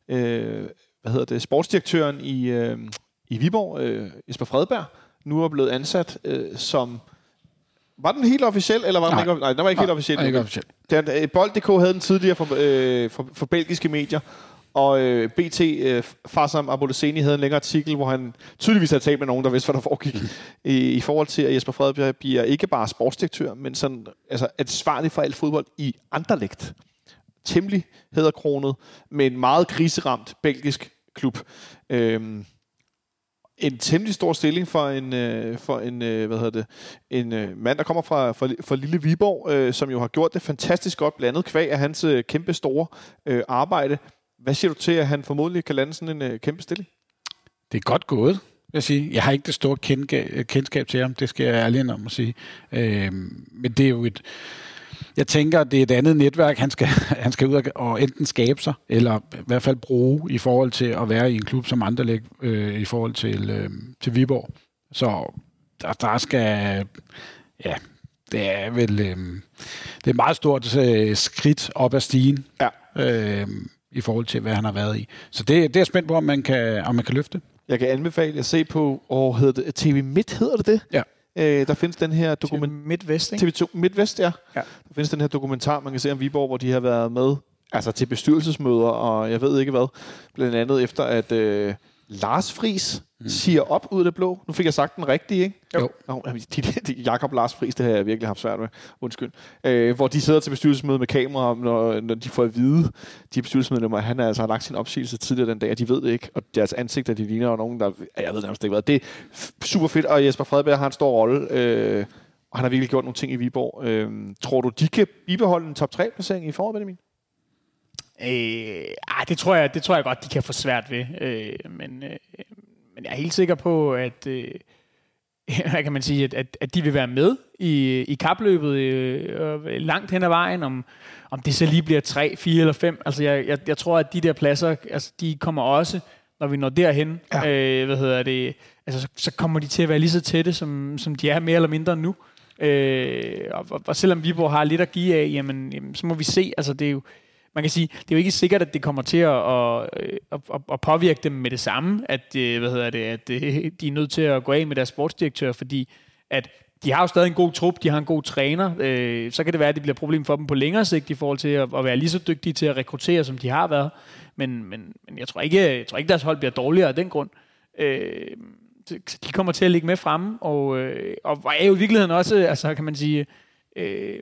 øh, hvad hedder det, sportsdirektøren i, øh, i Viborg, øh, Jesper Fredberg, nu er blevet ansat øh, som... Var den helt officiel, eller var den ikke Nej, den var ikke helt officiel. Nej, ikke officiel. Den, øh, Bold.dk havde den tidligere for, øh, for, for belgiske medier, og øh, BT, øh, Farsam Aboloseni, havde en længere artikel, hvor han tydeligvis havde talt med nogen, der vidste, hvad der foregik, i, i forhold til, at Jesper Fredberg bliver ikke bare sportsdirektør, men sådan, altså, ansvarlig for alt fodbold i Anderlecht. Temmelig hedderkronet, med en meget kriseramt belgisk klub. Øhm, en temmelig stor stilling for en øh, for en øh, hvad hedder det en øh, mand der kommer fra fra, fra lille Viborg øh, som jo har gjort det fantastisk godt blandet kvæg af hans øh, kæmpe store øh, arbejde hvad siger du til, at han formodentlig kan lande sådan en uh, kæmpe stilling? Det er godt gået, vil jeg sige. Jeg har ikke det store kendskab til ham, det skal jeg ærlig om at sige. Øh, men det er jo et... Jeg tænker, det er et andet netværk, han skal, han skal ud og enten skabe sig, eller i hvert fald bruge i forhold til at være i en klub som Anderlæg øh, i forhold til, øh, til Viborg. Så der, der skal... Ja, det er vel... Øh, det er et meget stort øh, skridt op ad stigen. Ja. Øh, i forhold til, hvad han har været i. Så det, det er jeg spændt på, om man kan, om man kan løfte. Jeg kan anbefale at se på, og hedder det, TV Midt hedder det det? Ja. Øh, der findes den her dokument... TV Midtvest, ikke? TV2 Midtvest, ja. ja. Der findes den her dokumentar, man kan se om Viborg, hvor de har været med altså til bestyrelsesmøder, og jeg ved ikke hvad. Blandt andet efter, at øh, Lars Fris mm. siger op ud af det blå. Nu fik jeg sagt den rigtige, ikke? Jo. Nå, de, de, Jakob Lars Fris, det har jeg virkelig haft svært med. Undskyld. Øh, hvor de sidder til bestyrelsesmøde med kamera, når, når de får at vide, de bestyrelsesmedlemmer, han altså har lagt sin opsigelse tidligere den dag, og de ved det ikke. Og deres ansigter, de ligner og nogen, der... Jeg ved nærmest ikke hvad. Det er super fedt, og Jesper Fredberg har en stor rolle. Øh, og han har virkelig gjort nogle ting i Viborg. Øh, tror du, de kan bibeholde en top 3-placering i foråret, Benjamin? Øh, ah, det, tror jeg, det tror jeg godt, de kan få svært ved. Øh, men, øh, men jeg er helt sikker på, at, øh, hvad kan man sige, at, at, at de vil være med i, i kapløbet øh, langt hen ad vejen, om, om det så lige bliver 3, 4 eller 5. Altså jeg, jeg, jeg tror, at de der pladser, altså, de kommer også, når vi når derhen, ja. øh, hvad hedder det, altså, så, så kommer de til at være lige så tætte, som, som de er mere eller mindre nu. Øh, og, og selvom Viborg har lidt at give af, jamen, jamen så må vi se, altså det er jo, man kan sige, det er jo ikke sikkert, at det kommer til at, at, at, at påvirke dem med det samme, at, øh, hvad hedder det, at øh, de er nødt til at gå af med deres sportsdirektør, fordi at de har jo stadig en god trup, de har en god træner, øh, så kan det være, at det bliver et problem for dem på længere sigt i forhold til at, at være lige så dygtige til at rekruttere, som de har været. Men, men, men jeg tror ikke, jeg tror ikke, deres hold bliver dårligere af den grund. Øh, de kommer til at ligge med fremme, og, øh, og er jo i virkeligheden også, altså kan man sige, øh,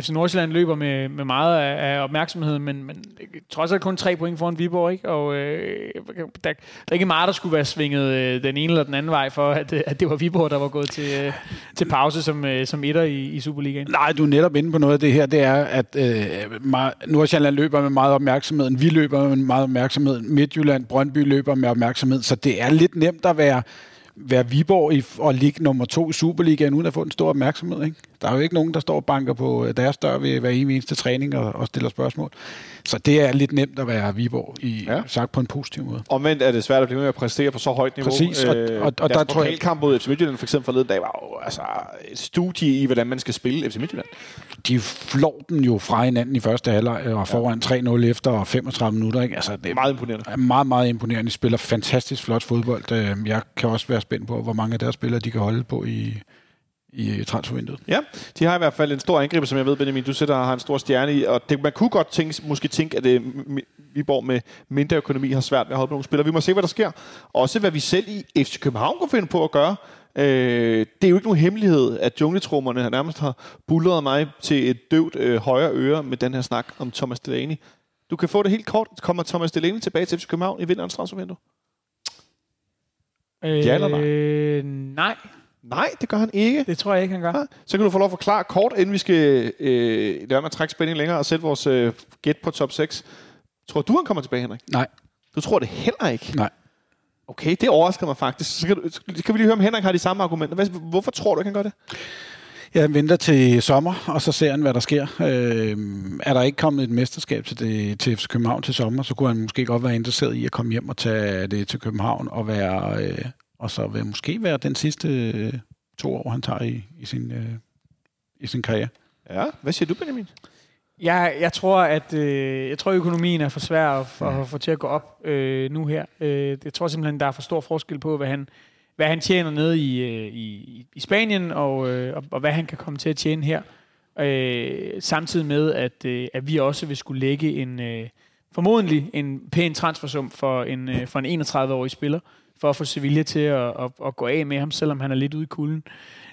FC Nordsjælland løber med, med meget af, af opmærksomheden, men, men trods alt kun tre point foran Viborg, ikke? Og øh, der, der er ikke meget, der skulle være svinget øh, den ene eller den anden vej for, at, at det var Viborg, der var gået til, øh, til pause som, øh, som etter i, i Superligaen. Nej, du er netop inde på noget af det her. Det er, at øh, Nordsjælland løber med meget opmærksomhed, vi løber med meget opmærksomhed, Midtjylland, Brøndby løber med opmærksomhed, så det er lidt nemt at være være Viborg i, og ligge nummer to i Superligaen, uden at få den store opmærksomhed. Ikke? Der er jo ikke nogen, der står og banker på øh, deres dør ved hver eneste træning og, og stiller spørgsmål. Så det er lidt nemt at være Viborg, i, ja. sagt på en positiv måde. Omvendt er det svært at blive med at præstere på så højt niveau. Præcis, og, og, og, og der tror jeg... kamp mod FC Midtjylland for eksempel forleden dag var jo altså, et studie i, hvordan man skal spille FC Midtjylland. De flår den jo fra hinanden i første halvleg og foran ja. 3-0 efter 35 minutter. Ikke? Altså, det er meget imponerende. Er meget, meget imponerende. De spiller fantastisk flot fodbold. Jeg kan også være spændt på, hvor mange af deres spillere de kan holde på i, i transfervinduet. Ja, de har i hvert fald en stor angriber, som jeg ved, Benjamin, du sætter har en stor stjerne i, og det, man kunne godt tænke, måske tænke, at det, Viborg med mindre økonomi har svært ved at holde på nogle spillere. Vi må se, hvad der sker. Også hvad vi selv i FC København kunne finde på at gøre. Øh, det er jo ikke nogen hemmelighed, at jungletrummerne har nærmest har bullet mig til et døvt øh, højre øre med den her snak om Thomas Delaney. Du kan få det helt kort. Kommer Thomas Delaney tilbage til FC København i vinterens transfervindue? Øh, ja eller nej? Nej. Nej, det gør han ikke. Det tror jeg ikke, han gør. Ja, så kan du få lov at forklare kort, inden vi skal øh, lade med at trække spænding længere og sætte vores øh, gæt på top 6. Tror du, han kommer tilbage, Henrik? Nej. Du tror det heller ikke? Nej. Okay, det overrasker mig faktisk. Så kan, du, kan vi lige høre, om Henrik har de samme argumenter. Hvorfor tror du ikke, han gør det? Jeg venter til sommer, og så ser han, hvad der sker. Øh, er der ikke kommet et mesterskab til, det, til FC København til sommer, så kunne han måske godt være interesseret i at komme hjem og tage det til København og være... Øh, og så vil måske være den sidste øh, to år, han tager i, i, sin, øh, i sin karriere. Ja, hvad siger du, Benjamin? Jeg, jeg tror, at øh, jeg tror, økonomien er for svær at, for, at få til at gå op øh, nu her. Øh, jeg tror simpelthen, der er for stor forskel på, hvad han, hvad han tjener nede i, øh, i, i Spanien, og, øh, og, og hvad han kan komme til at tjene her. Øh, samtidig med, at, øh, at vi også vil skulle lægge en øh, formodentlig en pæn transfersum for en, øh, for en 31-årig spiller, for at få Sevilla til at, at, at gå af med ham, selvom han er lidt ude i kulden.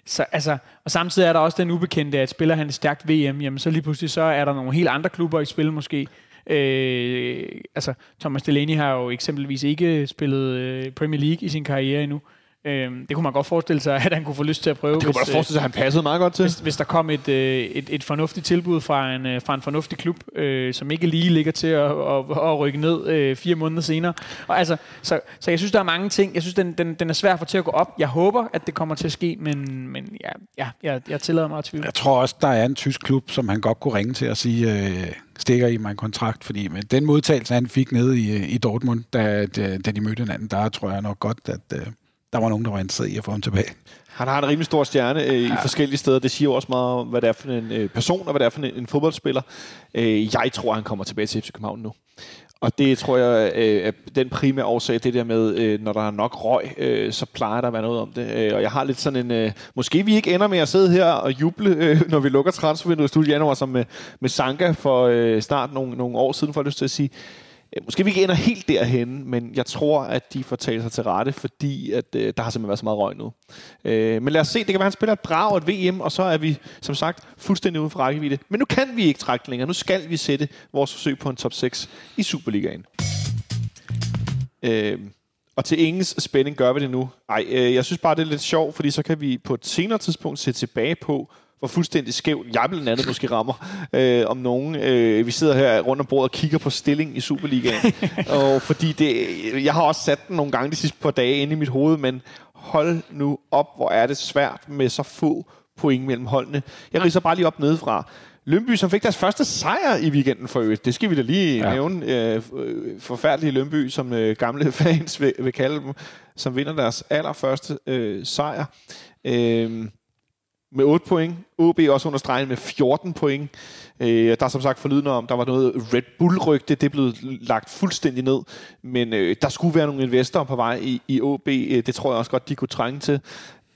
Så, altså, og samtidig er der også den ubekendte, at spiller han et stærkt VM, jamen så lige pludselig så er der nogle helt andre klubber i spil måske. Øh, altså, Thomas Delaney har jo eksempelvis ikke spillet øh, Premier League i sin karriere endnu. Øhm, det kunne man godt forestille sig, at han kunne få lyst til at prøve. Det kunne man godt forestille sig, at han passede meget godt til. Hvis, hvis der kom et, øh, et, et fornuftigt tilbud fra en, øh, fra en fornuftig klub, øh, som ikke lige ligger til at, at, at rykke ned øh, fire måneder senere. Og altså, så, så jeg synes, der er mange ting. Jeg synes, den, den, den er svær få til at gå op. Jeg håber, at det kommer til at ske, men, men ja, ja, jeg, jeg tillader mig at tvivle. Jeg tror også, der er en tysk klub, som han godt kunne ringe til og sige... Øh stikker i mig en kontrakt, fordi med den modtagelse, han fik nede i, i Dortmund, da, da, da de mødte hinanden, der tror jeg nok godt, at, øh, der var nogen, der var interesseret i at få ham tilbage. Han har en rimelig stor stjerne øh, ja. i forskellige steder. Det siger også meget om, hvad det er for en øh, person, og hvad det er for en, en fodboldspiller. Øh, jeg tror, han kommer tilbage til FC København nu. Og det tror jeg øh, er den primære årsag, det der med, øh, når der er nok røg, øh, så plejer der at være noget om det. Øh, og jeg har lidt sådan en, øh, måske vi ikke ender med at sidde her og juble, øh, når vi lukker transfervinduet i studiet januar, som med, med Sanka for øh, snart nogle, nogle år siden, for jeg lyst til at sige. Øh, måske vi ikke ender helt derhen, men jeg tror, at de får talt sig til rette, fordi at, øh, der har simpelthen været så meget røg nu. Øh, men lad os se, det kan være, at han spiller et brag et VM, og så er vi, som sagt, fuldstændig uden for rækkevidde. Men nu kan vi ikke trække længere. Nu skal vi sætte vores forsøg på en top 6 i Superligaen. Øh, og til ingens spænding gør vi det nu. Ej, øh, jeg synes bare, det er lidt sjovt, fordi så kan vi på et senere tidspunkt se tilbage på, hvor fuldstændig jeg blandt andet måske rammer øh, om nogen. Øh, vi sidder her rundt om bordet og kigger på stilling i Superligaen. og fordi det, jeg har også sat den nogle gange de sidste par dage inde i mit hoved, men hold nu op, hvor er det svært med så få point mellem holdene. Jeg riser bare lige op nedefra. Lønby, som fik deres første sejr i weekenden for øvrigt. Det skal vi da lige ja. nævne. Øh, forfærdelige Lønby, som øh, gamle fans vil, vil kalde dem, som vinder deres allerførste øh, sejr. Øh, med 8 point. OB også under stregen med 14 point. Øh, der er som sagt forlydende om, der var noget Red Bull-rygte, det er blevet lagt fuldstændig ned. Men øh, der skulle være nogle investorer på vej i, i OB. Øh, det tror jeg også godt, de kunne trænge til.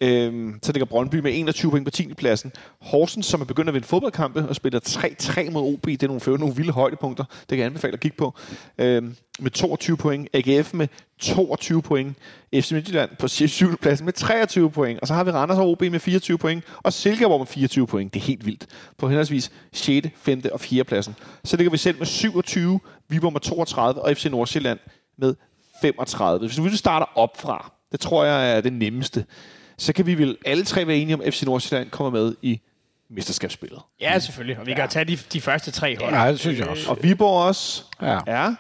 Øhm, så ligger Brøndby med 21 point på 10. pladsen. Horsens, som er begyndt at vinde fodboldkampe og spiller 3-3 mod OB. Det er nogle, nogle vilde højdepunkter. Det kan jeg anbefale at kigge på. Øhm, med 22 point. AGF med 22 point. FC Midtjylland på 7. pladsen med 23 point. Og så har vi Randers og OB med 24 point. Og Silkeborg med 24 point. Det er helt vildt. På henholdsvis 6., 5. og 4. pladsen. Så ligger vi selv med 27. Viborg med 32. Og FC Nordsjælland med 35. Hvis vi starter op fra, det tror jeg er det nemmeste, så kan vi vel alle tre være enige om, at FC Nordsjælland kommer med i mesterskabsspillet. Ja, selvfølgelig. Og vi kan tage de, de første tre hold. Ja, det synes jeg også. Og Viborg også. Ja. Ja.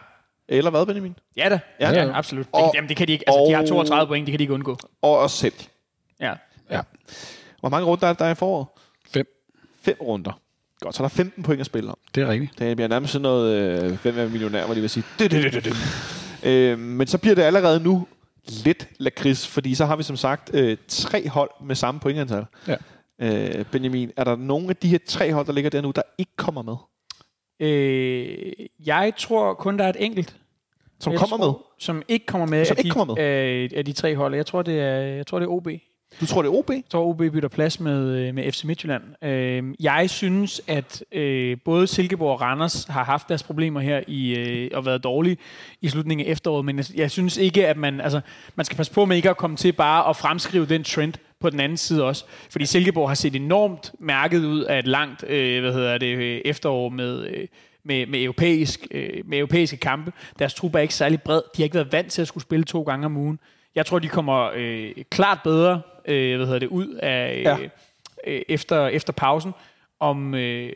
Eller hvad, Benjamin? Ja da. Ja. Ja, ja absolut. Det, Og- jamen, det kan de ikke. Altså, de har og- 32 point, det kan de ikke undgå. Og os selv. Ja. Ja. Hvor mange runder er der i foråret? Fem. Fem runder. Godt, så er der 15 point at spille om. Det er rigtigt. Det bliver nærmest sådan noget, øh, hvem er millionær, hvor de vil sige. Det, det, det, det, det. Øh, men så bliver det allerede nu lidt lakrids, fordi så har vi som sagt øh, tre hold med samme pointantal. Ja. Øh, Benjamin, er der nogen af de her tre hold, der ligger der nu, der ikke kommer med? Øh, jeg tror kun, der er et enkelt. Som jeg kommer tror, med? Som ikke kommer med, Som af, ikke de, kommer med? Af, af de tre hold. Jeg tror, det er, jeg tror, det er OB. Du tror, det er OB? Jeg tror, OB bytter plads med, øh, med FC Midtjylland. Øh, jeg synes, at øh, både Silkeborg og Randers har haft deres problemer her i øh, og været dårlige i slutningen af efteråret, men jeg, synes ikke, at man, altså, man skal passe på med ikke at komme til bare at fremskrive den trend på den anden side også. Fordi Silkeborg har set enormt mærket ud af et langt øh, hvad hedder det, øh, efterår med, øh, med, med, europæisk, øh, med europæiske kampe. Deres trup er ikke særlig bred. De har ikke været vant til at skulle spille to gange om ugen. Jeg tror, de kommer øh, klart bedre øh, hvad hedder det, ud af Ja. øh, efter, efter pausen. Om, øh,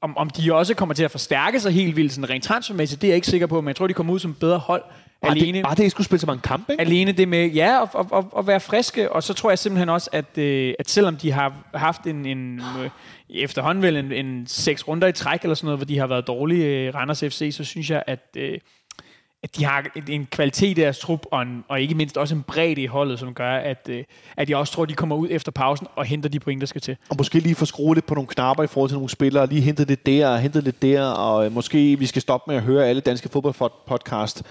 om, om de også kommer til at forstærke sig helt vildt sådan rent transfermæssigt, det er jeg ikke sikker på, men jeg tror, de kommer ud som bedre hold Bare alene. det, bare det, ikke skulle spille så mange kampe, ikke? Alene det med, ja, og, og, og, og være friske, og så tror jeg simpelthen også, at, øh, at selvom de har haft en, en øh, efterhånden vel en, en seks runder i træk, eller sådan noget, hvor de har været dårlige, øh, Randers FC, så synes jeg, at, øh, at de har en- en kvalitet i deres trup, og, en, og ikke mindst også en bredde i holdet, som gør, at, øh, at jeg også tror, at de kommer ud efter pausen og henter de point, der skal til. Og måske lige få skruet lidt på nogle knapper i forhold til nogle spillere, lige hentet lidt der og hentet lidt der, og øh, måske vi skal stoppe med at høre alle danske fodboldpodcast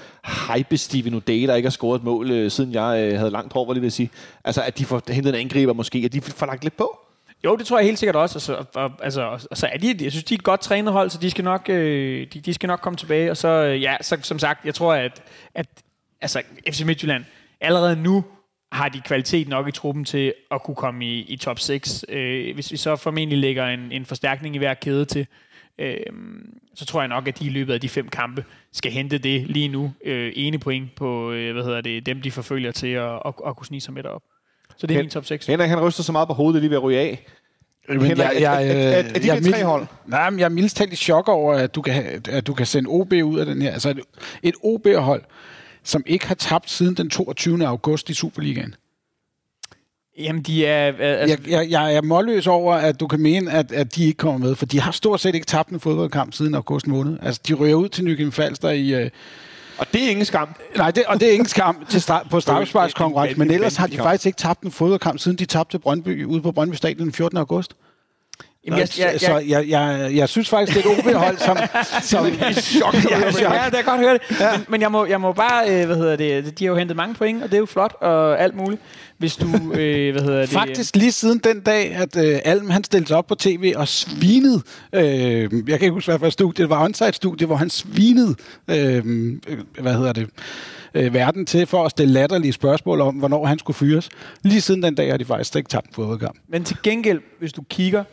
hype Steven O'Day, der ikke har scoret et mål, øh, siden jeg øh, havde langt hår, var lige vil sige. Altså, at de får hentet en angriber måske, at de får lagt lidt på. Jo, det tror jeg helt sikkert også. Og så, og, altså, og, og så er de, jeg synes, de er et godt trænet hold, så de skal nok, øh, de, de skal nok komme tilbage. Og så, øh, ja, så, som sagt, jeg tror, at, at altså, FC Midtjylland allerede nu har de kvalitet nok i truppen til at kunne komme i, i top 6. Øh, hvis vi så formentlig lægger en, en forstærkning i hver kæde til, øh, så tror jeg nok, at de i løbet af de fem kampe skal hente det lige nu. Øh, ene point på, øh, hvad hedder det, dem de forfølger til at, at, at kunne snige sig med derop. Så det er Hen- min top 6. Henrik, han ryster så meget på hovedet, lige ved at ryge af. Men Henrik, jeg, jeg, er- er- er- er de jeg, der tre hold? Nej, men jeg er mildest talt i chok over, at du kan, at du kan sende OB ud af den her. Altså et, et OB-hold, som ikke har tabt siden den 22. august i Superligaen. Jamen, de er... Altså, Jeg, jeg, jeg er målløs over, at du kan mene, at, at de ikke kommer med, for de har stort set ikke tabt en fodboldkamp siden august måned. Altså, de ryger ud til Nykøbing Falster i... Øh, Og det er ingen skam. nej, det, og det er ingen skam til start, på straffesparkskonkurrence, en men ellers har de faktisk ikke tabt en fodboldkamp, siden de tabte Brøndby ude på Brøndby Stadion den 14. august. Jamen, jeg, jeg, så jeg, jeg, jeg, jeg synes faktisk, det er et OB-hold, som... som chok, ja, ja, det er godt høre det. Ja. Men, men jeg, må, jeg må bare, øh, hvad hedder det, de har jo hentet mange point, og det er jo flot og alt muligt. Hvis du, øh, hvad hedder det... Faktisk lige siden den dag, at øh, Alm han stillede sig op på tv og svinede, øh, jeg kan ikke huske, hvad for et studie, det var onsite-studie, hvor han svinede, øh, øh, hvad hedder det, øh, verden til for at stille latterlige spørgsmål om, hvornår han skulle fyres. Lige siden den dag har de faktisk ikke tabt en fodboldkamp. Men til gengæld, hvis du kigger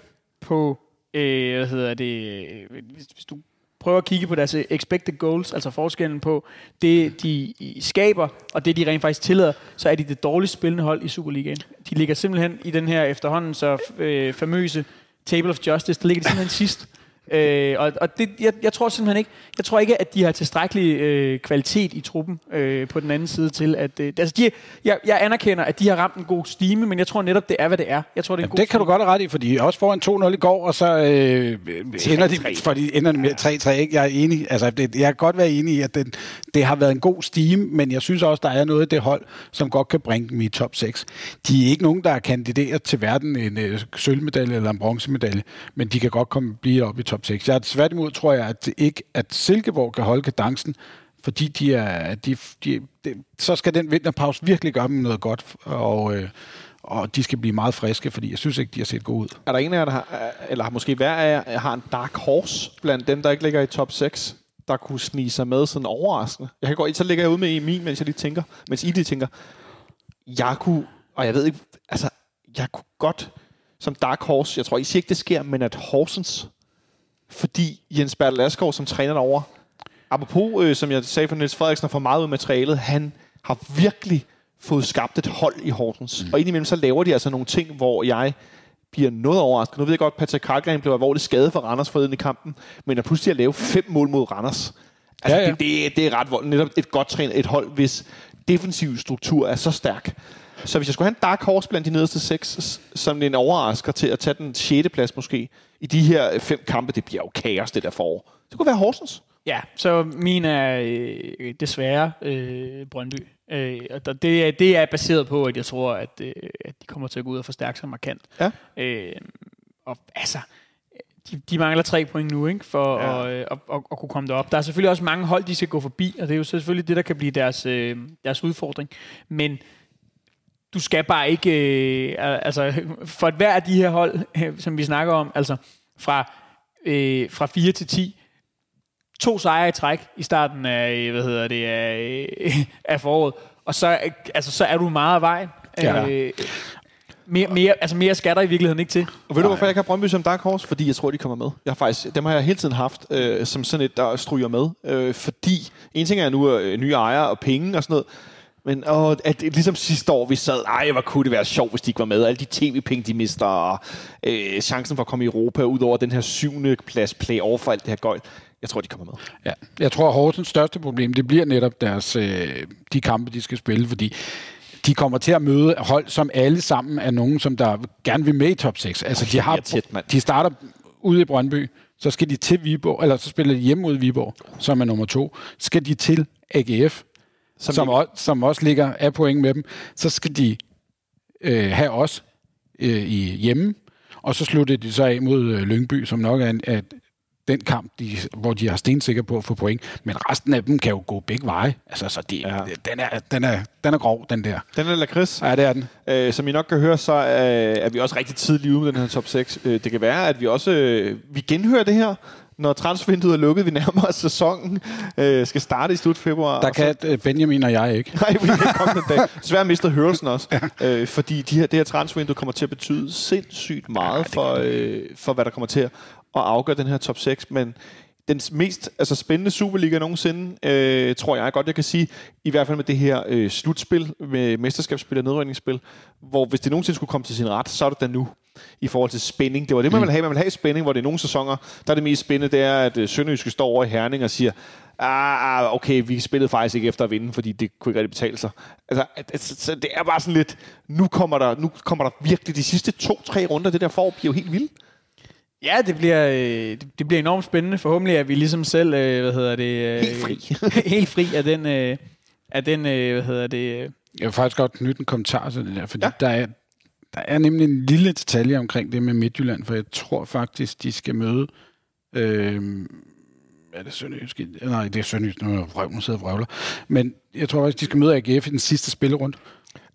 på, øh, hvad hedder det, hvis, hvis du prøver at kigge på deres øh, expected goals, altså forskellen på det, de skaber, og det, de rent faktisk tillader, så er de det dårligst spillende hold i Superligaen. De ligger simpelthen i den her efterhånden så øh, famøse Table of Justice, der ligger de simpelthen sidst. Øh, og og det, jeg, jeg tror simpelthen ikke, jeg tror ikke, at de har tilstrækkelig øh, kvalitet i truppen øh, på den anden side til, at øh, altså de, jeg, jeg anerkender, at de har ramt en god stime, men jeg tror netop, det er, hvad det er. Jeg tror, det er en god Det kan du stime. godt have ret i, for de også foran 2-0 i går, og så øh, ender de, for de ender med 3-3. Ikke? Jeg er enig. Altså, det, jeg kan godt være enig i, at det, det har været en god stime, men jeg synes også, der er noget af det hold, som godt kan bringe dem i top 6. De er ikke nogen, der er kandideret til verden en øh, sølvmedalje eller en bronzemedalje, men de kan godt komme blive op i top 6. Jeg, tværtimod tror jeg, at det ikke at Silkeborg kan holde kadencen, fordi de er, de, de, de, så skal den vinterpause virkelig gøre dem noget godt. Og, øh, og de skal blive meget friske, fordi jeg synes ikke, de har set gode ud. Er der en af jer, der har, eller måske hver af jer, øh, har en dark horse blandt dem, der ikke ligger i top 6, der kunne snige sig med sådan overraskende? Jeg kan godt, så ligger jeg ud med min, mens jeg lige tænker, mens I lige tænker, jeg kunne, og jeg ved ikke, altså, jeg kunne godt, som dark horse, jeg tror I siger ikke, det sker, men at Horsens, fordi Jens Bertel Asgaard, som træner derovre, apropos, øh, som jeg sagde for Niels Frederiksen, har fået meget ud af materialet, han har virkelig fået skabt et hold i Horsens. Mm. Og indimellem så laver de altså nogle ting, hvor jeg bliver noget overrasket. Nu ved jeg godt, at Patrick Karlgren blev alvorligt skadet for Randers forleden i kampen, men at pludselig at lave fem mål mod Randers, altså Ja, ja. Det, det, det er ret vold. Netop et godt trænet et hold, hvis defensiv struktur er så stærk. Så hvis jeg skulle have en dark horse blandt de nederste seks, som en overrasker til at tage den 6. plads måske, i de her fem kampe, det bliver jo kaos det der forår. Det kunne være Horsens. Ja, så min er øh, desværre øh, Brøndby. Øh, og det, er, det er baseret på, at jeg tror, at, øh, at de kommer til at gå ud og forstærke sig markant. Ja. Øh, og altså, de, de mangler tre point nu, ikke, for Ja. ja. at, øh, at, at, at kunne komme derop. Der er selvfølgelig også mange hold, de skal gå forbi, og det er jo selvfølgelig det, der kan blive deres, øh, deres udfordring. Men du skal bare ikke... Øh, al- altså, for et hver af de her hold, øh, som vi snakker om, altså fra, øh, fra 4 til 10, to sejre i træk i starten af, øh, hvad hedder det, af, af foråret, og så, altså, så er du meget af vejen. Ja. Øh, mere, mere, altså mere skal der i virkeligheden ikke til. Og ved du, hvorfor jeg ikke har Brøndby som dark horse? Fordi jeg tror, de kommer med. Jeg har faktisk, dem har jeg hele tiden haft øh, som sådan et, der stryger med. Øh, fordi en ting er nu øh, nye ejere og penge og sådan noget, men åh, at, ligesom sidste år, vi sad, ej, hvor kunne det være sjovt, hvis de ikke var med. Alle de tv-penge, de mister, og øh, chancen for at komme i Europa, ud over den her syvende plads play-off og alt det her gøjl. Jeg tror, de kommer med. Ja. Jeg tror, at Horsens største problem, det bliver netop deres, øh, de kampe, de skal spille, fordi de kommer til at møde hold, som alle sammen er nogen, som der gerne vil med i top 6. Altså, de, har, tæt, de starter ude i Brøndby, så skal de til Viborg, eller så spiller de hjemme mod Viborg, som er nummer to. Skal de til AGF, som, som, også, som også ligger af point med dem. Så skal de øh, have os øh, i hjemme, og så slutter de så af mod øh, Lyngby, som nok er en, at den kamp, de, hvor de har stensikker på at få point. Men resten af dem kan jo gå begge veje. Altså, så de, Ja. ja. den, er, den, er, den er grov, den der. Den er lakrids. Ja, det er den. Øh, som I nok kan høre, så øh, er vi også rigtig tidligt ude med den her top 6. Øh, det kan være, at vi også øh, vi genhører det her, når transfervinduet er lukket. Vi nærmer os sæsonen. Øh, skal starte i slut februar. Der og så- kan øh, Benjamin og jeg ikke. Nej, vi kan komme den dag. Desværre mister hørelsen også. Øh, fordi de her, det her transfervindue kommer til at betyde sindssygt meget for, øh, for, hvad der kommer til at afgøre den her top 6. Men den mest altså, spændende Superliga nogensinde, øh, tror jeg godt, jeg kan sige, i hvert fald med det her øh, slutspil, med mesterskabsspil og nedrykningsspil, hvor hvis det nogensinde skulle komme til sin ret, så er det da nu i forhold til spænding. Det var det, man ville have. Man ville have spænding, hvor det er nogle sæsoner, der er det mest spændende, det er, at øh, Sønderjyske står over i Herning og siger, ah, ah, okay, vi spillede faktisk ikke efter at vinde, fordi det kunne ikke rigtig betale sig. Altså, at- at- så, så det er bare sådan lidt, nu kommer der, nu kommer der virkelig de sidste to-tre runder, det der får bliver jo helt vildt. Ja, det bliver, øh, det, bliver enormt spændende. Forhåbentlig er vi ligesom selv, øh, hvad hedder det... Øh, Helt fri. helt fri af den, øh, af den øh, hvad hedder det... Øh, Jeg vil faktisk godt knytte en kommentar til det der, fordi ja. der, er, der er nemlig en lille detalje omkring det med Midtjylland, for jeg tror faktisk, de skal møde... Øh, er det Sønderjysk? Nej, det er Sønderjysk, nu er jeg vrøv, nu sidder jeg og vrøvler. Men jeg tror faktisk, de skal møde AGF i den sidste spillerunde.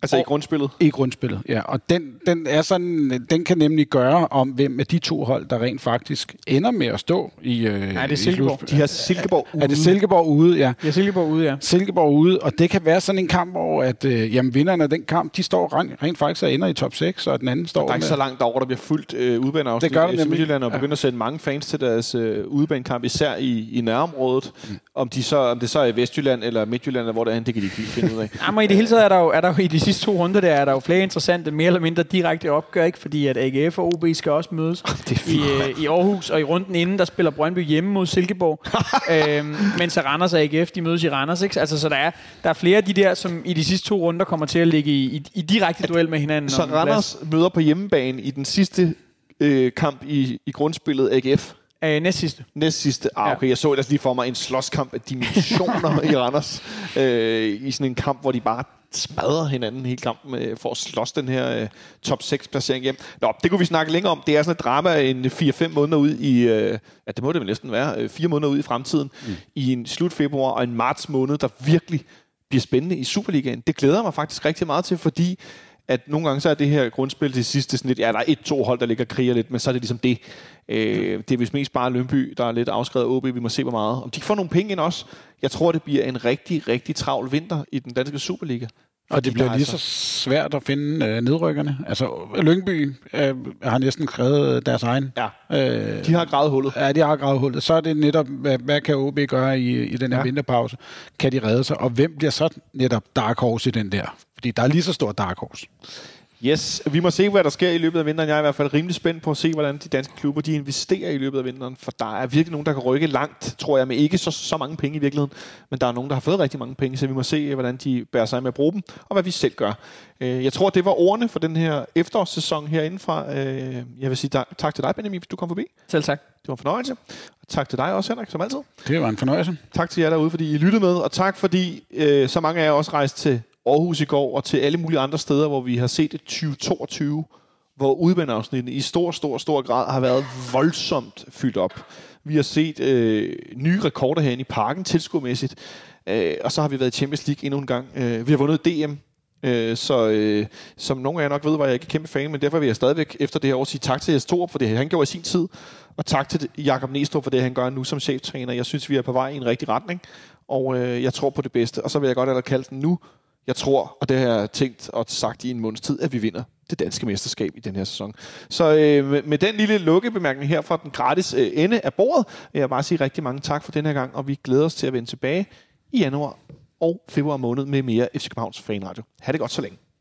Altså i Og- grundspillet. I grundspillet, ja. Og den, den, er sådan, den kan nemlig gøre om, hvem af de to hold, der rent faktisk ender med at stå i øh, Nej, det er i Silkeborg. slutspillet. De har Silkeborg ude. Er det Silkeborg ude, ja. er Silkeborg ude, ja. Silkeborg ude, og det kan være sådan en kamp, hvor at, øh, jamen, vinderne af den kamp, de står rent, rent faktisk og ender i top 6, og den anden står Der er ikke med... så langt over, der bliver fuldt øh, udebaneafsnit Det gør der i nemlig. Midtjylland, og Ja. begynder at sende mange fans til deres øh, udebanekamp, især i, i nærområdet. Mm. Om, de så, om det så er i Vestjylland eller Midtjylland, eller hvor det er, det kan de ikke lige finde ud af. Jamen, i det hele taget er der, jo, er der jo i de sidste to runder, der er der jo flere interessante, mere eller mindre direkte opgør, ikke? fordi at AGF og OB skal også mødes er i, øh, i Aarhus, og i runden inden, der spiller Brøndby hjemme mod Silkeborg, øhm, mens Randers og AGF, de mødes i Randers. Ikke? Altså, så der er, der er flere af de der, som i de sidste to runder kommer til at ligge i, i, i direkte duel med hinanden. Så en plads. Randers møder på hjemmebane i den sidste øh, kamp i, i grundspillet AGF. Øh, næst sidste. Næst sidste. Ah, Ja. okay, jeg så ellers lige for mig en slåskamp af dimensioner i Randers. Øh, I sådan en kamp, hvor de bare smadrer hinanden hele kampen øh, for at slås den her øh, top 6 placering hjem. Nå, det kunne vi snakke længere om. Det er sådan et drama en 4-5 måneder ud i, øh, ja det må det vel næsten være, øh, 4 måneder ud i fremtiden, mm. i en slut februar og en marts måned, der virkelig bliver spændende i Superligaen. Det glæder jeg mig faktisk rigtig meget til, fordi at nogle gange så er det her grundspil til sidste sådan lidt, ja, der er et-to hold, der ligger og kriger lidt, men så er det ligesom det. Øh, det er vist mest bare Lønby, der er lidt afskrevet OB. Vi må se, hvor meget. Om de får nogle penge ind også. Jeg tror, det bliver en rigtig, rigtig travl vinter i den danske Superliga. Og det bliver er lige så svært at finde øh, nedrykkerne. Altså, Lyngby øh, har næsten skrevet deres egen. Ja, Øh, de har gravet hullet. Ja, de har gravet hullet. Så er det netop, hvad, hvad kan OB gøre i, i den her ja. vinterpause? Kan de redde sig? Og hvem bliver så netop Dark Horse i den der? Fordi der er lige så stor Dark Horse. Yes, vi må se, hvad der sker i løbet af vinteren. Jeg er i hvert fald rimelig spændt på at se, hvordan de danske klubber de investerer i løbet af vinteren. For der er virkelig nogen, der kan rykke langt, tror jeg, med ikke så, så mange penge i virkeligheden. Men der er nogen, der har fået rigtig mange penge, så vi må se, hvordan de bærer sig med at bruge dem, og hvad vi selv gør. Øh, Jeg tror, det var ordene for den her efterårssæson herindefra. Øh, Jeg vil sige tak- tak til dig, Benjamin, hvis du kom forbi. Selv tak. Det var en fornøjelse. Og tak til dig også, Henrik, som altid. Det var en fornøjelse. Tak til jer derude, fordi I lyttede med, og tak fordi øh, så mange af jer også rejste til Aarhus i går, og til alle mulige andre steder, hvor vi har set et 2022, hvor udvendeafsnittet i stor, stor, stor grad har været voldsomt fyldt op. Vi har set øh, nye rekorder herinde i parken, tilskuermæssigt, øh, og så har vi været i Champions League endnu en gang. Øh, vi har vundet DM, Øh, så øh, som nogle af jer nok ved, var jeg ikke kæmpe fan, men derfor vil jeg stadigvæk efter det her år sige tak til Jes Torup for det, han gjorde i sin tid, og tak til Jakob Næstrup for det, han gør nu som cheftræner. Jeg synes, vi er på vej i en rigtig retning, og øh, jeg tror på det bedste. Og så vil jeg godt allerede kalde den nu. Jeg tror, og det har jeg tænkt og sagt i en måneds tid, at vi vinder det danske mesterskab i den her sæson. Så øh, med, med den lille lukkebemærkning her fra den gratis øh, ende af bordet, vil jeg bare sige rigtig mange tak for den her gang, og vi glæder os til at vende tilbage i januar og februar måned med mere FC Københavns Fanradio. Ha' det godt så længe.